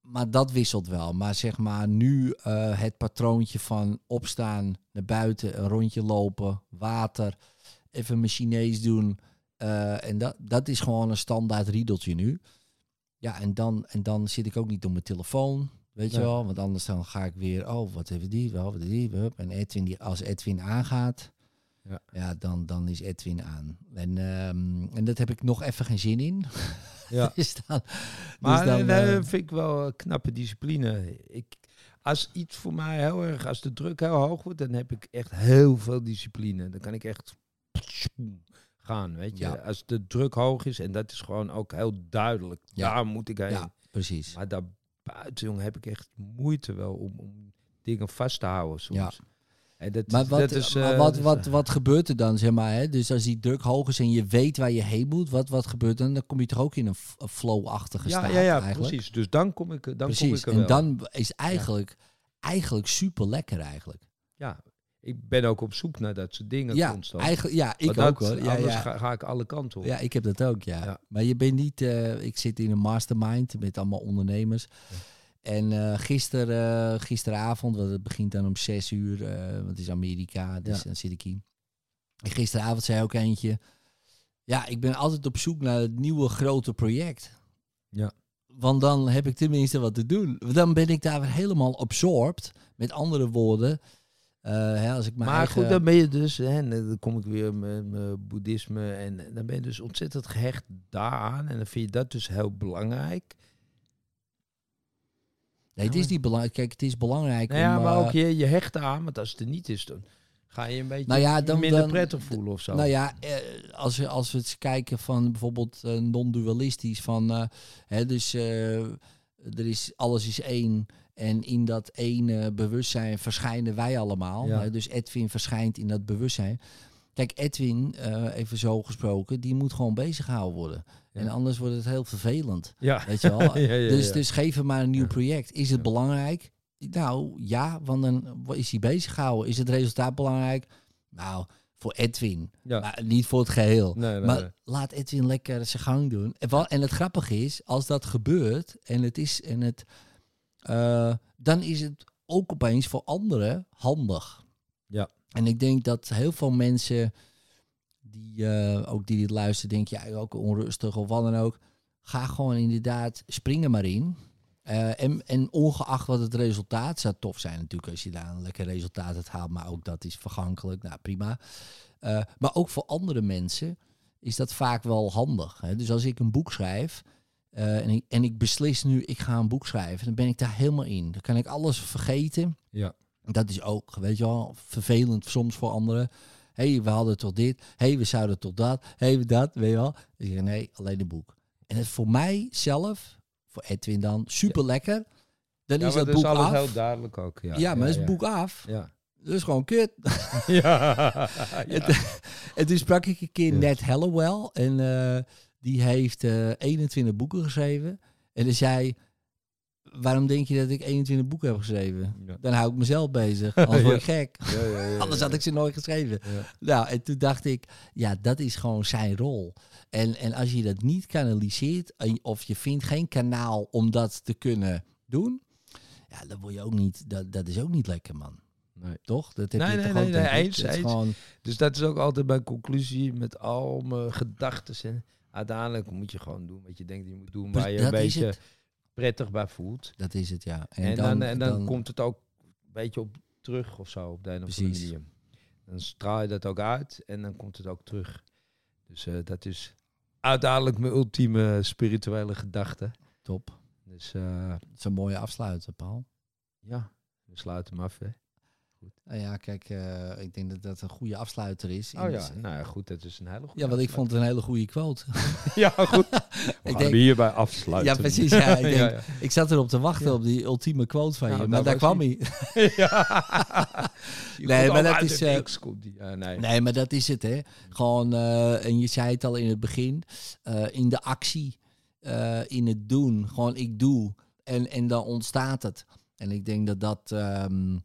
Maar dat wisselt wel. Maar zeg maar nu het patroontje van opstaan, naar buiten, een rondje lopen, water, even mijn Chinees doen. en dat, dat is gewoon een standaard riedeltje nu. Ja, en dan, en dan zit ik ook niet op mijn telefoon. Weet je wel? Want anders dan ga ik weer, oh, wat heeft die? Wel, wat die? Hup. En Edwin, die, als Edwin aangaat, Ja. ja, dan, dan is Edwin aan. En, ehm, en dat heb ik nog even geen zin in. Ja. dus dan, Maar dus dan, nee, eh, dat vind ik wel een knappe discipline. Ik, als iets voor mij heel erg, als de druk heel hoog wordt, dan heb ik echt heel veel discipline. Dan kan ik echt gaan, weet je. Ja. Als de druk hoog is, en dat is gewoon ook heel duidelijk, Ja. daar moet ik heen. ja, precies. Maar daarbuiten, jongen, heb ik echt moeite wel om, om dingen vast te houden soms. Ja. En dat, Maar, wat, dat is, maar eh, wat, wat, eh, wat gebeurt er dan, zeg maar? Hè? Dus als die druk hoog is en je weet waar je heen moet, wat, wat gebeurt dan? Dan kom je toch ook in een, flow-achtige ja, staat ja, ja, eigenlijk? precies. Dus dan kom ik, dan kom precies. ik er En wel. dan is eigenlijk, eigenlijk super lekker eigenlijk. ja, ik ben ook op zoek naar dat soort dingen Ja, constant. eigenlijk, ja, ik ook hoor. Ja, anders ja. Ga, ga ik alle kanten op. ja, ik heb dat ook, ja. Ja. Maar je bent niet, eh, ik zit in een mastermind met allemaal ondernemers. En eh gister, eh, gisteravond, want het begint dan om zes uur, want het is Amerika, dus dan zit ik hier. En gisteravond zei ook eentje, ja, ik ben altijd op zoek naar het nieuwe grote project. Ja. Want dan heb ik tenminste wat te doen. Dan ben ik daar weer helemaal absorbed. Met andere woorden, hè, als ik mijn maar eigen... goed, dan ben je dus, hè, en dan kom ik weer met mijn boeddhisme, en dan ben je dus ontzettend gehecht daaraan. En dan vind je dat dus heel belangrijk. Nee, het is niet belangrijk. Kijk, het is belangrijk Nou ja, om... maar eh, ook je, je hecht aan, want als het er niet is, dan ga je een beetje Nou ja, dan- minder dan- prettig voelen of zo. Nou ja, eh, als, we, als we eens kijken van bijvoorbeeld eh, non-dualistisch, van eh, hè, dus eh, er is alles is één en in dat ene bewustzijn verschijnen wij allemaal. Ja. Dus Edwin verschijnt in dat bewustzijn. Kijk, Edwin, eh, even zo gesproken, die moet gewoon bezig gehouden worden. Ja. En anders wordt het heel vervelend. ja. Weet je wel? Ja, dus, dus geef hem maar een nieuw project. Is het belangrijk? Nou ja, want dan is hij bezig gehouden. Is het resultaat belangrijk? Nou, voor Edwin. Maar niet voor het geheel. Nee, nee, maar nee. laat Edwin lekker zijn gang doen. En, en het grappige is, als dat gebeurt en het is en het, eh, dan is het ook opeens voor anderen handig. Ja. En ik denk dat heel veel mensen die eh, ook die dit luisteren, denken ja, ook onrustig of wat dan ook. Ga gewoon inderdaad, spring er maar in. Eh, en, en ongeacht wat het resultaat, zou tof zijn natuurlijk als je daar een lekker resultaat uit haalt, maar ook dat is vergankelijk, nou prima. Maar ook voor andere mensen is dat vaak wel handig. Hè? Dus als ik een boek schrijf eh, en, ik, en ik beslis nu, ik ga een boek schrijven, dan ben ik daar helemaal in. Dan kan ik alles vergeten. Ja. Dat is ook, weet je wel, vervelend soms voor anderen. Hé, hey, we hadden toch dit. Hé, hey, we zouden toch dat. Hé, hey, we dat, weet je wel. Zeg ik, nee, alleen een boek. En het voor mij zelf, voor Edwin dan, super lekker. Dan Ja, is dat is boek alles af. heel duidelijk ook. Ja, Ja, maar is het ja. boek af. Ja. Dat is gewoon kut. ja. En, en toen sprak ik een keer Ja. Ned Hallowell. En eh, die heeft eh 21 boeken geschreven. En hij zei, waarom denk je dat ik 21 boeken heb geschreven? Ja. Dan hou ik mezelf bezig. Anders word ik gek. Ja, ja, ja, Anders had ik ze nooit geschreven. Ja. Nou, en toen dacht ik, ja, dat is gewoon zijn rol. En, en als je dat niet kanaliseert, of je vindt geen kanaal om dat te kunnen doen, ja, dan word je ook niet, dat, dat is ook niet lekker, man. Nee. Toch? Dat heb Nee, je nee, toch nee, ook, nee, eens, eens. gewoon, Dus dat is ook altijd mijn conclusie met al mijn gedachten. Uiteindelijk moet je gewoon doen wat je denkt dat je moet doen. Waar je een dat beetje het. prettig bij voelt. dat is het, ja. En, dan, en dan, komt het ook een beetje op terug of zo op de een of andere manier. Dan straal je dat ook uit en dan komt het ook terug. Dus eh, dat is uiteindelijk mijn ultieme spirituele gedachte. top. Dus eh, Dat is een mooie afsluiter, Paul. ja, we sluiten hem af. Hè. Nou ja, kijk, eh, ik denk dat dat een goede afsluiter is. Oh ja, nou ja, goed, dat is een hele goede Ja, want ik vond het een hele goede quote. Ja, goed. We Ik denk- hierbij afsluiten. Ja, precies. Ja, ik, denk, ja, ja. ik zat erop te wachten op die ultieme quote van Nou, je, maar daar kwam hij. Nee, maar dat is, eh. Ja, nee. Nee, maar dat is het, hè. Gewoon, eh, en je zei het al in het begin, eh, in de actie, eh, in het doen. Gewoon, ik doe. En, en dan ontstaat het. En ik denk dat dat ehm,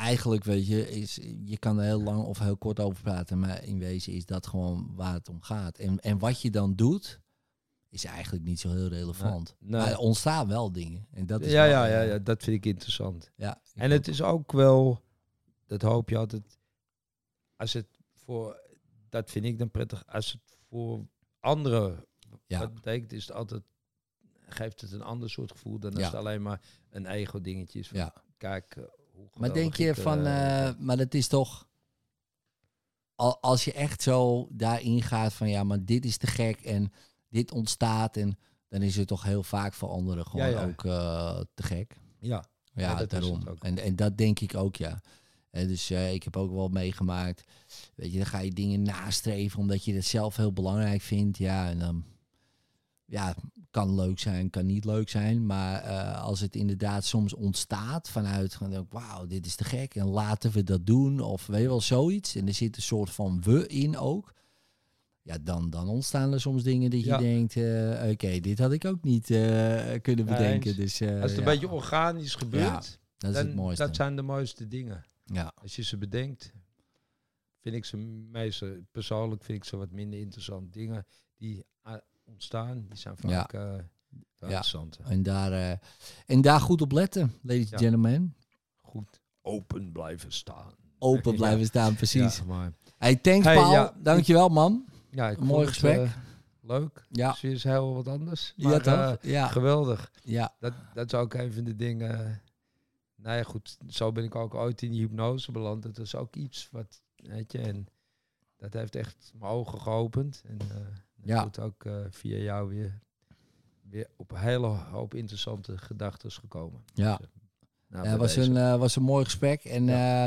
eigenlijk, weet je, is, je kan er heel lang of heel kort over praten, maar in wezen is dat gewoon waar het om gaat. En, en wat je dan doet, is eigenlijk niet zo heel relevant. Nee. Maar er ontstaan wel dingen. En dat is ja, ja, ja, eh, ja, dat vind ik interessant. ja, ik En het is ook wel, dat hoop je altijd, als het voor, dat vind ik dan prettig, als het voor anderen, Ja. wat betekent, is het altijd, geeft het een ander soort gevoel dan als Ja. het alleen maar een ego dingetje is. Van, Ja. Kijk, Maar denk je ik, van, eh, maar dat is toch, al, als je echt zo daarin gaat van ja, maar dit is te gek en dit ontstaat en dan is het toch heel vaak voor anderen gewoon Ja, ja. ook eh, te gek. ja, Ja, dat daarom. En, en dat denk ik ook, ja. Eh, dus ik heb ook wel meegemaakt, weet je, dan ga je dingen nastreven omdat je het zelf heel belangrijk vindt. Ja, en dan, ja, kan leuk zijn, kan niet leuk zijn. Maar eh, als het inderdaad soms ontstaat vanuit, ik, wauw, dit is te gek en laten we dat doen. Of weet je wel, zoiets. En er zit een soort van we in ook. Ja, dan, dan ontstaan er soms dingen dat je Ja. denkt, eh, oké, dit had ik ook niet eh, kunnen Ja, bedenken. Dus, als het een ja, beetje organisch gebeurt, dat is dan, het mooiste. dat zijn de mooiste dingen. Ja, Als je ze bedenkt, vind ik ze meestal, persoonlijk vind ik ze wat minder interessant. Dingen die ontstaan, die zijn Ja. vaak eh veel interessanter. en daar, eh, en daar goed op letten, ladies and Ja. gentlemen. Goed open blijven staan. Open Ja. blijven staan, precies. Ja, maar, Hey, thanks Hey, Paul. ja, Dankjewel man. ja, ik Een mooi het, gesprek. eh, leuk. Ja, Dus is heel wat anders. ja Maar, eh, ja, geweldig. ja, Dat, dat is ook een van de dingen. Nou ja, goed. Zo ben ik ook ooit in die hypnose beland. Dat is ook iets wat, weet je, en dat heeft echt mijn ogen geopend. En Ja. ja. goed ook eh, via jou weer, weer op een hele hoop interessante gedachten gekomen. ja. Dus, eh, nou, Ja, bij was, een, eh, was een mooi gesprek. En eh,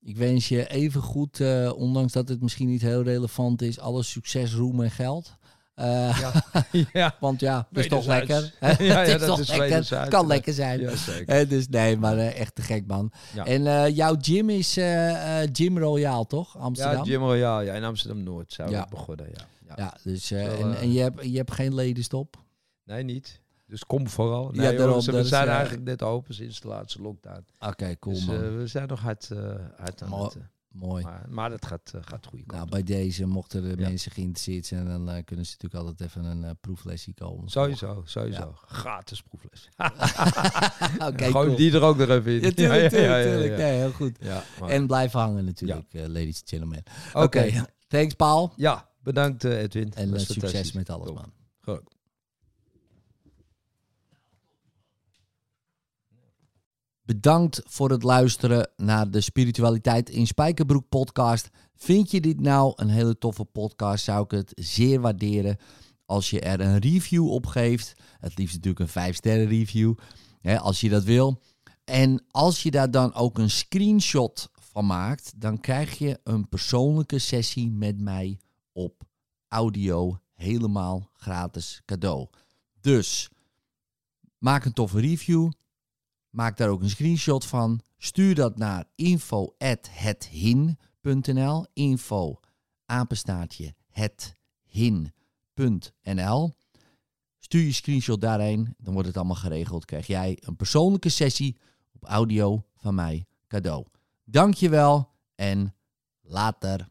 ik wens je even goed, eh, ondanks dat het misschien niet heel relevant is, alle succes, roem en geld. Eh, ja. ja. Want ja, het is toch lekker. Ja, ja, het is dat toch is lekker. wederzijds. Kan lekker zijn. ja, zeker. Dus nee, maar eh, echt te gek man. Ja. En eh, jouw gym is eh, eh, Gym Royale, toch? Ja, Amsterdam? Jim Royale. Ja, in Amsterdam-Noord zijn we Ja. begonnen. Ja. Ja. Ja, dus, eh, Zo, en, eh, en je, hebt, je hebt geen ledenstop? Nee, niet. Dus kom vooral. Ja, Nee, daarom, dat we zijn eh, eigenlijk net open sinds de laatste lockdown. Oké, cool dus man. eh, we zijn nog hard, hard aan het... Mooi. maar, maar dat gaat, gaat kant Nou, bij deze, mochten er Ja. mensen geïnteresseerd zijn, dan kunnen ze natuurlijk altijd even een eh, proeflesje komen. Sowieso, sowieso. Gratis proefles. Gooi cool. die er ook nog even in. Ja, tuurlijk, Ja, tuurlijk, ja, ja, tuurlijk. ja. Nee, heel goed. Ja, maar- En blijven hangen natuurlijk, ladies and gentlemen. Oké, Oké. thanks Paul. Ja, bedankt eh, Edwin. En succes met alles, man. Goed. Bedankt voor het luisteren naar de Spiritualiteit in Spijkerbroek podcast. Vind je dit nou een hele toffe podcast, zou ik het zeer waarderen als je er een review op geeft. Het liefst natuurlijk een 5 sterren review, hè, als je dat wil. En als je daar dan ook een screenshot van maakt, dan krijg je een persoonlijke sessie met mij op audio helemaal gratis cadeau. Dus maak een toffe review. Maak daar ook een screenshot van. Stuur dat naar info@hethin.nl. Info apenstaartje hethin.nl. Stuur je screenshot daarheen, dan wordt het allemaal geregeld. Krijg jij een persoonlijke sessie op audio van mij cadeau. Dankjewel en later.